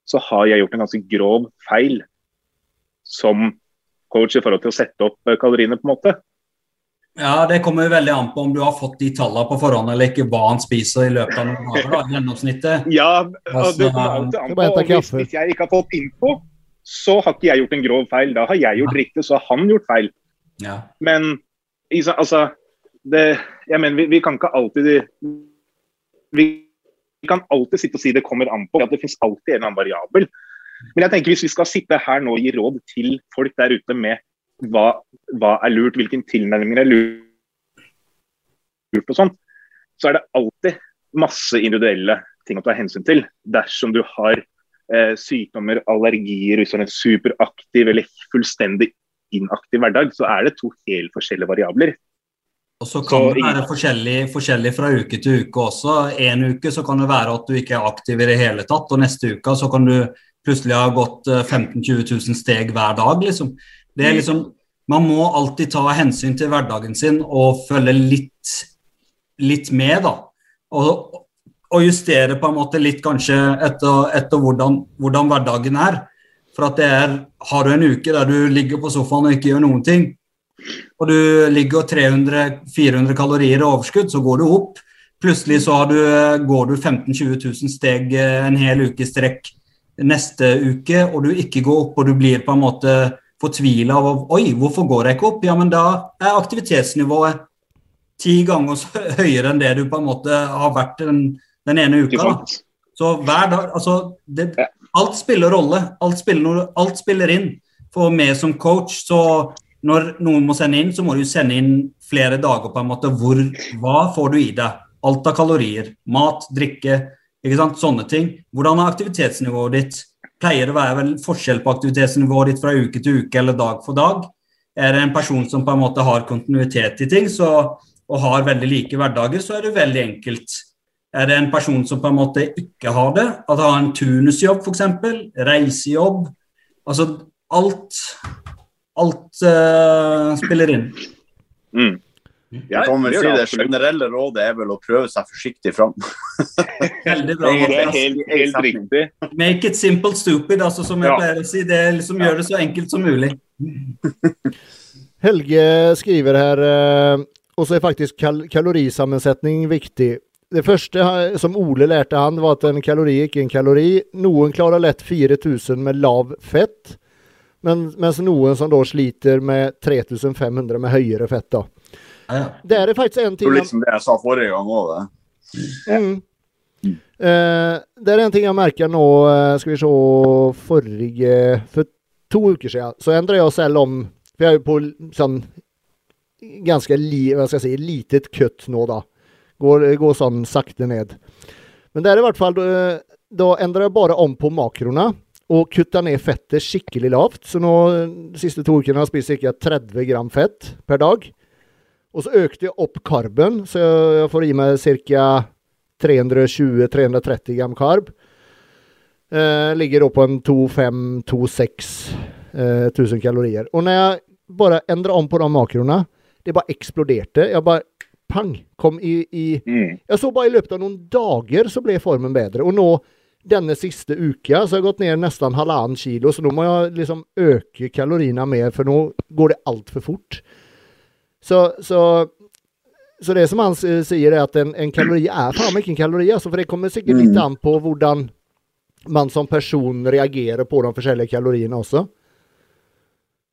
så har jeg gjort en ganske grov feil som coach i forhold til å sette opp eh, kaloriene, på en måte. Ja, Det kommer jo veldig an på om du har fått de tallene på forhånd eller ikke, hva han spiser i løpet av noen dager. da, i gjennomsnittet. Ja, Altså, det kommer alltid an på. hvis jeg ikke har fått info, så har ikke jeg gjort en grov feil. Da har jeg gjort riktig, så har han gjort feil. Ja. Men altså det, jeg mener, vi, vi kan ikke alltid Vi kan alltid sitte og si det kommer an på. at Det finnes alltid en eller annen variabel. Men jeg tenker hvis vi skal sitte her nå og gi råd til folk der ute med hva, hva er lurt, hvilken tilnærming er lurt, og sånn, så er det alltid masse individuelle ting å ta hensyn til. Dersom du har eh, sykdommer, allergier, hvis du er en superaktiv eller fullstendig inaktiv hverdag, så er det to helt forskjellige variabler. Og så kan Så det være forskjellig, forskjellig fra uke til uke også. En uke så kan det være at du ikke er aktiv i det hele tatt, og neste uke så kan du plutselig ha gått eh, 15 000-20 000 steg hver dag. liksom. Det er Mm. liksom, Man må alltid ta hensyn til hverdagen sin og følge litt, litt med, da. Og, og justere på en måte litt kanskje etter, etter hvordan, hvordan hverdagen er. For at det er, Har du en uke der du ligger på sofaen og ikke gjør noen ting, og du ligger 300-400 kalorier i overskudd, så går du opp. Plutselig så har du, går du 15 000-20 000 steg eh, en hel uke i strekk neste uke, og du ikke går opp, og du blir på en måte fortvila av Oi, hvorfor går jeg ikke opp? Ja, men da er aktivitetsnivået ti ganger høyere enn det du på en måte har vært den, den ene uka. Da. Så hver dag Altså, det. Alt spiller rolle. Alt spiller, alt spiller inn. For meg som coach, så når noen må sende inn, så må du sende inn flere dager på en måte. Hvor, hva får du i deg? Alt av kalorier. Mat, drikke, ikke sant? sånne ting. Hvordan er aktivitetsnivået ditt? Pleier det å være forskjell på aktivitetsnivået ditt fra uke til uke eller dag for dag? Er det en person som på en måte har kontinuitet i ting så, og har veldig like hverdager, så er det veldig enkelt. Er det en person som på en måte ikke har det, at har en turnusjobb f.eks., reisejobb Altså alt Alt uh, spiller inn. Mm. Jeg kan vel det si det generelle rådet er vel å prøve seg forsiktig fram. Veldig bra. Det er helt, helt riktig. Make it simple stupid, altså, som jeg Ja. pleier å si. Det liksom gjør det så enkelt som mulig. Helge skriver her, eh, og så er faktisk kal kalorisammensetning viktig. Det første som Ole lærte han, var at en kalori ikke er en kalori. Noen klarer lett 4000 med lav fett, men, mens noen som da sliter med 3500 med høyere fett. da. Ja, ja. Det er faktisk en ting Det er liksom det jeg sa forrige gang òg. Mm. Eh, det er en ting jeg merker nå, eh, skal vi se, forrige For to uker siden så endret jeg selv om Vi er jo på sånn ganske li, hva skal jeg si, litet kutt nå, da. Går, går sånn sakte ned. Men det er i hvert fall Da, da endrer jeg bare om på makroene og kutter ned fettet skikkelig lavt. Så nå de siste to ukene har jeg spist ca. 30 gram fett per dag. Og så økte jeg opp karben, så jeg, får i meg ca. 320-330 gram karb. Eh, ligger da på en 2-5-2-6 eh, kalorier. Og når jeg bare endrer om på de makroene, det bare eksploderte. Jeg bare pang! Kom i, i Mm. Jeg så bare i løpet av noen dager så ble formen bedre. Og nå, denne siste uka, så har jeg gått ned nesten halvannen kilo, så nå må jeg liksom øke kaloriene mer, for nå går det altfor fort. Så, så så det som han sier, er at en, en kalori er faen ikke en kalori. Altså, for det kommer sikkert litt Mm. an på hvordan man som person reagerer på de forskjellige kaloriene også.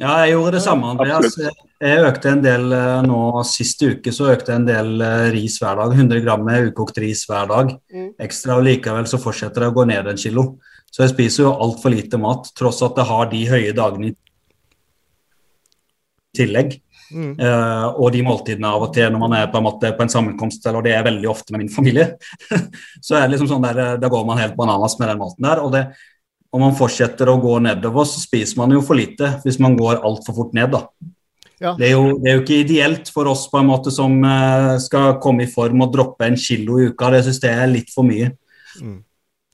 Ja, jeg gjorde det samme, Andreas. Jeg økte en del eh, nå sist uke, så økte jeg en del eh, ris hver dag. 100 gram med ukokt ris hver dag Mm. ekstra, og likevel så fortsetter det å gå ned en kilo. Så jeg spiser jo altfor lite mat, tross at jeg har de høye dagene i tillegg. Mm. Uh, og de måltidene av og til når man er på en måte på en sammenkomst, eller det er veldig ofte med min familie, så er det liksom sånn der, da går man helt bananas med den maten der. og det om man fortsetter å gå nedover, så spiser man jo for lite hvis man går altfor fort ned. da. Ja. Det, er jo, det er jo ikke ideelt for oss på en måte som eh, skal komme i form og droppe en kilo i uka. Det syns jeg er litt for mye. Mm.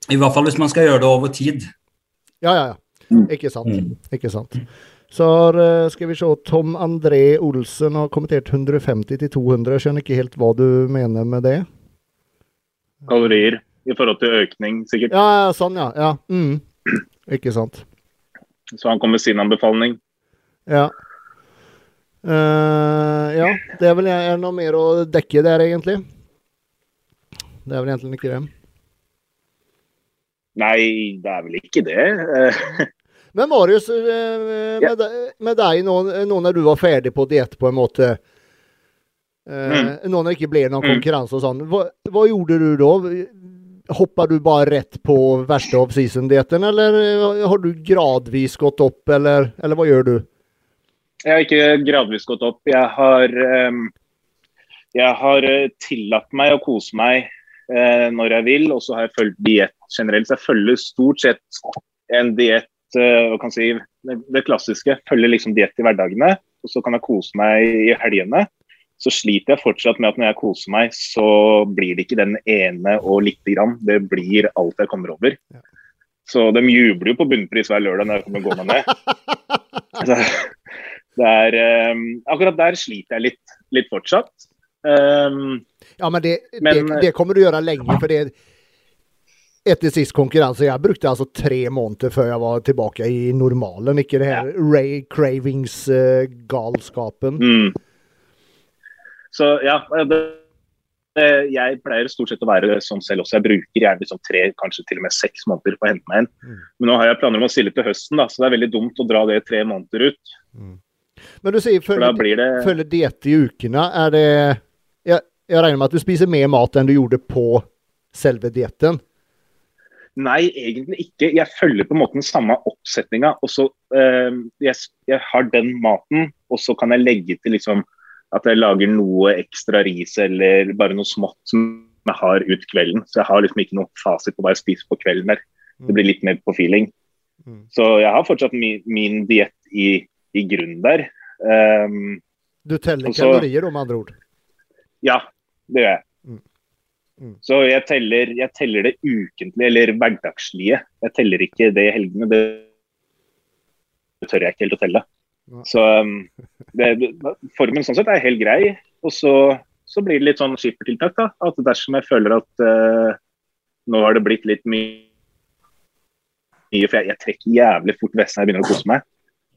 I hvert fall hvis man skal gjøre det over tid. Ja, ja, ja. Mm. Ikke sant. Mm. Ikke sant. Så har, eh, skal vi se, Tom André Olsen har kommentert 150 til 200. Jeg skjønner ikke helt hva du mener med det. Kalorier i forhold til økning, sikkert. Ja, ja, sånn, ja. ja. Mm. Ikke sant. Så han kom med sin anbefaling. Ja. Uh, ja, det er vel er noe mer å dekke der, egentlig. Det er vel egentlig ikke det. Nei, det er vel ikke det. Eh, Men Marius, eh, med, deg- med deg nå, nå når du var ferdig på diett, på en måte mm. Nå når det ikke ble noen Mm. konkurranse og sånn, hva, hva gjorde du da? Hoppa du bare rett på verste off-season-dietten, eller eh, har du gradvis gått opp, eller, eller hva gjør du? Jeg har ikke gradvis gått opp. Jeg har, ehm, jeg har eh, tillatt meg å kose meg eh, når jeg vil, og så har jeg fulgt diett generelt. Så jeg følger stort sett en diett, hva kan si, det klassiske. Følger liksom diett i hverdagene, og så kan jeg kose meg i helgene. Så sliter jeg fortsatt med at når jeg koser meg, så blir det ikke den ene og lite grann. Det blir alt jeg kommer over. Så de jubler jo på bunnpris hver lørdag når jeg kommer gående ned. Så, det er, ehm, akkurat der sliter jeg litt, litt fortsatt. Um, Ja, men det, Men- det, det kommer du gjøre lenge, for det etter sist konkurranse Jeg brukte altså tre måneder før jeg var tilbake i normalen. Ikke det her Ray Cravings-galskapen. mm. Så ja, det, det, jeg pleier stort sett å være sånn selv også. Jeg bruker gjerne liksom tre, kanskje til og med seks måneder på å hente meg inn. Mm. Men nå har jeg planer om å stille til høsten, da, så det er veldig dumt å dra det tre måneder ut. Men du sier følge, det følge diett i ukene. Er det jeg, jeg regner med at du spiser mer mat enn du gjorde på selve dietten? Nei, egentlig ikke. Jeg følger på en måte den samme oppsetninga. Og så eh, jeg, jeg har den maten, og så kan jeg legge til liksom at jeg lager noe ekstra ris eller bare noe smått som jeg har ut kvelden. Så jeg har liksom ikke noe fasit på hva jeg spiser på kvelden der. Det blir litt mer på feeling. Mm. Så jeg har fortsatt min, min diett i, i grunnen der. Um, Du teller så- kalorier, om andre ord? ja, det gjør jeg. Mm. Mm. Så jeg teller, jeg teller det ukentlige, eller hverdagslige. Jeg teller ikke det i helgene. Det tør jeg ikke helt å telle. Så um, det, formen sånn sett er helt grei. Og så, så blir det litt sånn skippertiltak. da, At dersom jeg føler at uh, nå har det blitt litt mye mye, For jeg, jeg trekker jævlig fort vest når jeg begynner å kose meg.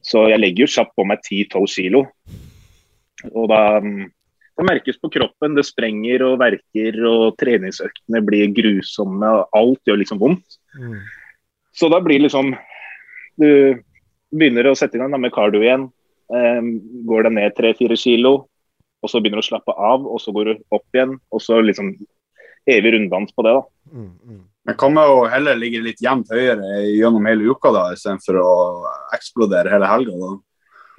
Så jeg legger jo kjapt på meg 10-12 kilo. Og da um, det merkes på kroppen. Det sprenger og verker, og treningsøktene blir grusomme. og Alt gjør liksom vondt. Mm. Så da blir det liksom Du begynner å sette i gang med cardio igjen. Går det ned 3-4 kilo, og så begynner du å slappe av, og så går du opp igjen. Og så liksom evig runddans på det, da. Mm, mm. Men kan man jo heller ligge litt jevnt høyere gjennom hele uka da, istedenfor å eksplodere hele helga. da.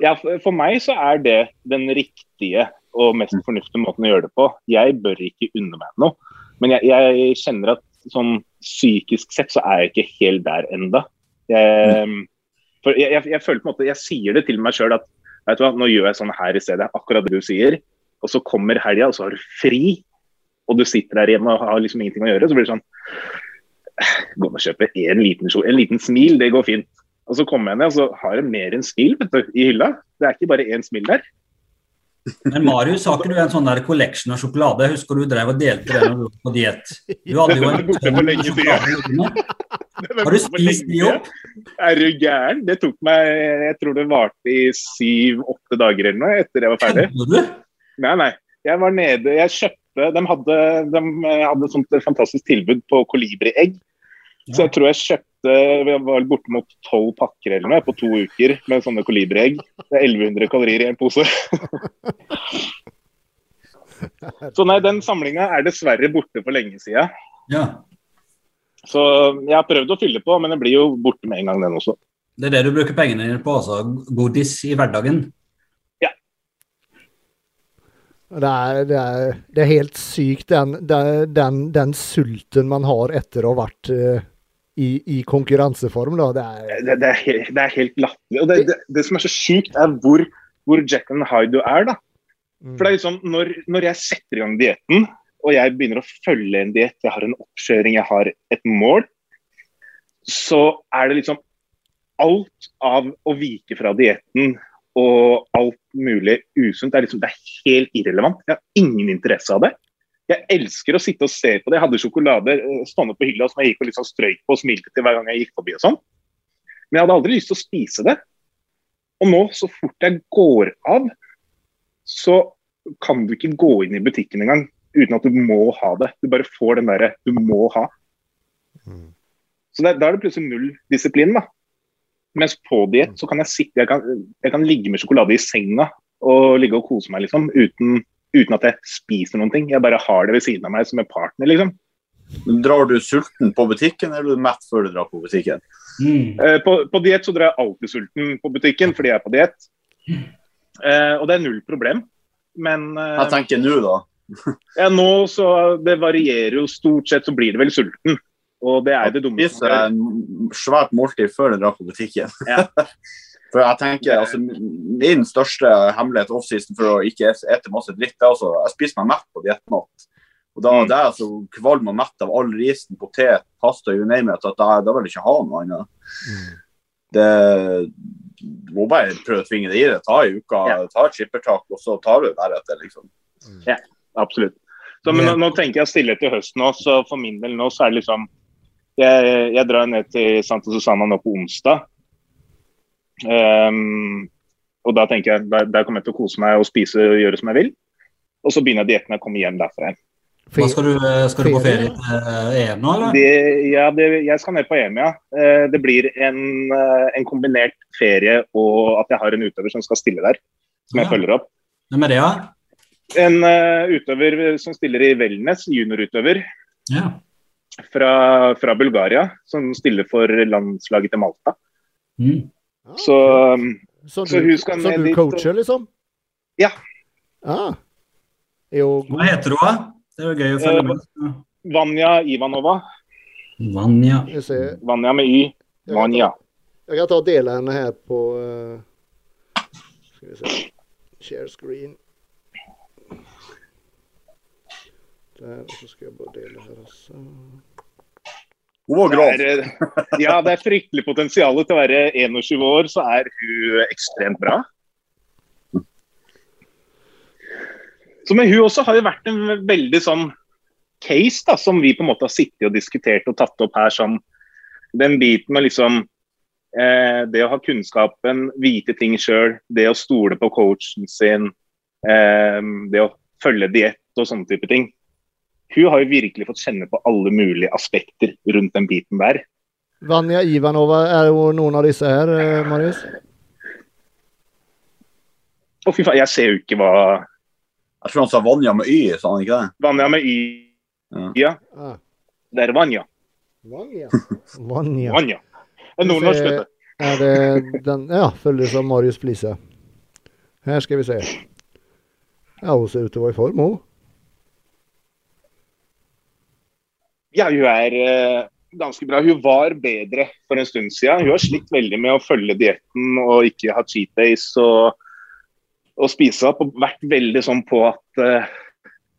Ja, for, for meg så er det den riktige og mest fornuftige måten å gjøre det på. Jeg bør ikke unne meg noe. Men jeg, jeg kjenner at sånn psykisk sett så er jeg ikke helt der enda. Jeg, for jeg, jeg, jeg føler på en måte, jeg sier det til meg sjøl at vet du hva, nå gjør jeg sånn her i stedet. Akkurat det du sier. Og så kommer helga, og så har du fri. Og du sitter der hjemme og har liksom ingenting å gjøre. Så blir det sånn Gå og kjøpe en liten, en liten smil, det går fint. Og så kommer jeg ned, og så har jeg mer enn smil du, i hylla. Det er ikke bare én smil der. Men Marius, har ikke du en sånn der collection av sjokolade? Jeg husker du drev og delte det når du var på diett. Du hadde jo en tønn. Har du spist de opp? Er du gæren? Det tok meg Jeg tror det varte i syv-åtte dager eller noe etter jeg var ferdig. Kødder du? Nei, nei. Jeg var nede, jeg kjøpte De hadde, de hadde et sånt fantastisk tilbud på kolibriegg. Så jeg tror jeg kjøpte jeg var bortimot tolv pakker eller noe på to uker med sånne kolibriegg. Det er 1100 kalorier i en pose. Så nei, den samlinga er dessverre borte for lenge sida. Ja. Så jeg har prøvd å fylle på, men det blir jo borte med en gang, den også. Det er det du bruker pengene dine på, altså godis i hverdagen? Det er, det er, det er helt sykt, den, den, den, sulten man har etter å ha vært uh, i, i, konkurranseform. Da. Det, er, det, det, er helt, det er helt latterlig. Og det, som er så sykt, er hvor, hvor Jack and Hyde er. da. Mm. For det er liksom, når, når jeg setter i gang dietten, og jeg begynner å følge en diett, jeg har en oppkjøring, jeg har et mål, så er det liksom alt av å vike fra dietten og alt mulig usunt. Det er, liksom, det er helt irrelevant. Jeg har ingen interesse av det. Jeg elsker å sitte og se på det. Jeg hadde sjokolade eh, stående på hylla som jeg gikk og liksom strøyk på og smilte til hver gang jeg gikk forbi. og sånn. Men jeg hadde aldri lyst til å spise det. Og nå, så fort jeg går av, så kan du ikke gå inn i butikken engang uten at du må ha det. Du bare får den derre du må ha. Mm. Så det, Da er det plutselig null disiplin. da. Mens på diett så kan jeg sitte jeg kan, jeg kan, ligge med sjokolade i senga og ligge og kose meg, liksom. Uten, uten, at jeg spiser noen ting. Jeg bare har det ved siden av meg som en partner, liksom. Drar du sulten på butikken, eller er du mett før du drar på butikken? Mm. Eh, på, på diett så drar jeg alltid sulten på butikken fordi jeg er på diett. Eh, og det er null problem. Men eh, Jeg tenker nå, da. ja, nå så Det varierer jo. Stort sett så blir det vel sulten. Og det er det dumme. Spise en svært måltid før du drar på butikken. Ja. for jeg tenker, altså, Min største hemmelighet offseason for å ikke ete masse dritt, er altså jeg spiser meg mett på diettmat. Og da, mm. Det er altså kvalm og mett av all risen, potet, pasta, you name it. at Da, da vil jeg ikke ha noe annet. Mm. Det du må bare prøve å tvinge det i deg. Ta ei uke, ja. ta et skippertak, og så tar du deretter, liksom. Ja, absolutt. Så, men nå, nå, tenker jeg stille til høsten òg, så for min del nå så er det liksom jeg, jeg, drar ned til Santa Susanna nå på onsdag. Um, og da tenker jeg, der, der, kommer jeg til å kose meg og spise og gjøre som jeg vil. Og så begynner dietten å komme hjem derfra. Hva skal du, eh, skal du på ferie til EM eh, nå, eller? Det, ja, det, jeg skal ned på EM, ja. Eh, det blir en, en, kombinert ferie og at jeg har en utøver som skal stille der. Som jeg følger opp. Hvem er det, da? En uh, utøver som stiller i Wellness, juniorutøver. Ja fra, fra, Bulgaria, som stiller for landslaget til Malta. Mm. Så, så, så, hun skal ned dit. Så du coacher, liksom? Ja. Ah. Jo. Hva heter hun, da? Det er jo gøy å følge med. Uh, Vanja Ivanova. Vanja. Vanja med Y. Vanja. Jeg kan ta og dele henne her på uh, Skal vi se Share screen. Der, og så skal jeg bare dele her også. Hun var grov. ja, det er fryktelig potensial til å være 21 år, så er hun ekstremt bra. Så Men hun også har jo vært en veldig sånn case da, som vi på en måte har sittet og diskutert og tatt opp her. Sånn, den biten med liksom eh, det å ha kunnskapen, vite ting sjøl, det å stole på coachen sin, eh, det å følge diett og sånne type ting hun har jo virkelig fått kjenne på alle mulige aspekter rundt den biten der. Vanja Ivanova er jo noen av disse her, eh, Marius? Å fy faen, jeg ser jo ikke hva Jeg tror han sa Vanja med Y, sa han ikke det? Vanja med Y, ja. ja. Det er Vanja. Vanja. Vanja. Vanja. Det er nordnorsk, vet du. Er det den Ja, følges av Marius Flise. Her skal vi se. Ja, hun ser ut til å være i form, hun. Ja, hun er uh, ganske bra. Hun var bedre for en stund siden. Hun har slitt veldig med å følge dietten og ikke ha cheat days og, og spise opp. Og vært veldig sånn på at uh,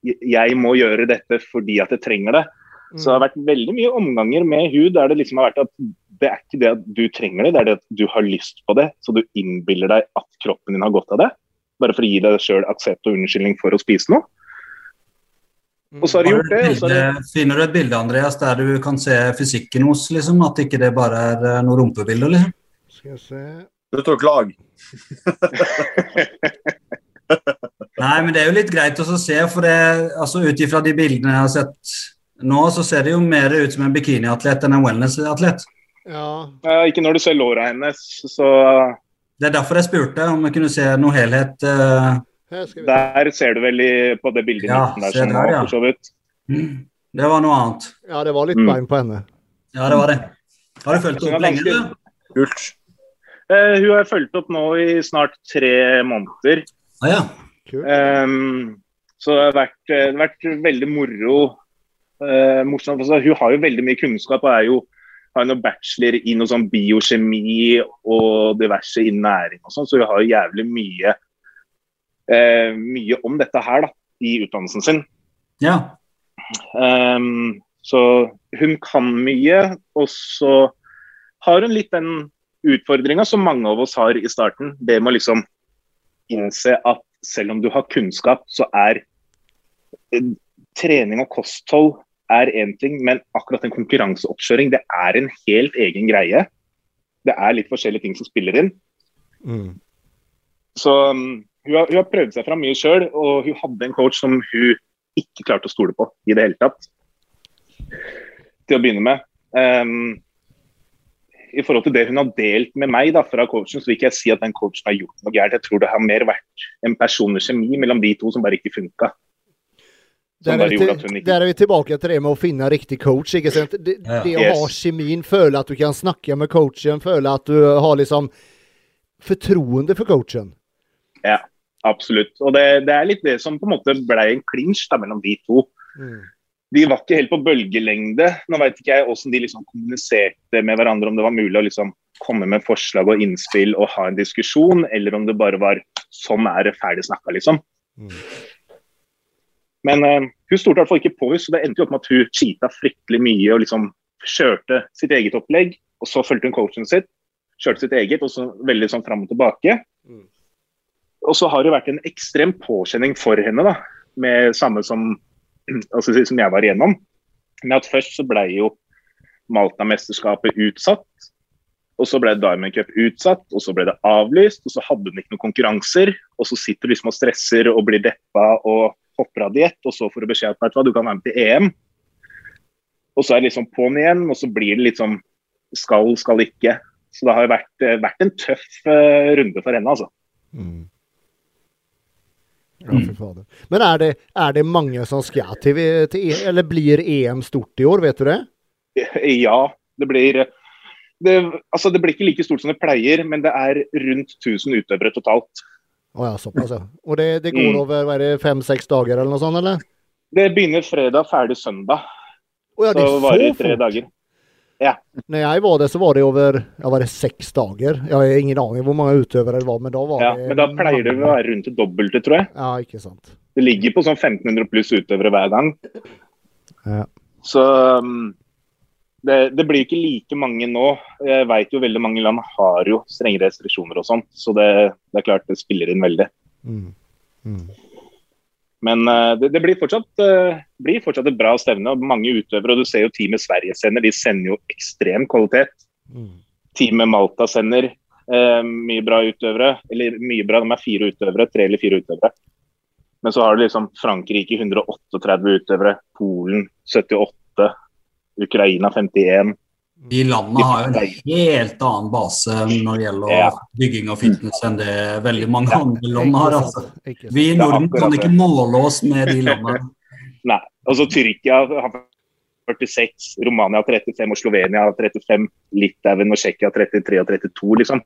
jeg må gjøre dette fordi at jeg trenger det. Så det har vært veldig mye omganger med hun der det liksom har vært at det er ikke det at du trenger det, det er det at du har lyst på det. Så du innbiller deg at kroppen din har godt av det. Bare for å gi deg sjøl aksept og unnskyldning for å spise noe. Og så har de gjort det. Bilde, det... Finner du et bilde Andreas, der du kan se fysikken hos, liksom? At ikke det bare er eh, noen rumpebilder? liksom? Skal jeg se Du tok lag. Nei, men det er jo litt greit å se, for det, altså ut ifra de bildene jeg har sett nå, så ser det jo mer ut som en bikiniatlet enn en wellness-atlet. Ja. Eh, ikke når du ser låra hennes, så Det er derfor jeg spurte om jeg kunne se noe helhet. eh, vi. Der ser du vel i, på det bildet Ja, der som der, var ja. for så vidt. Det var noe annet. Ja, det var litt Mm. bein på henne. Ja, det var det. Har du fulgt opp lenge, du? Kult. Uh, hun har fulgt opp nå i snart tre måneder. Ah, ja. Kult. Ehm, så det har vært, eh, det har vært veldig moro. Uh, morsomt. Altså, hun har jo veldig mye kunnskap og er jo, har noe bachelor i noe sånn biokjemi og diverse innen næring og sånn, så hun har jo jævlig mye, eh, mye om dette her da, i utdannelsen sin. ja. Um, så hun kan mye, og så har hun litt den utfordringa som mange av oss har i starten. Det med å liksom innse at selv om du har kunnskap, så er eh, trening og kosthold er én ting, men akkurat en konkurranseoppkjøring det er en helt egen greie. Det er litt forskjellige ting som spiller inn. Mm. Så um, hun, har, hun har prøvd seg fram mye sjøl, og hun hadde en coach som hun ikke klarte å stole på i det hele tatt. Til å begynne med. Um, I forhold til det hun har delt med meg da, fra coachen, så vil ikke jeg si at den coachen har gjort noe gærent. Jeg tror det har mer vært en personlig kjemi mellom de to som bare ikke funka. Der er, vi til, der er vi tilbake til det med å finne riktig coach. ikke sant? Det, det å Yes. ha kjemien, føle at du kan snakke med coachen, føle at du har liksom fortroende for coachen. Absolutt. Og det, det er litt det som på en måte ble en klinsj mellom de to. Mm. de var ikke helt på bølgelengde. Nå vet ikke jeg hvordan de liksom kommuniserte med hverandre, om det var mulig å liksom komme med forslag og innspill og ha en diskusjon, eller om det bare var sånn er det ferdig snakka, liksom. Mm. Men uh, hun stolte i hvert fall ikke på oss, så det endte jo opp med at hun cheata fryktelig mye og liksom kjørte sitt eget opplegg, og så fulgte hun coachen sitt, kjørte sitt eget, og så veldig sånn fram og tilbake. Mm. Og så har det vært en ekstrem påkjenning for henne, da, med samme som altså, som jeg var igjennom. Med at først så ble jo Malta-mesterskapet utsatt. Og så ble Diamond Cup utsatt, og så ble det avlyst. Og så hadde hun ikke noen konkurranser. Og så sitter du liksom og stresser og blir deppa og hopper av diett, og så får du beskjed om at du kan være med til EM. Og så er det liksom på'n igjen, og så blir det litt sånn skal, skal ikke. Så det har vært, vært en tøff eh, runde for henne, altså. Mm. Ja, fy fader. Men er det, er det mange som skal til, til Eller blir EM stort i år, vet du det? Ja, det blir det, altså det blir ikke like stort som det pleier, men det er rundt 1000 utøvere totalt. Å ja, såpass, ja. Og det, det går Mm. over er fem-seks dager eller noe sånt, eller? Det begynner fredag, ferdig søndag. Oh ja, det så er varer tre fort. Dager. Når jeg var der, så var det over ja, var det seks dager. Jeg har ingen aning hvor mange utøvere det var, men da var Ja, det men da pleier det å være rundt det dobbelte, tror jeg. Ja, ikke sant. Det ligger på sånn 1500 pluss utøvere hver gang. Ja. Så um, det, det blir ikke like mange nå. Jeg vet jo veldig mange land har jo strenge restriksjoner og sånn, så det, det er klart det spiller inn veldig. Mm. Mm. Men eh, det, det blir, fortsatt, eh, blir fortsatt et bra stevne. og Mange utøvere, og du ser jo teamet Sverige sender, de sender jo ekstrem kvalitet. Mm. Teamet Malta sender eh, mye bra utøvere. Eller mye bra, de er fire utøvere, tre eller fire utøvere. Men så har du liksom Frankrike 138 utøvere, Polen 78, Ukraina 51. De landene har jo en helt annen base når det gjelder Ja. bygging av fitness enn det veldig mange andre land har. Altså. Vi i Norden kan ikke måle oss med de landene. Nei. Og så Tyrkia har 46, Romania 35 og Slovenia 35. Litauen og Tsjekkia 33 og 32, liksom.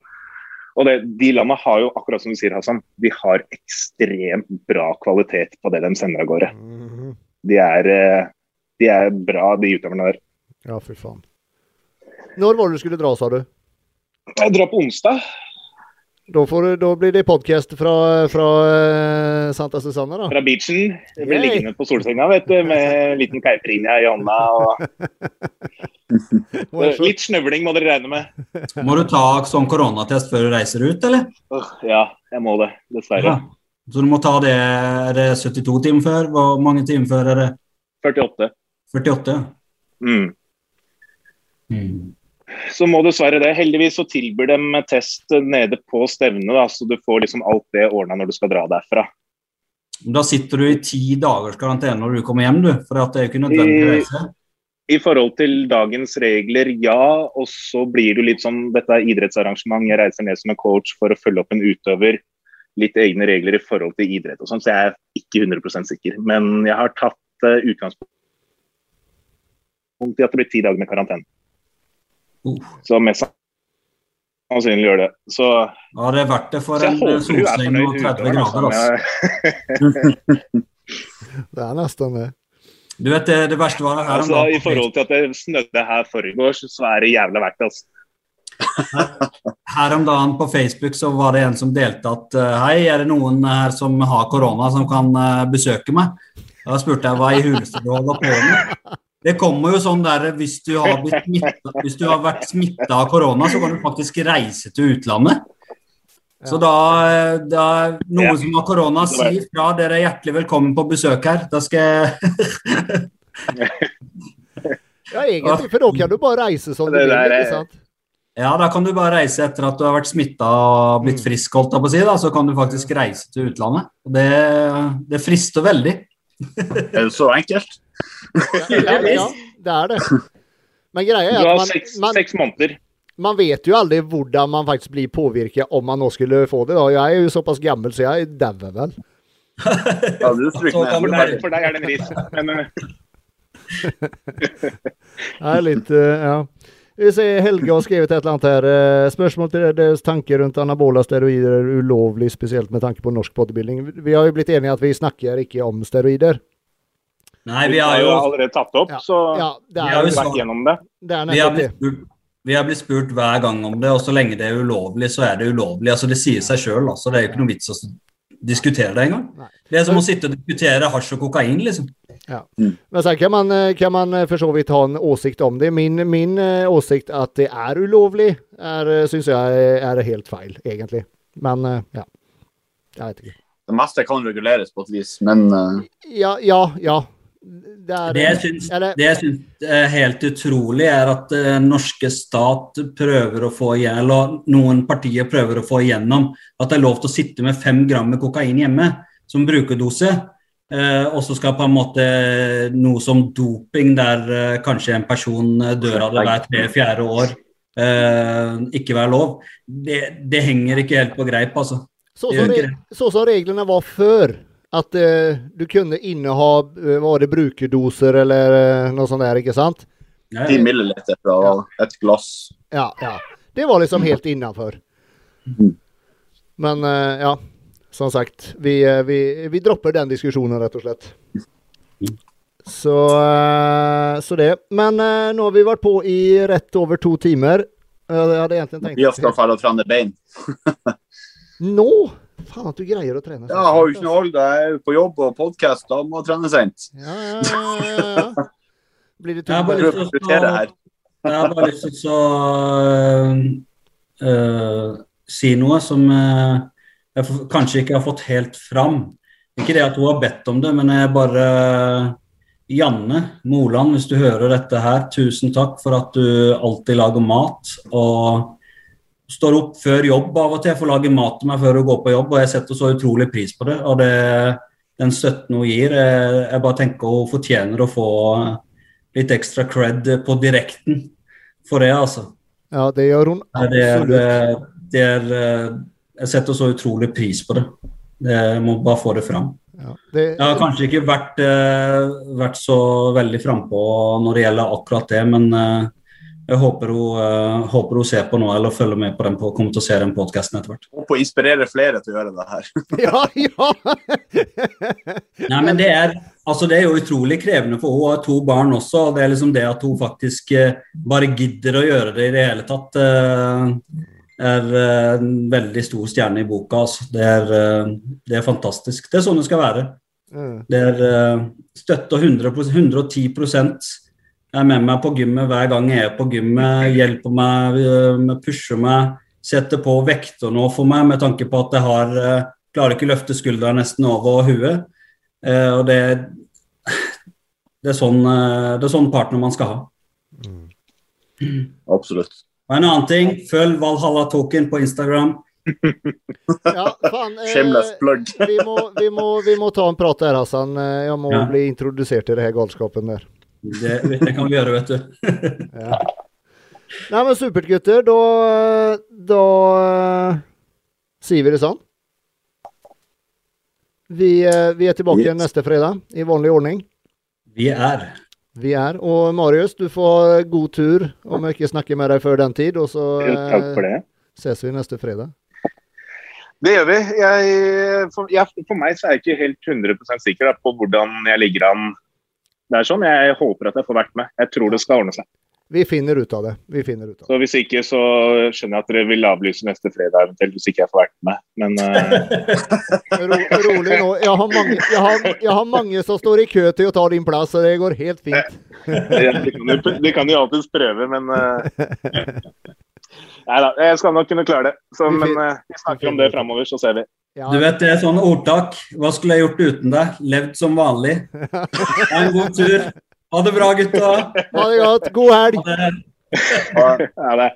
Og det, De landene har jo, akkurat som du sier, Hassan, de har ekstremt bra kvalitet på det de sender av gårde. Mhm. De er, eh, de er bra, de utøverne der. Ja, fy faen. Når var det du skulle dra, sa du? Jeg drar på onsdag. Da, får du, da blir det podkast fra, fra eh, Santa Susanna, da. fra beachen. Jeg blir Yay. liggende på solsenga vet du, med en liten caipirinha i hånda. Og... Litt snøvling må dere regne med. Må du ta sånn koronatest før du reiser ut, eller? Ja, jeg må det. Dessverre. Ja. Så du må ta det Er det 72 timer før? Hvor mange timer før er det? 48. 48? Mm. Mm. Så må dessverre det. Heldigvis så tilbyr de test nede på stevnet, da, så du får liksom alt det ordna når du skal dra derfra. Da sitter du i ti dagers karantene når du kommer hjem, du. For det er jo ikke nødvendig å reise. I forhold til dagens regler, ja. Og så blir du litt sånn Dette er idrettsarrangement. Jeg reiser ned som en coach for å følge opp en utøver. Litt egne regler i forhold til idrett og sånn, så jeg er ikke 100% sikker. Men jeg har tatt uh, utgangspunkt i at det blir ti dager med karantene. Uh. Så mest sannsynlig gjør det. Så, Ja, det er verdt det for en solseng og 30 grader. Altså. Det er nesten det. Du vet, det, det verste var det her om Altså, I forhold til at det snødde her forrige år, så er det jævla verdt det. Altså. Her om dagen på Facebook så var det en som delte at eh, hei, er det noen her som har korona som kan eh, besøke meg? Da spurte jeg hva i huleste du holder på med. Det kommer jo sånn der hvis du har, blitt smittet, hvis du har vært smitta av korona, så kan du faktisk reise til utlandet. Så da, da noen Ja. som har korona, si fra. Dere er hjertelig velkommen på besøk her. Da skal jeg Ja, egentlig, for da kan du bare reise som du vil. ikke sant? Ja, da kan du bare reise etter at du har vært smitta og blitt frisk, holdt jeg på å si. Da, så kan du faktisk reise til utlandet. Det, det frister veldig. Er det så enkelt? Ja, ja, det er det. Men greia er at man, seks, man, seks måneder. man vet jo aldri hvordan man faktisk blir påvirket om man nå skulle få det. Da. Jeg er jo såpass gammel, så jeg dauer vel. Ja, du For deg, for deg er det en ris. Men eh, Det er litt, eh, ja. Vi ser Helge har skrevet et eller annet her. eh, Spørsmål til deres tanker rundt anabola steroider er ulovlig, spesielt med tanke på norsk bodybuilding. Vi har jo blitt enige at vi snakker ikke om steroider. Nei, vi har jo allerede tatt opp, Ja. så Ja, det Vi er, har jo vært gjennom det. det er vi har, blitt spurt, vi har blitt spurt hver gang om det, og så lenge det er ulovlig, så er det ulovlig. Altså, det sier seg sjøl, altså. Det er jo ikke noe vits å diskutere det engang. Det er som å sitte og diskutere hasj og kokain, liksom. Ja. Men sen kan man, eh, kan man eh, for så vidt ha en åsikt om det. Min, min eh, åsikt at det er ulovlig, er, syns jeg er helt feil, egentlig. Men ja. Jeg vet ikke. Det meste kan reguleres på et vis, men uh... Ja, ja, ja. Det er Det jeg syns, er det- det jeg syns er helt utrolig, er at den norske stat prøver å få igjen, eller noen partier prøver å få igjennom at det er lov til å sitte med fem gram med kokain hjemme som brukerdose. Eh, og så skal på en måte noe som doping, der eh, kanskje en person eh, dør av det hver tre-fjerde år, eh, ikke være lov. Det, det henger ikke helt på greip, altså. Så som, gjør så som reglene var før, at eh, du kunne inneha eh, var det brukerdoser eller eh, noe sånt der, ikke sant? 10 milliliter fra et glass. Ja, ja. Det var liksom helt innenfor. Mhm. Men eh, ja, som sagt, vi, eh, vi, vi dropper den diskusjonen, rett og slett. Så, eh, så det. Men eh, nå har vi vært på i rett over to timer. Jeg hadde egentlig tenkt Vi skal og trene bein. Nå? Faen at du greier å trene. Ja, jeg har jo ikke noe hold. Jeg er på jobb og podkast, da må jeg trene sent. Ja, ja, ja, ja. Blir det Jeg har bare lyst til å. Jeg har bare lyst til å øh, øh, si noe som uh, jeg kanskje ikke har fått helt fram. Ikke det at hun har bedt om det, men jeg bare Janne Moland, hvis du hører dette her, tusen takk for at du alltid lager mat. og står opp før jobb av og til for å lage mat til meg før hun går på jobb, og jeg setter så utrolig pris på det. Og det, den støtten hun gir, jeg, jeg bare tenker hun fortjener å få litt ekstra cred på direkten for det, altså. Ja, det gjør hun Det er, absolutt. det er Jeg setter så utrolig pris på det. jeg må bare få det fram. Ja, det, Jeg har kanskje ikke vært, eh, vært så veldig frampå når det gjelder akkurat det, men eh, jeg håper hun, uh, håper hun ser på nå eller følger med på den på, kommer til å se den podkasten etter hvert. Håper å inspirere flere til å gjøre det her. ja, ja! Nei, men det er, altså det er jo utrolig krevende for. Hun har to barn også. og Det er liksom det at hun faktisk uh, bare gidder å gjøre det i det hele tatt, uh, er en veldig stor stjerne i boka. Altså. Det, er, det er fantastisk. Det er sånn det skal være. Mm. Det er støtte 100 110 er med meg på gymmet hver gang jeg er på gymmet. Hjelper meg, eh, pusher meg, setter på vekter nå for meg med tanke på at jeg har eh, klarer ikke løfte skuldra nesten over huet. Eh, og det, det, er sånn, det er sånn partner man skal ha. Absolutt. Og en annen ting, følg Valhalla Token på Instagram. Ja, fan. eh, vi, må, vi, må, vi må ta en prat der, Hassan. Eh, Jeg må Ja. bli introdusert i det her galskapen der. Det, det kan vi gjøre, vet du. Ja. Nei, men supert, gutter. Da, da eh, sier vi det sånn. Vi, eh, vi er tilbake Yes. neste fredag i vanlig ordning. Vi er. Vi er. Og Marius, du får god tur om jeg ikke snakker med deg før den tid. Og så eh, det. ses vi neste fredag. Det gjør vi. Jeg, for, jeg, for meg så er jeg ikke helt 100 sikker da, på hvordan jeg ligger an. Det er sånn, Jeg håper at jeg får vært med. Jeg tror det skal ordne seg. Vi finner ut av det. Vi finner ut av det. Så Hvis ikke, så skjønner jeg at dere vil avlyse neste fredag eventuelt, hvis ikke jeg får vært med. Men uh... Ro, rolig nå. Jeg har, mange, jeg, har, jeg har mange som står i kø til å ta din plass, så det går helt fint. ja, de, kan jo, de kan alltids prøve, men uh, Nei da, jeg skal nok kunne klare det. Så, Vi men uh, vi snakker om det framover, så ser vi. Ja, Du vet det er sånn ordtak. Hva skulle jeg gjort uten deg? Levd som vanlig. Ha en god tur. Ha det bra, gutta. ha det godt. God helg. Ha det. Ja, det,